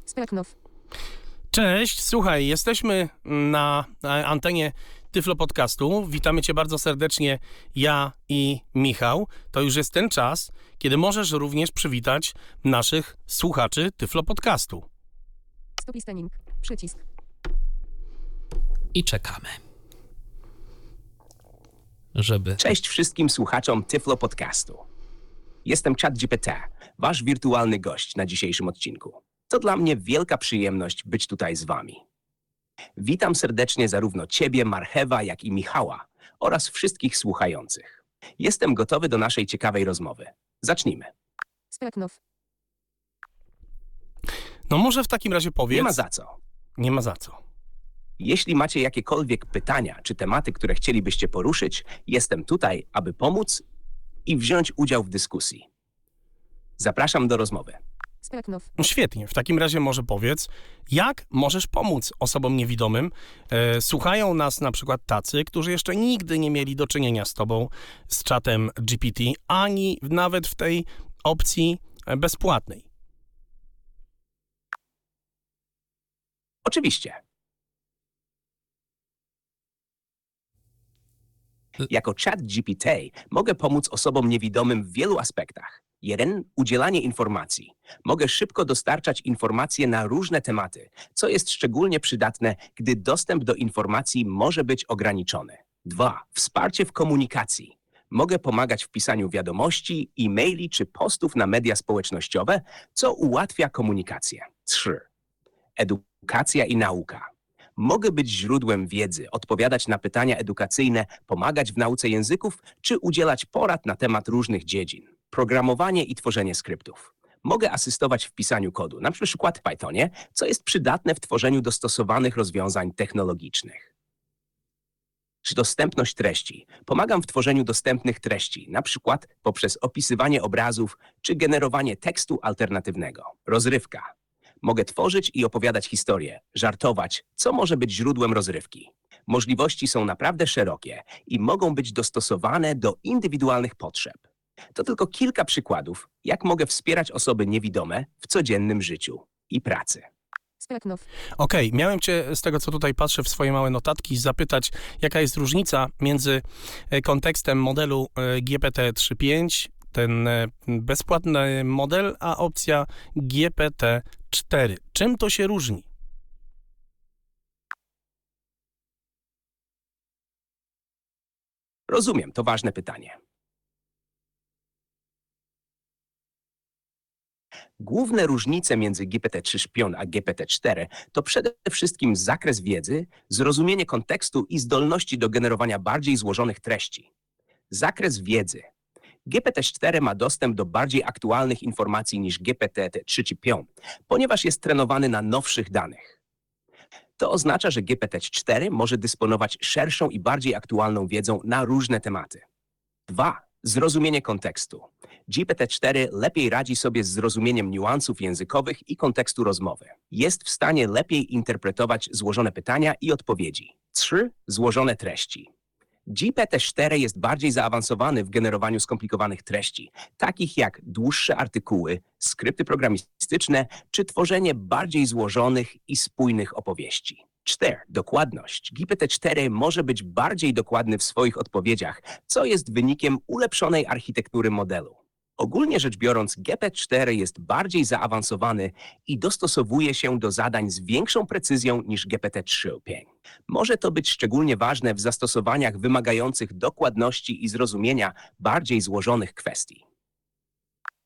Cześć, słuchaj, jesteśmy na antenie Tyflo Podcastu. Witamy Cię bardzo serdecznie, ja i Michał. To już jest ten czas, kiedy możesz również przywitać naszych słuchaczy Tyflo Podcastu. Stop listening. Przycisk. I czekamy. Żeby. Cześć wszystkim słuchaczom Tyflo Podcastu. Jestem ChatGPT, wasz wirtualny gość na dzisiejszym odcinku. To dla mnie wielka przyjemność być tutaj z wami. Witam serdecznie zarówno ciebie, Marchewa, jak i Michała oraz wszystkich słuchających. Jestem gotowy do naszej ciekawej rozmowy. Zacznijmy. Spraknow. No może w takim razie powiedz... Nie ma za co. Nie ma za co. Jeśli macie jakiekolwiek pytania czy tematy, które chcielibyście poruszyć, jestem tutaj, aby pomóc i wziąć udział w dyskusji. Zapraszam do rozmowy. No świetnie, w takim razie może powiedz, jak możesz pomóc osobom niewidomym? E, słuchają nas na przykład tacy, którzy jeszcze nigdy nie mieli do czynienia z tobą, z czatem GPT, ani nawet w tej opcji e, bezpłatnej. Oczywiście. Jako chat GPT mogę pomóc osobom niewidomym w wielu aspektach. Jeden, udzielanie informacji. Mogę szybko dostarczać informacje na różne tematy, co jest szczególnie przydatne, gdy dostęp do informacji może być ograniczony. Dwa, wsparcie w komunikacji. Mogę pomagać w pisaniu wiadomości, e-maili czy postów na media społecznościowe, co ułatwia komunikację. Trzy, edukacja i nauka. Mogę być źródłem wiedzy, odpowiadać na pytania edukacyjne, pomagać w nauce języków czy udzielać porad na temat różnych dziedzin. Programowanie i tworzenie skryptów. Mogę asystować w pisaniu kodu, na przykład w Pythonie, co jest przydatne w tworzeniu dostosowanych rozwiązań technologicznych. Czy dostępność treści? Pomagam w tworzeniu dostępnych treści, na przykład poprzez opisywanie obrazów czy generowanie tekstu alternatywnego. Rozrywka. Mogę tworzyć i opowiadać historie, żartować, co może być źródłem rozrywki. Możliwości są naprawdę szerokie i mogą być dostosowane do indywidualnych potrzeb. To tylko kilka przykładów, jak mogę wspierać osoby niewidome w codziennym życiu i pracy. Spraknow. Okej, miałem cię z tego, co tutaj patrzę w swoje małe notatki, zapytać, jaka jest różnica między e, kontekstem modelu e, GPT-3.5, ten e, bezpłatny model, a opcja GPT-4. Czym to się różni? Rozumiem, to ważne pytanie. Główne różnice między GPT-3 Szpion a GPT-4 to przede wszystkim zakres wiedzy, zrozumienie kontekstu i zdolności do generowania bardziej złożonych treści. Zakres wiedzy. GPT-4 ma dostęp do bardziej aktualnych informacji niż GPT-3 czy Pion, ponieważ jest trenowany na nowszych danych. To oznacza, że GPT-4 może dysponować szerszą i bardziej aktualną wiedzą na różne tematy. 2. Zrozumienie kontekstu. GPT-4 lepiej radzi sobie z zrozumieniem niuansów językowych i kontekstu rozmowy. Jest w stanie lepiej interpretować złożone pytania i odpowiedzi. 3. Złożone treści. GPT-4 jest bardziej zaawansowany w generowaniu skomplikowanych treści, takich jak dłuższe artykuły, skrypty programistyczne czy tworzenie bardziej złożonych i spójnych opowieści. 4. Dokładność. GPT-4 może być bardziej dokładny w swoich odpowiedziach, co jest wynikiem ulepszonej architektury modelu. Ogólnie rzecz biorąc, GPT-4 jest bardziej zaawansowany i dostosowuje się do zadań z większą precyzją niż GPT-3. Może to być szczególnie ważne w zastosowaniach wymagających dokładności i zrozumienia bardziej złożonych kwestii.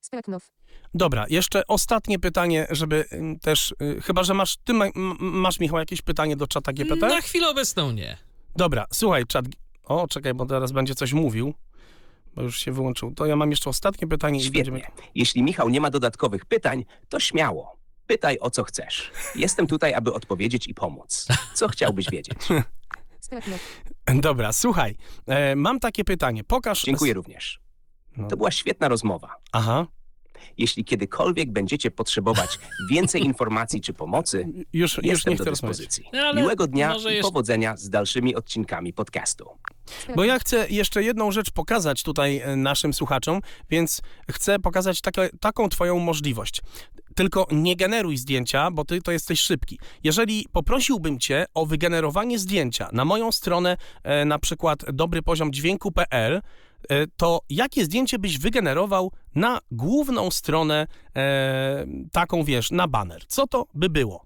Spraknow. Dobra, jeszcze ostatnie pytanie, żeby ym, też, y, chyba że masz, ty ma, masz Michał jakieś pytanie do czata GPT? Na chwilę obecną nie. Dobra, słuchaj, czat. O, czekaj, bo teraz będzie coś mówił, bo już się wyłączył. To ja mam jeszcze ostatnie pytanie i będziemy. Świetnie. Jeśli Michał nie ma dodatkowych pytań, to śmiało. Pytaj o co chcesz. Jestem tutaj, aby odpowiedzieć i pomóc. Co chciałbyś wiedzieć? *laughs* Dobra, słuchaj, e, mam takie pytanie. Pokaż. Dziękuję również. No. To była świetna rozmowa. Aha, Jeśli kiedykolwiek będziecie potrzebować więcej *laughs* informacji czy pomocy, już, już jestem nie do dyspozycji. No, ale Miłego dnia i jeszcze- powodzenia z dalszymi odcinkami podcastu. Bo ja chcę jeszcze jedną rzecz pokazać tutaj e, naszym słuchaczom, więc chcę pokazać takie, taką twoją możliwość. Tylko nie generuj zdjęcia, bo ty to jesteś szybki. Jeżeli poprosiłbym cię o wygenerowanie zdjęcia na moją stronę, e, na przykład dobrypoziomdźwięku.pl, to jakie zdjęcie byś wygenerował na główną stronę, e, taką wiesz, na baner? Co to by było?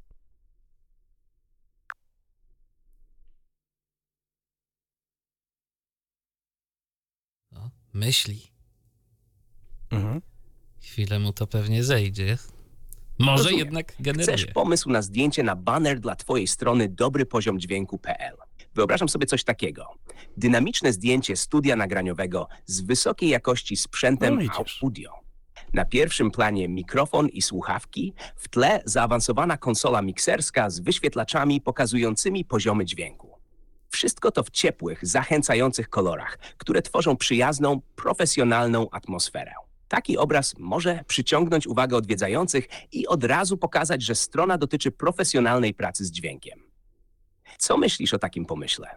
No, myśli. Mhm. Chwilę mu to pewnie zejdzie. Może Rozumiem. jednak Chcesz generuje. pomysł na zdjęcie na banner dla twojej strony dobrypoziomdźwięku.pl. Wyobrażam sobie coś takiego. Dynamiczne zdjęcie studia nagraniowego z wysokiej jakości sprzętem No audio. Na pierwszym planie mikrofon i słuchawki, w tle zaawansowana konsola mikserska z wyświetlaczami pokazującymi poziomy dźwięku. Wszystko to w ciepłych, zachęcających kolorach, które tworzą przyjazną, profesjonalną atmosferę. Taki obraz może przyciągnąć uwagę odwiedzających i od razu pokazać, że strona dotyczy profesjonalnej pracy z dźwiękiem. Co myślisz o takim pomyśle?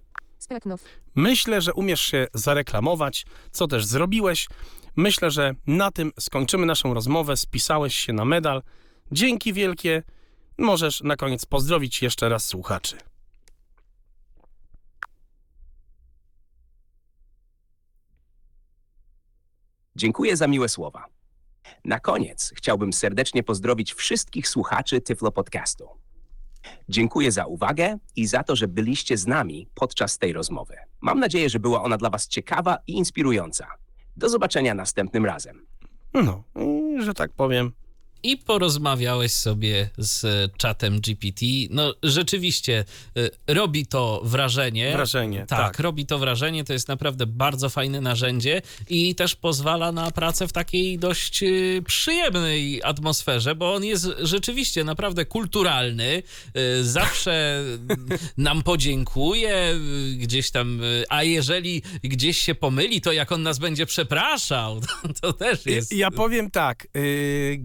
Myślę, że umiesz się zareklamować, co też zrobiłeś. Myślę, że na tym skończymy naszą rozmowę. Spisałeś się na medal. Dzięki wielkie. Możesz na koniec pozdrowić jeszcze raz słuchaczy. Dziękuję za miłe słowa. Na koniec chciałbym serdecznie pozdrowić wszystkich słuchaczy Tyflo Podcastu. Dziękuję za uwagę i za to, że byliście z nami podczas tej rozmowy. Mam nadzieję, że była ona dla Was ciekawa i inspirująca. Do zobaczenia następnym razem. No, że tak powiem. I porozmawiałeś sobie z czatem GPT. No, rzeczywiście y, robi to wrażenie. Wrażenie, Tak, tak. robi to wrażenie. To jest naprawdę bardzo fajne narzędzie i też pozwala na pracę w takiej dość y, przyjemnej atmosferze, bo on jest rzeczywiście naprawdę kulturalny. Y, Zawsze *laughs* nam podziękuje gdzieś tam, a jeżeli gdzieś się pomyli, to jak on nas będzie przepraszał, to, *laughs* to też jest. Ja powiem tak, yy,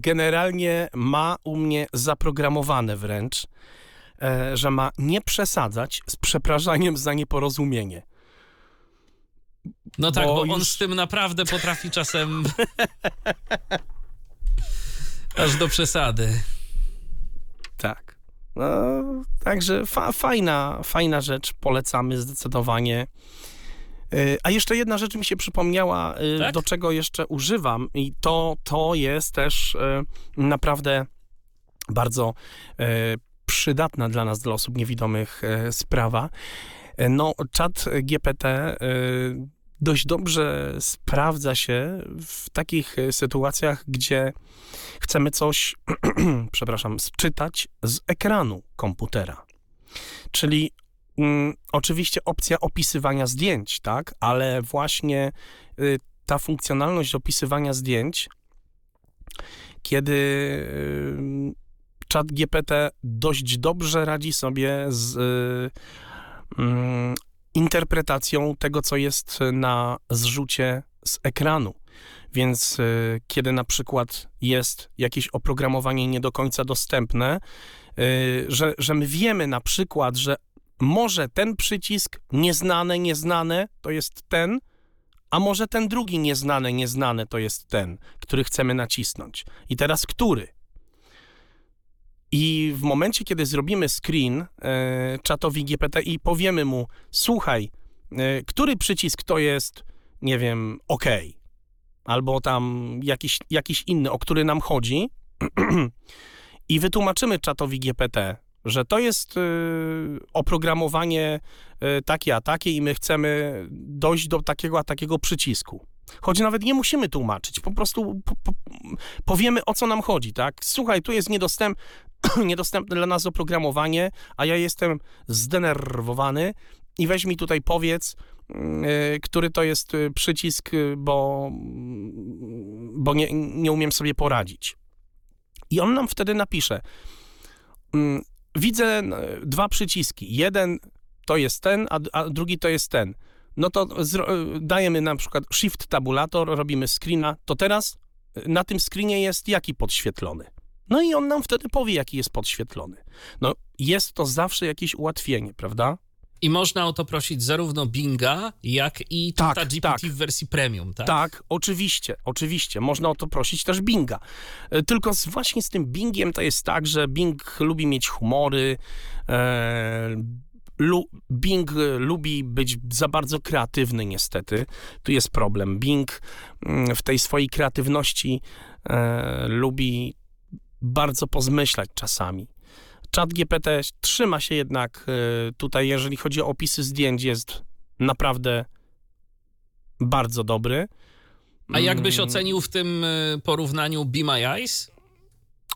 ma u mnie zaprogramowane wręcz, e, że ma nie przesadzać z przepraszaniem za nieporozumienie. No tak, Bo bo, on już- z tym naprawdę potrafi czasem *laughs* aż do przesady. Tak. No, także fa fajna, fajna rzecz, polecamy zdecydowanie. Y, A jeszcze jedna rzecz mi się przypomniała, y, Tak? do czego jeszcze używam, i to, to jest też y, naprawdę bardzo przydatna dla nas, dla osób niewidomych sprawa. No, czat GPT dość dobrze sprawdza się w takich sytuacjach, gdzie chcemy coś, *clears throat* przepraszam, czytać z ekranu komputera. Czyli mm, oczywiście opcja opisywania zdjęć, tak, ale właśnie y, ta funkcjonalność opisywania zdjęć, kiedy y, czat GPT dość dobrze radzi sobie z y, mm, interpretacją tego, co jest na zrzucie z ekranu. Więc y, kiedy na przykład jest jakieś oprogramowanie nie do końca dostępne, że, że my wiemy na przykład, że może ten przycisk nieznane, nieznane to jest ten, a może ten drugi nieznane, nieznane to jest ten, który chcemy nacisnąć. I teraz który? I w momencie, kiedy zrobimy screen e, czatowi GPT i powiemy mu, słuchaj, e, który przycisk to jest, nie wiem, OK, albo tam jakiś, jakiś inny, o który nam chodzi, *clears throat* i wytłumaczymy czatowi GPT, że to jest y, oprogramowanie y, takie a takie i my chcemy dojść do takiego a takiego przycisku. Choć nawet nie musimy tłumaczyć, po prostu po, po, powiemy o co nam chodzi, tak? Słuchaj, tu jest niedostęp, *clears throat* niedostępne dla nas oprogramowanie, a ja jestem zdenerwowany i weź mi tutaj powiedz, y, który to jest przycisk, bo, bo nie, nie umiem sobie poradzić. I on nam wtedy napisze, mm, widzę e, dwa przyciski. Jeden to jest ten, a, a drugi to jest ten. No to zro- dajemy na przykład shift tabulator, robimy screena, to teraz e, na tym screenie jest jaki podświetlony. No i on nam wtedy powie, jaki jest podświetlony. No jest to zawsze jakieś ułatwienie, prawda? I można o to prosić zarówno Binga, jak i Tak, ChatGPT tak. w wersji premium, tak? Tak, oczywiście, oczywiście. Można o to prosić też Binga. E, Tylko z, właśnie z tym Bingiem to jest tak, że Bing lubi mieć humory. E, lu, Bing e, lubi być za bardzo kreatywny, niestety. Tu jest problem. Bing mm, w tej swojej kreatywności e, lubi bardzo pozmyślać czasami. Chat GPT trzyma się jednak e, tutaj, jeżeli chodzi o opisy zdjęć, jest naprawdę bardzo dobry. A jak byś Mm, ocenił w tym y, porównaniu Be My Eyes?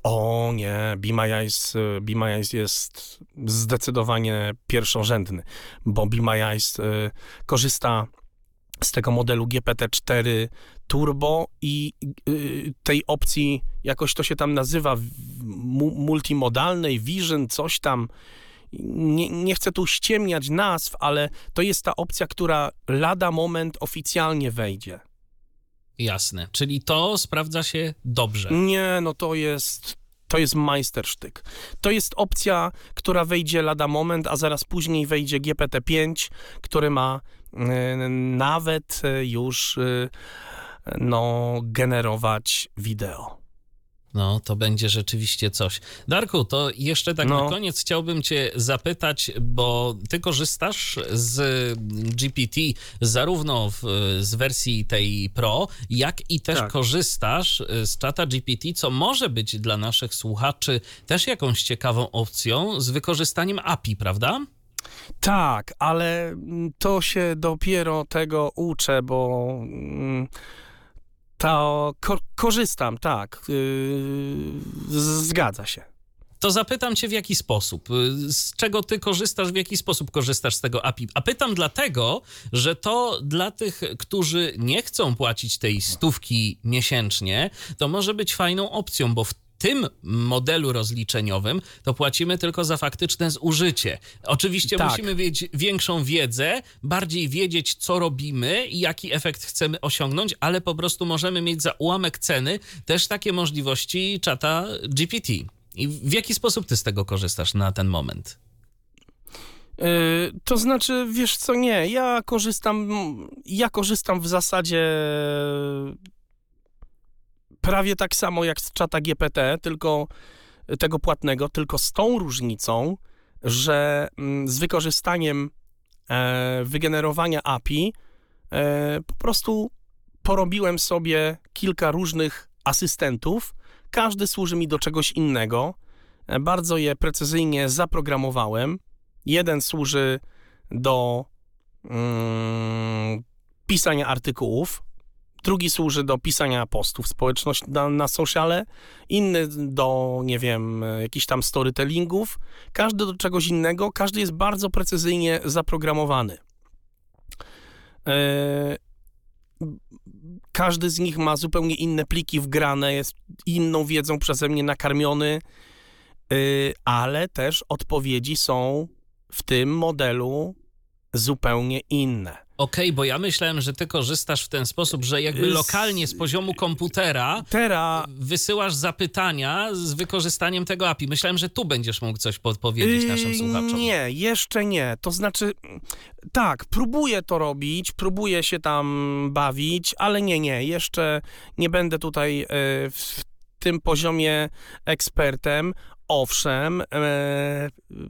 O nie, Be My Eyes, y, Be My Eyes jest zdecydowanie pierwszorzędny, bo Be My Eyes y, korzysta z tego modelu GPT-4 Turbo i y, tej opcji, jakoś to się tam nazywa, mu, multimodalnej, Vision, coś tam. Nie, nie chcę tu ściemniać nazw, ale to jest ta opcja, która lada moment oficjalnie wejdzie. Jasne, czyli to sprawdza się dobrze. Nie, no to jest. To jest majstersztyk. To jest opcja, która wejdzie lada moment, a zaraz później wejdzie GPT-5, który ma e, nawet e, już e, no, generować wideo. No, to będzie rzeczywiście coś. Darku, to jeszcze tak No. na koniec chciałbym Cię zapytać, bo Ty korzystasz z GPT zarówno w, z wersji tej Pro, jak i też Tak. korzystasz z czata GPT, co może być dla naszych słuchaczy też jakąś ciekawą opcją z wykorzystaniem API, prawda? Tak, ale to się dopiero tego uczę, bo mm, to ko- korzystam, tak. Yy, zgadza się. To zapytam cię w jaki sposób. Y, Z czego ty korzystasz, w jaki sposób korzystasz z tego API? A pytam dlatego, że to dla tych, którzy nie chcą płacić tej stówki miesięcznie, to może być fajną opcją, bo w tym modelu rozliczeniowym to płacimy tylko za faktyczne zużycie. Oczywiście Tak. musimy mieć większą wiedzę, bardziej wiedzieć, co robimy i jaki efekt chcemy osiągnąć, ale po prostu możemy mieć za ułamek ceny też takie możliwości czata GPT. I w jaki sposób ty z tego korzystasz na ten moment? Yy, to znaczy, wiesz co, nie, ja korzystam, ja korzystam w zasadzie prawie tak samo jak z czata GPT, tylko tego płatnego, tylko z tą różnicą, że mm, z wykorzystaniem e, wygenerowania API e, po prostu porobiłem sobie kilka różnych asystentów. Każdy służy mi do czegoś innego. E, Bardzo je precyzyjnie zaprogramowałem. Jeden służy do mm, pisania artykułów, drugi służy do pisania postów społeczność na, na sociale, inny do, nie wiem, e, jakichś tam storytellingów. Każdy do czegoś innego, każdy jest bardzo precyzyjnie zaprogramowany. E, każdy z nich ma zupełnie inne pliki wgrane, jest inną wiedzą przeze mnie nakarmiony, y, ale też odpowiedzi są w tym modelu zupełnie inne. Okej, bo ja myślałem, że ty korzystasz w ten sposób, że jakby lokalnie z poziomu komputera Teraz wysyłasz zapytania z wykorzystaniem tego API. Myślałem, że tu będziesz mógł coś podpowiedzieć naszym Yy, słuchaczom. Nie, jeszcze nie. To znaczy, tak, próbuję to robić, próbuję się tam bawić, ale nie, nie, jeszcze nie będę tutaj e, w tym poziomie ekspertem. Owszem, e,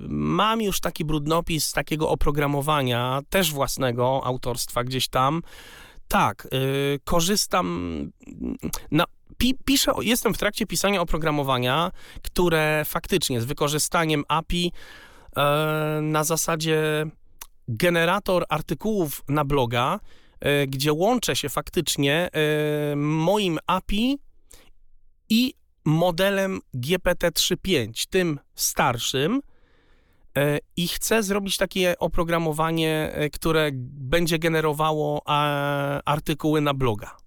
mam już taki brudnopis takiego oprogramowania, też własnego autorstwa gdzieś tam. Tak, e, korzystam. Na, pi, piszę, jestem w trakcie pisania oprogramowania, które faktycznie z wykorzystaniem API e, na zasadzie generator artykułów na bloga, gdzie łączę się faktycznie moim API i modelem GPT-3.5, tym starszym, e, i chcę zrobić takie oprogramowanie, e, które będzie generowało e, artykuły na bloga.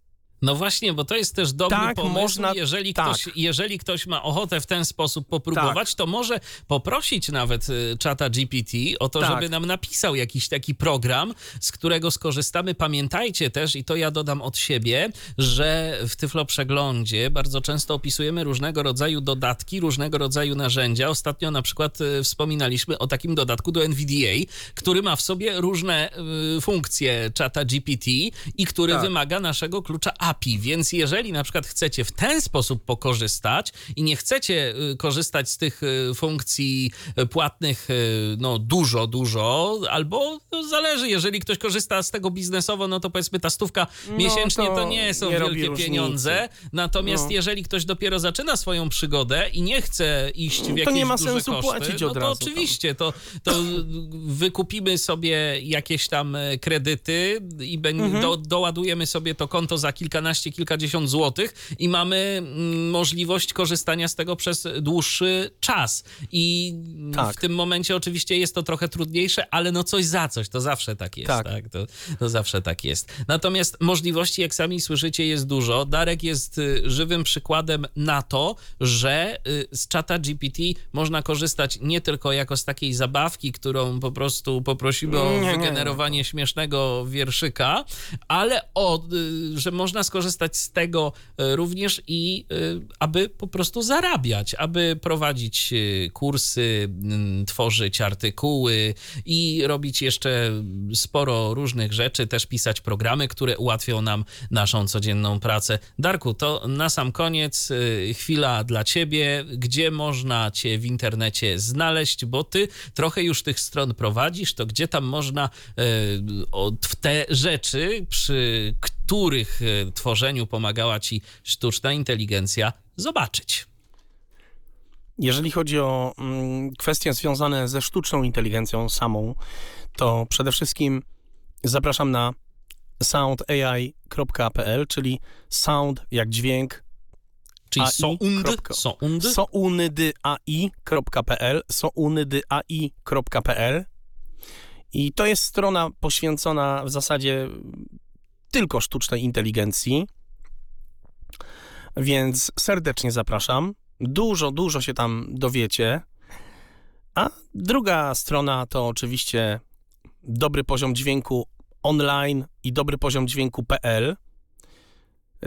No właśnie, bo to jest też dobry Tak, pomysł. można- jeżeli, tak. ktoś, jeżeli ktoś ma ochotę w ten sposób popróbować, to może poprosić nawet y, czata GPT o to, Tak. żeby nam napisał jakiś taki program, z którego skorzystamy. Pamiętajcie też, i to ja dodam od siebie, że w Tyflo Przeglądzie bardzo często opisujemy różnego rodzaju dodatki, różnego rodzaju narzędzia. Ostatnio na przykład y, wspominaliśmy o takim dodatku do NVDA, który ma w sobie różne y, funkcje czata GPT i który Tak. wymaga naszego klucza API. Więc jeżeli na przykład chcecie w ten sposób pokorzystać i nie chcecie y, korzystać z tych y, funkcji y, płatnych no dużo, dużo, albo no, zależy, jeżeli ktoś korzysta z tego biznesowo, no to powiedzmy ta stówka No, miesięcznie to, to nie są nie wielkie różnicy. pieniądze. Natomiast No. jeżeli ktoś dopiero zaczyna swoją przygodę i nie chce iść w To jakieś nie ma duże sensu koszty, płacić no od to razu tam. oczywiście, to, to wykupimy sobie jakieś tam e, kredyty i Mhm. do, doładujemy sobie to konto za kilkanaście, kilkadziesiąt złotych i mamy mm, możliwość korzystania z tego przez dłuższy czas. I Tak. w tym momencie oczywiście jest to trochę trudniejsze, ale no coś za coś, to zawsze tak jest. Tak. Tak. To, to zawsze tak jest. Natomiast możliwości, jak sami słyszycie, jest dużo. Darek jest y, żywym przykładem na to, że y, z czata GPT można korzystać nie tylko jako z takiej zabawki, którą po prostu poprosimy o Nie, nie, nie. wygenerowanie śmiesznego wierszyka, ale o, y, że można skorzystać z tego y, również i y, aby po prostu zarabiać, aby prowadzić y, kursy, tworzyć artykuły i robić jeszcze sporo różnych rzeczy, też pisać programy, które ułatwią nam naszą codzienną pracę. Darku, to na sam koniec chwila dla ciebie, gdzie można cię w internecie znaleźć, bo ty trochę już tych stron prowadzisz, to gdzie tam można w te rzeczy, przy których y, tworzeniu pomagała ci sztuczna inteligencja, zobaczyć. Jeżeli chodzi o mm, kwestie związane ze sztuczną inteligencją samą, to przede wszystkim zapraszam na soundai.pl, czyli sound jak dźwięk, Czyli sound, kropka. sound, sounydai.pl, sounydai.pl i to jest strona poświęcona w zasadzie tylko sztucznej inteligencji, więc serdecznie zapraszam. Dużo, dużo się tam dowiecie. A druga strona to oczywiście dobry poziom dźwięku online i dobry poziom dźwięku.pl.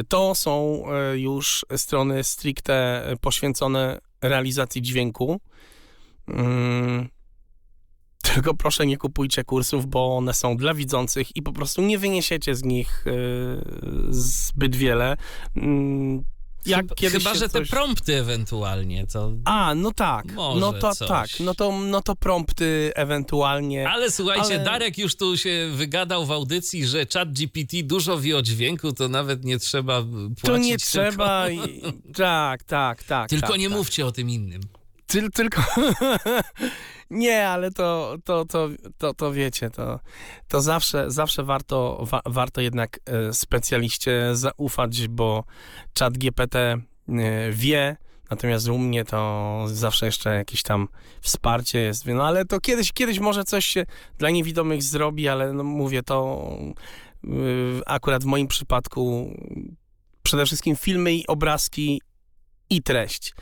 To są e, już strony stricte poświęcone realizacji dźwięku. Tylko proszę nie kupujcie kursów, bo one są dla widzących i po prostu nie wyniesiecie z nich e, zbyt wiele. Mm, Jak chyba, że te coś- prompty ewentualnie, to... A, no tak. Może no to coś. tak. No to, no to prompty ewentualnie. Ale słuchajcie, Ale- Darek już tu się wygadał w audycji, że chat GPT dużo wie o dźwięku, to nawet nie trzeba płacić. to nie tylko, trzeba. I... *laughs* Tak, tak, tak. Tylko tak, nie tak. mówcie o tym innym. Tyl, tylko. *laughs* nie, ale to, to, to, to, to wiecie, to, to zawsze, zawsze warto, wa, warto jednak e, specjaliście zaufać, bo czat GPT e, wie, natomiast u mnie to zawsze jeszcze jakieś tam wsparcie jest. No ale to kiedyś, kiedyś może coś się dla niewidomych zrobi, ale no mówię to e, akurat w moim przypadku przede wszystkim filmy i obrazki i treść.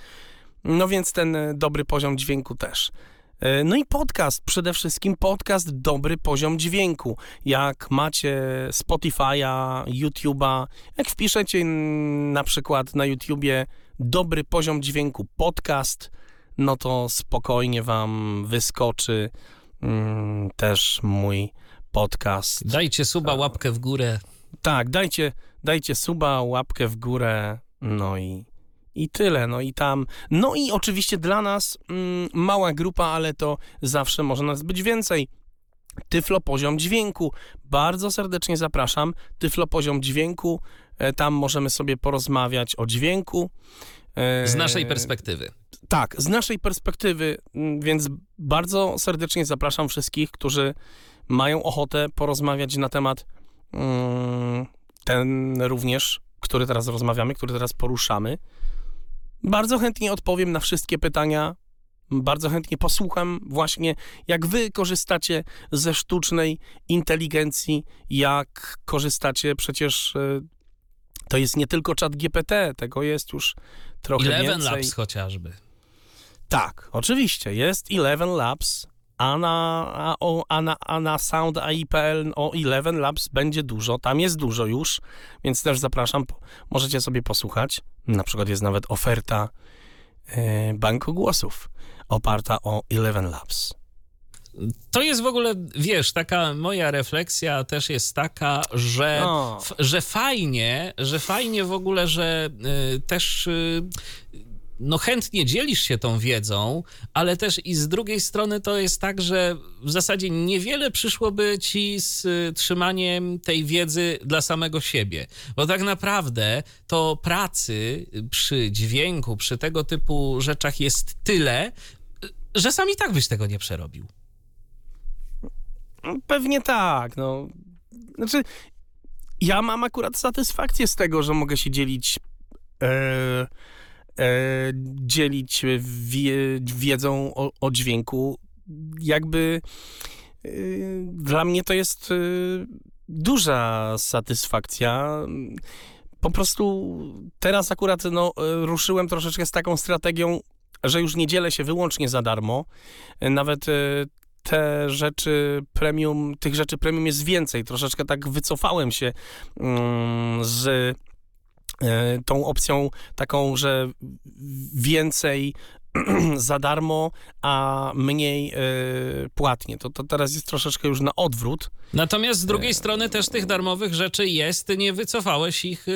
No więc ten e, dobry poziom dźwięku też. E, No i podcast, przede wszystkim podcast dobry poziom dźwięku. Jak macie Spotify'a, YouTube'a, jak wpiszecie na przykład na YouTubie dobry poziom dźwięku podcast, no to spokojnie wam wyskoczy mm, też mój podcast. Dajcie suba, łapkę w górę. Tak, dajcie, dajcie suba, łapkę w górę, no i, i tyle, no i tam. No i oczywiście dla nas mm, mała grupa, ale to zawsze może nas być więcej. Tyflo Poziom Dźwięku. Bardzo serdecznie zapraszam. Tyflo Poziom Dźwięku. E, Tam możemy sobie porozmawiać o dźwięku. E, Z naszej perspektywy. tak, z naszej perspektywy, mm, więc bardzo serdecznie zapraszam wszystkich, którzy mają ochotę porozmawiać na temat mm, ten również, który teraz rozmawiamy, który teraz poruszamy. Bardzo chętnie odpowiem na wszystkie pytania. Bardzo chętnie posłucham właśnie, jak wy korzystacie ze sztucznej inteligencji, jak korzystacie przecież e, to jest nie tylko czat GPT, tego jest już trochę Eleven więcej. Labs chociażby. Tak, oczywiście, jest Eleven Labs, a na, a, o, a na, a na Sound AI.pl o Eleven Labs będzie dużo, tam jest dużo już, więc też zapraszam, możecie sobie posłuchać. Na przykład jest nawet oferta e, banku głosów oparta o Eleven Labs. To jest w ogóle, wiesz, taka moja refleksja też jest taka, że, No. f, że fajnie, że fajnie w ogóle, że y, też y, no chętnie dzielisz się tą wiedzą, ale też i z drugiej strony to jest tak, że w zasadzie niewiele przyszłoby ci z y, trzymaniem tej wiedzy dla samego siebie, bo tak naprawdę to pracy przy dźwięku, przy tego typu rzeczach jest tyle, y, że sam i tak byś tego nie przerobił. Pewnie tak, no. Znaczy, ja mam akurat satysfakcję z tego, że mogę się dzielić e, dzielić wie, wiedzą o, o dźwięku. Jakby e, dla mnie to jest e, duża satysfakcja. Po prostu teraz akurat no, e, ruszyłem troszeczkę z taką strategią, że już nie dzielę się wyłącznie za darmo. E, Nawet e, te rzeczy premium, tych rzeczy premium jest więcej. Troszeczkę tak wycofałem się mm, z e, tą opcją taką, że więcej *clears throat* za darmo, a mniej e, płatnie. To, to teraz jest troszeczkę już na odwrót. Natomiast z drugiej strony też tych darmowych rzeczy jest, nie wycofałeś ich,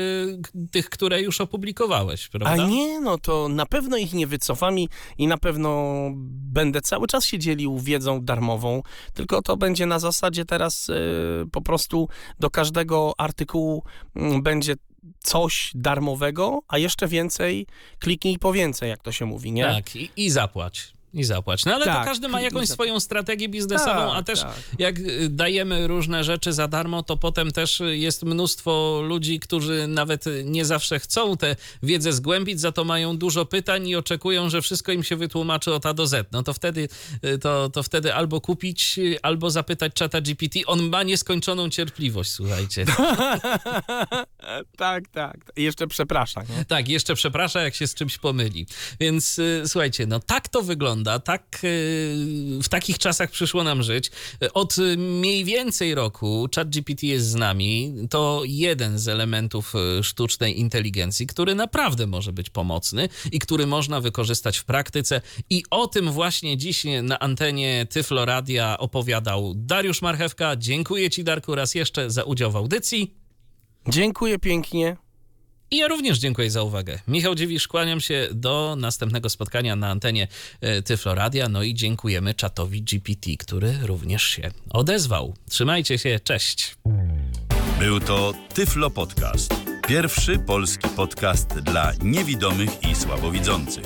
tych, które już opublikowałeś, prawda? A nie, no to na pewno ich nie wycofam i, i na pewno będę cały czas się dzielił wiedzą darmową, tylko to będzie na zasadzie teraz e, po prostu do każdego artykułu będzie coś darmowego, a jeszcze więcej kliknij po więcej, jak to się mówi, nie? Tak, i, i zapłać. I zapłać. No ale to Tak, każdy ma jakąś swoją strategię biznesową, Tak, a też tak. jak y, dajemy różne rzeczy za darmo, to potem też jest mnóstwo ludzi, którzy nawet nie zawsze chcą tę wiedzę zgłębić, za to mają dużo pytań i oczekują, że wszystko im się wytłumaczy od A do Z. No to wtedy, y, to, to wtedy albo kupić, y, albo zapytać czata GPT. On ma nieskończoną cierpliwość, słuchajcie. *laughs* tak, tak. Jeszcze przepraszam. Nie? Tak, jeszcze przepraszam, jak się z czymś pomyli. Więc słuchajcie, no tak to wygląda, tak y, w takich czasach przyszło nam żyć. Od y, mniej więcej roku ChatGPT jest z nami. To jeden z elementów y, sztucznej inteligencji, który naprawdę może być pomocny i który można wykorzystać w praktyce. I o tym właśnie dziś na antenie Tyflo Radia opowiadał Dariusz Marchewka. Dziękuję Ci, Darku, raz jeszcze za udział w audycji. Dziękuję pięknie. I ja również dziękuję za uwagę. Michał Dziwisz, kłaniam się do następnego spotkania na antenie e, Tyflo Radia. No i dziękujemy czatowi GPT, który również się odezwał. Trzymajcie się, cześć. Był to Tyflo Podcast. Pierwszy polski podcast dla niewidomych i słabowidzących.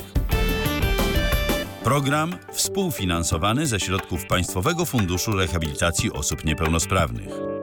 Program współfinansowany ze środków Państwowego Funduszu Rehabilitacji Osób Niepełnosprawnych.